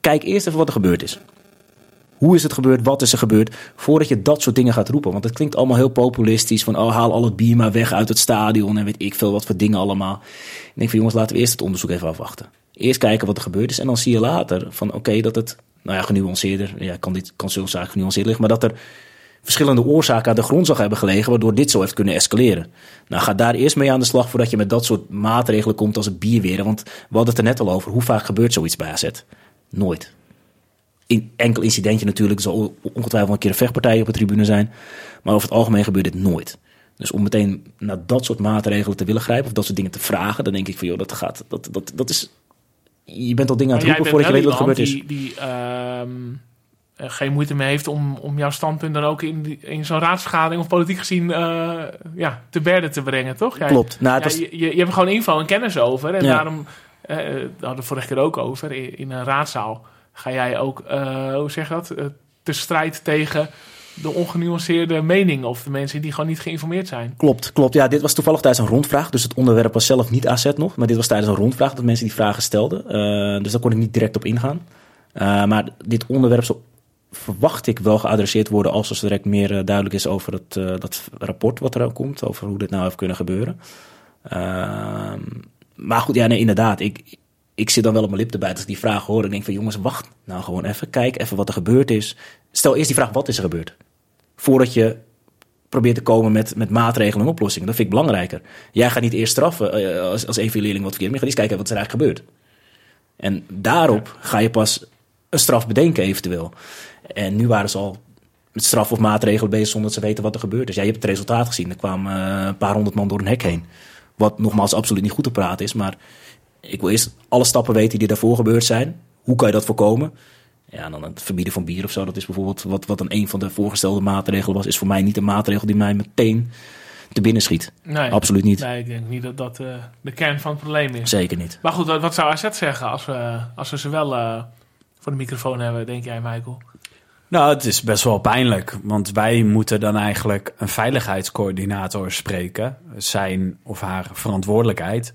S4: kijk eerst even wat er gebeurd is. Hoe is het gebeurd? Wat is er gebeurd? Voordat je dat soort dingen gaat roepen. Want het klinkt allemaal heel populistisch. Van oh, haal al het bier maar weg uit het stadion. En weet ik veel wat voor dingen allemaal. Ik denk van jongens, laten we eerst het onderzoek even afwachten. Eerst kijken wat er gebeurd is. En dan zie je later van oké, dat het, nou ja, genuanceerder. Ja, kan, dit, kan zo'n zaak genuanceerd liggen. Maar dat er verschillende oorzaken aan de grond zou hebben gelegen. Waardoor dit zo heeft kunnen escaleren. Nou, ga daar eerst mee aan de slag voordat je met dat soort maatregelen komt als het bier weer. Want we hadden het er net al over. Hoe vaak gebeurt zoiets bij AZ? Nooit in, enkel incidentje natuurlijk. Zal ongetwijfeld een keer een vechtpartij op de tribune zijn. Maar over het algemeen gebeurt dit nooit. Dus om meteen naar dat soort maatregelen te willen grijpen... of dat soort dingen te vragen... dan denk ik van, joh, dat gaat... Dat, dat, dat is... Je bent al dingen aan het roepen voordat je weet wat er gebeurd is.
S3: Die, die ehm, eh, geen moeite meer heeft om, om jouw standpunt dan ook in, die- in zo'n raadsvergadering of politiek gezien eh, ja, te berde te brengen, toch? Jij-
S4: Klopt. Nou,
S3: Ja,
S4: was,
S3: je, je, je hebt gewoon info en kennis over. En
S4: Ja.
S3: daarom, daar hadden we het vorige keer ook over, in, in een raadzaal ga jij ook, hoe zeg je dat, te strijd tegen de ongenuanceerde mening of de mensen die gewoon niet geïnformeerd zijn.
S4: Klopt, klopt. Ja, dit was toevallig tijdens een rondvraag. Dus het onderwerp was zelf niet AZ nog. Maar dit was tijdens een rondvraag dat mensen die vragen stelden. Eh, dus daar kon ik niet direct op ingaan. Eh, maar dit onderwerp zal, verwacht ik wel geadresseerd worden... als er zo direct meer eh, duidelijk is over het, dat rapport wat er komt. Over hoe dit nou heeft kunnen gebeuren. Ehm, maar goed, ja, nee, inderdaad. Ik, ik zit dan wel op mijn lip bijten als ik die vraag hoor. Ik denk van jongens, wacht nou gewoon even. Kijk even wat er gebeurd is. Stel eerst die vraag, wat is er gebeurd? Voordat je probeert te komen met, met maatregelen en oplossingen. Dat vind ik belangrijker. Jij gaat niet eerst straffen eh, als, als een van je leerlingen wat verkeerd, maar je gaat eerst kijken wat er eigenlijk gebeurt. En daarop ga je pas een straf bedenken eventueel. En nu waren ze al met straf of maatregelen bezig zonder dat ze weten wat er gebeurd is. Ja, je hebt het resultaat gezien. Er kwamen eh, een paar honderd man door een hek heen. Wat nogmaals absoluut niet goed te praten is. Maar ik wil eerst alle stappen weten die daarvoor gebeurd zijn. Hoe kan je dat voorkomen? Ja, en dan het verbieden van bier of zo. Dat is bijvoorbeeld wat, wat dan een van de voorgestelde maatregelen was. Is voor mij niet een maatregel die mij meteen te binnen schiet.
S3: Nee,
S4: Absoluut niet.
S3: Nee, ik denk niet dat dat eh, de kern van het probleem is.
S4: Zeker niet.
S3: Maar goed, wat, wat zou AZ zeggen als we, als we ze wel eh, voor de microfoon hebben, denk jij, Michael?
S1: Nou, het is best wel pijnlijk, want wij moeten dan eigenlijk een veiligheidscoördinator spreken. Zijn of haar verantwoordelijkheid.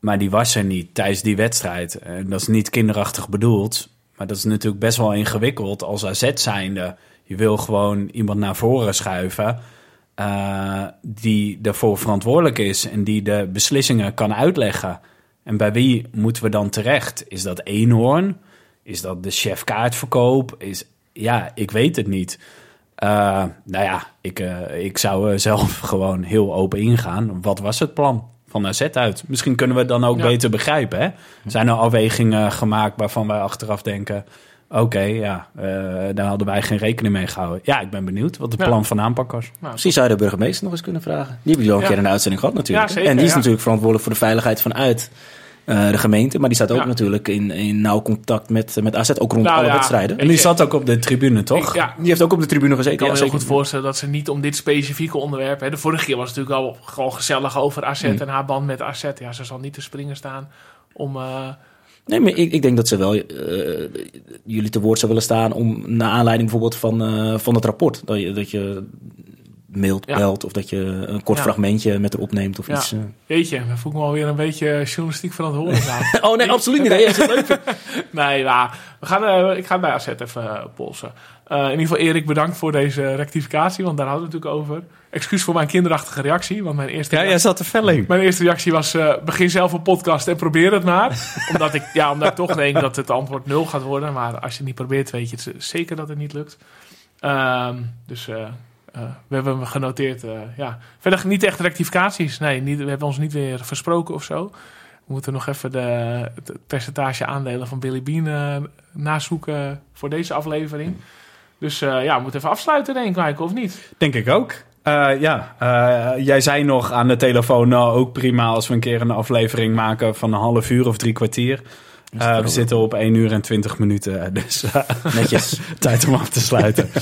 S1: Maar die was er niet tijdens die wedstrijd. En dat is niet kinderachtig bedoeld. Maar dat is natuurlijk best wel ingewikkeld als AZ zijnde. Je wil gewoon iemand naar voren schuiven eh, die daarvoor verantwoordelijk is en die de beslissingen kan uitleggen. En bij wie moeten we dan terecht? Is dat Eenhoorn? Is dat de chef kaartverkoop? Is, ja, ik weet het niet. Eh, nou ja, ik, eh, ik zou zelf gewoon heel open ingaan. Wat was het plan van AZ uit? Misschien kunnen we het dan ook
S3: Ja.
S1: beter begrijpen. Hè? Zijn er afwegingen gemaakt waarvan wij achteraf denken... oké, ja, eh, daar hadden wij geen rekening mee gehouden. Ja, ik ben benieuwd wat het
S3: Ja.
S1: plan van aanpak was.
S3: Nou,
S4: Misschien zou je de burgemeester nog eens kunnen vragen. Die hebben jullie al een
S3: Ja.
S4: keer de uitzending gehad natuurlijk.
S3: Ja, zeker,
S4: en die is
S3: ja.
S4: natuurlijk verantwoordelijk voor de veiligheid vanuit eh, de gemeente. Maar die staat ook
S3: Ja.
S4: natuurlijk in, in nauw contact met, met AZ, ook rond
S3: Nou
S4: alle
S3: ja,
S4: wedstrijden.
S1: En die zat ook op de tribune, toch?
S3: Ja,
S4: Die heeft ook op de tribune gezeten.
S3: Ik kan
S4: ja,
S3: me heel goed voorstellen dat ze niet om dit specifieke onderwerp... Hè, de vorige keer was het natuurlijk al gewoon gezellig over AZ
S4: Mm.
S3: en haar band met AZ. Ja, ze zal niet te springen staan om... eh,
S4: Nee, maar ik, ik denk dat ze wel eh, jullie te woord zou willen staan om naar aanleiding bijvoorbeeld van, eh, van het rapport. Dat je, dat je mailt,
S3: Ja.
S4: belt of dat je een kort
S3: Ja.
S4: fragmentje met haar opneemt of
S3: Ja.
S4: iets. eh.
S3: Jeetje, dan voel ik me alweer een beetje journalistiek verantwoordelijk aan.
S4: Oh nee, absoluut niet. Nee, je leuk
S3: nee, we gaan, eh, ik ga het bij AZ even eh, polsen. Eh, in ieder geval Erik, bedankt voor deze rectificatie, want daar hadden we het natuurlijk over. Excuus voor mijn kinderachtige reactie, want mijn eerste,
S1: Ja, jij zat er fel in.
S3: mijn eerste reactie was eh, begin zelf een podcast en probeer het maar. omdat, ik, ja, omdat ik toch denk dat het antwoord nul gaat worden. Maar als je het niet probeert, weet je het zeker dat het niet lukt. Ehm, dus eh, eh, we hebben hem genoteerd. eh, ja. Verder niet echt rectificaties. Nee, niet, we hebben ons niet weer versproken of zo. We moeten nog even de, het percentage aandelen van Billy Bean eh, nazoeken voor deze aflevering. Dus eh, ja, we moeten even afsluiten, denk ik, Michael, of niet?
S1: Denk ik ook. Eh, ja, eh, jij zei nog aan de telefoon, nou ook prima als we een keer een aflevering maken van een half uur of drie kwartier. Eh, we zitten op 1 uur en 20 minuten, dus eh,
S4: Netjes.
S1: tijd om af te sluiten.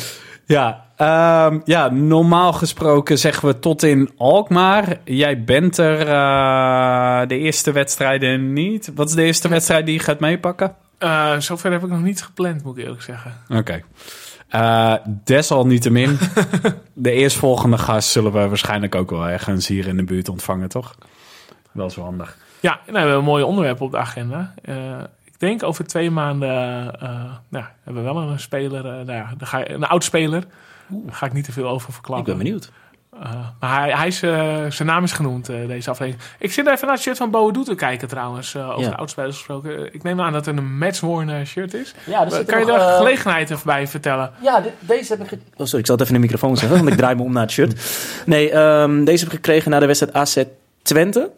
S1: ja, ehm, ja, normaal gesproken zeggen we tot in Alkmaar. Jij bent er eh, de eerste wedstrijden niet. Wat is de eerste wedstrijd die je gaat meepakken?
S3: Eh, zover heb ik nog niet gepland, moet ik eerlijk zeggen.
S1: Oké. Eh, desalniettemin, de eerstvolgende gast zullen we waarschijnlijk ook wel ergens hier in de buurt ontvangen, toch? Wel zo handig.
S3: Ja, nou, we hebben een mooi onderwerp op de agenda. Denk over twee maanden eh, nou, hebben we wel een speler, eh, nou ga je, een oud speler. Daar ga ik niet te veel over
S4: Ik
S3: verklappen.
S4: ben benieuwd.
S3: Eh, maar hij, hij is, zijn naam is genoemd, eh, deze aflevering. Ik zit even naar het shirt van Boadu te kijken trouwens, over
S4: Ja.
S3: de oudspelers gesproken. Ik neem aan dat het een matchworn shirt is.
S4: Ja,
S3: kan je daar gelegenheid even bij vertellen?
S4: Ja, dit- deze heb ik... ge- Oh, sorry, ik zal het even in de microfoon zeggen, want ik draai me om naar het shirt. Nee, ehm, deze heb ik gekregen na de wedstrijd AZ Twente.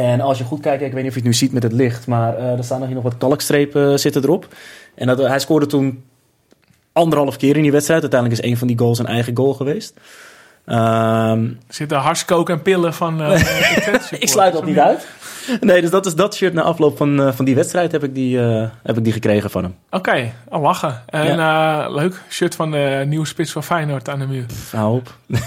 S4: En als je goed kijkt, ik weet niet of je het nu ziet met het licht, maar eh, er staan nog hier nog wat kalkstrepen zitten erop. En dat, hij scoorde toen anderhalf keer in die wedstrijd. Uiteindelijk is een van die goals een eigen goal geweest.
S3: Er zitten harskook en pillen van... eh, Twente
S4: ik sluit dat niet uit. Nee, dus dat is dat shirt na afloop van, eh, van die wedstrijd heb ik die, eh, heb ik die gekregen van hem.
S3: Oké, al lachen. En eh, leuk, shirt van de nieuwe spits van Feyenoord aan de muur.
S4: Hou op.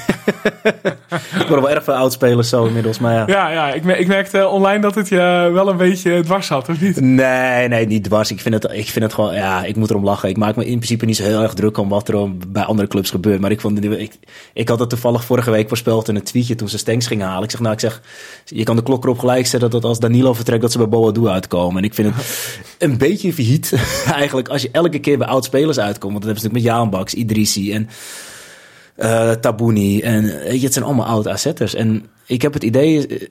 S4: ik word wel erg veel oudspelers zo inmiddels, maar ja.
S3: Ja, ja ik, ik merkte online dat het je wel een beetje dwars had, of niet?
S4: Nee, nee, niet dwars. Ik vind, het, ik vind het gewoon, ja, ik moet erom lachen. Ik maak me in principe niet zo heel erg druk om wat er bij andere clubs gebeurt. Maar ik, vond, ik, ik had het toevallig vorige week voorspeld in een tweetje toen ze Stenks gingen halen. Ik zeg, nou, ik zeg, je kan de klok erop gelijk zetten dat als Danilo vertrekt, dat ze bij Boadu uitkomen. En ik vind het een beetje verhiet eigenlijk als je elke keer bij oud-spelers uitkomt. Want dat hebben ze natuurlijk met Jaan Baks, Idrissi en eh Tabouni. En weet je, het zijn allemaal oud AZ'ers. En ik heb het idee, eh,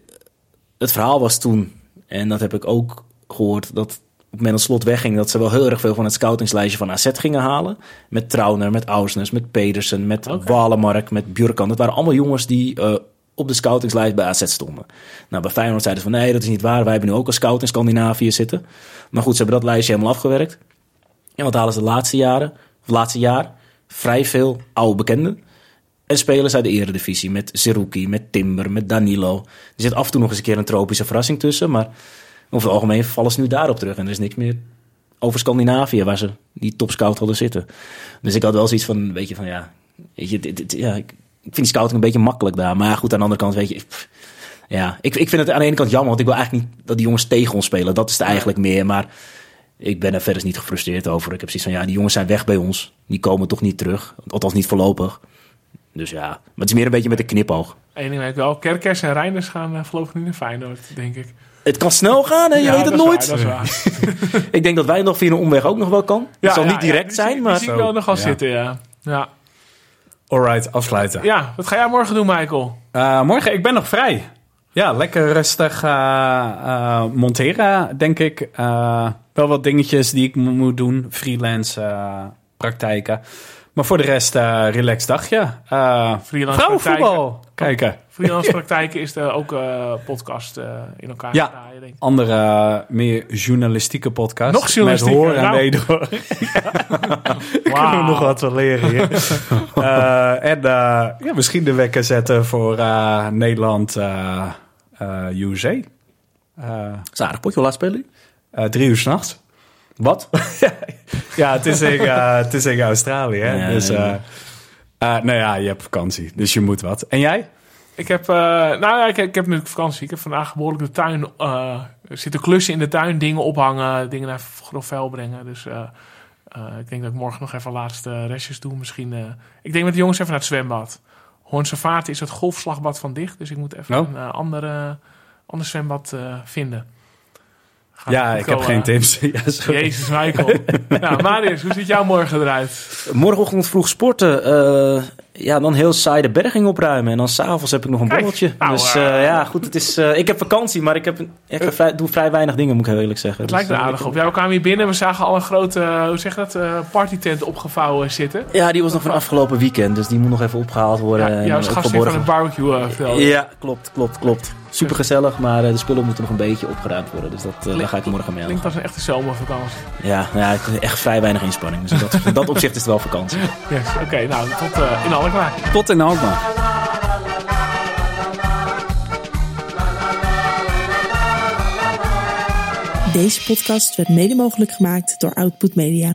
S4: het verhaal was toen, en dat heb ik ook gehoord, dat op het moment dat Slot wegging, dat ze wel heel erg veel van het scoutingslijstje van AZ gingen halen. Met Trauner, met Ausnes, met Pedersen, met. Walemark, met Bjurkan. Dat waren allemaal jongens die eh, op de scoutingslijst bij AZ stonden. Nou, bij Feyenoord zeiden ze van nee, dat is niet waar. Wij hebben nu ook een scout in Scandinavië zitten. Maar goed, ze hebben dat lijstje helemaal afgewerkt. En wat halen ze de laatste jaren, of laatste jaar? Vrij veel oude bekenden. En spelers uit de eredivisie. Met Zerouki, met Timber, met Danilo. Er zit af en toe nog eens een keer een tropische verrassing tussen. Maar over het algemeen vallen ze nu daarop terug. En er is niks meer over Scandinavië waar ze die topscout hadden zitten. Dus ik had wel zoiets van, weet je, van ja... Weet je, dit, dit- ja ik vind die scouting een beetje makkelijk daar. Maar goed, aan de andere kant, weet je... pff, ja, ik, ik vind het aan de ene kant jammer. Want ik wil eigenlijk niet dat die jongens tegen ons spelen. Dat is het eigenlijk meer. Maar ik ben er verder niet gefrustreerd over. Ik heb zoiets van, ja, die jongens zijn weg bij ons. Die komen toch niet terug. Althans niet voorlopig. Dus ja, maar het is meer een beetje met een knipoog.
S3: Eén ding weet ik wel, Kerkers en Reinders gaan uh, voorlopig niet naar Feyenoord, denk ik.
S4: Het kan snel gaan en je
S3: Ja,
S4: weet het nooit.
S3: waar, dat is waar.
S4: Ik denk dat wij nog via een omweg ook nog wel kan. Het
S3: Ja,
S4: zal
S3: ja,
S4: niet direct
S3: die
S4: zijn, maar...
S3: Die zie ik wel nog wel
S1: Ja.
S3: zitten, ja. ja.
S1: Alright, afsluiten.
S3: Ja, wat ga jij morgen doen, Michael?
S1: Eh, morgen, ik ben nog vrij. Ja, lekker rustig eh, eh, monteren, denk ik. Wel wat dingetjes die ik mo- moet doen. Freelance praktijken. Maar voor de rest, relaxed dagje.
S3: Freelance
S1: vrouwenvoetbal kijken.
S3: Freelance praktijken is er ook eh podcast eh, in elkaar
S1: Ja.
S3: draaien, denk ik.
S1: Andere, eh, meer journalistieke podcast.
S3: Nog journalistiek,
S1: Met hoor en
S3: nou.
S1: wederhoor. Kunnen we nog wat van leren hier. Eh, en eh, ja, misschien de wekker zetten voor eh, Nederland eh, eh, USA. Eh,
S4: Dat is een aardig potje. Hoe laat spelen jullie?
S1: eh, drie uur s'nachts.
S4: Wat?
S1: Ja, het is in, eh, het is in Australië. Hè?
S4: Ja,
S1: dus, eh, nou ja, je hebt vakantie, dus je moet wat. En jij?
S3: Ik heb, eh, nou ja, ik, ik heb natuurlijk vakantie. Ik heb vandaag behoorlijk de tuin, eh zitten klussen in de tuin, dingen ophangen, dingen naar grof vuil brengen. Dus eh, eh, ik denk dat ik morgen nog even laatste restjes doe. Misschien, eh, ik denk met de jongens even naar het zwembad. Hoornse Vaart is het golfslagbad van dicht, dus ik moet even
S1: Oh.
S3: een eh, andere, ander zwembad eh, vinden.
S1: Ja, ik heb geen tips. Ja, sorry.
S3: Jezus, Michael. nou, Marius, hoe ziet jouw morgen eruit?
S4: Morgenochtend vroeg sporten. eh, ja, dan heel saai de berging opruimen. En dan s'avonds heb ik nog een
S3: Kijk,
S4: borreltje.
S3: nou,
S4: dus
S3: eh,
S4: eh, ja, goed. Het is, eh, ik heb vakantie, maar ik, heb, een- ik heb vrij- doe vrij weinig dingen, moet ik heel eerlijk zeggen.
S3: Het
S4: Dus,
S3: lijkt er
S4: eh,
S3: aardig op. Ja, we kwamen hier binnen. We zagen al een grote, eh, hoe zeg je dat, eh, partytent opgevouwen zitten.
S4: Ja, die was nog van afgelopen weekend, dus die moet nog even opgehaald worden.
S3: Ja,
S4: eh,
S3: gastheer van het barbecue uh.
S4: Ja, klopt, klopt, klopt. Super gezellig, maar eh, de spullen moeten nog een beetje opgeruimd worden. Dus dat, eh, daar ga ik morgen mee aan.
S3: Klinkt als een echte zomervakantie.
S4: Ja, ja, echt vrij weinig inspanning. Dus in dat, in dat opzicht is het wel vakantie.
S3: Yes. Oké, nou, tot eh, in Alkmaar.
S1: Tot in Alkmaar.
S5: Deze podcast werd mede mogelijk gemaakt door Output Media.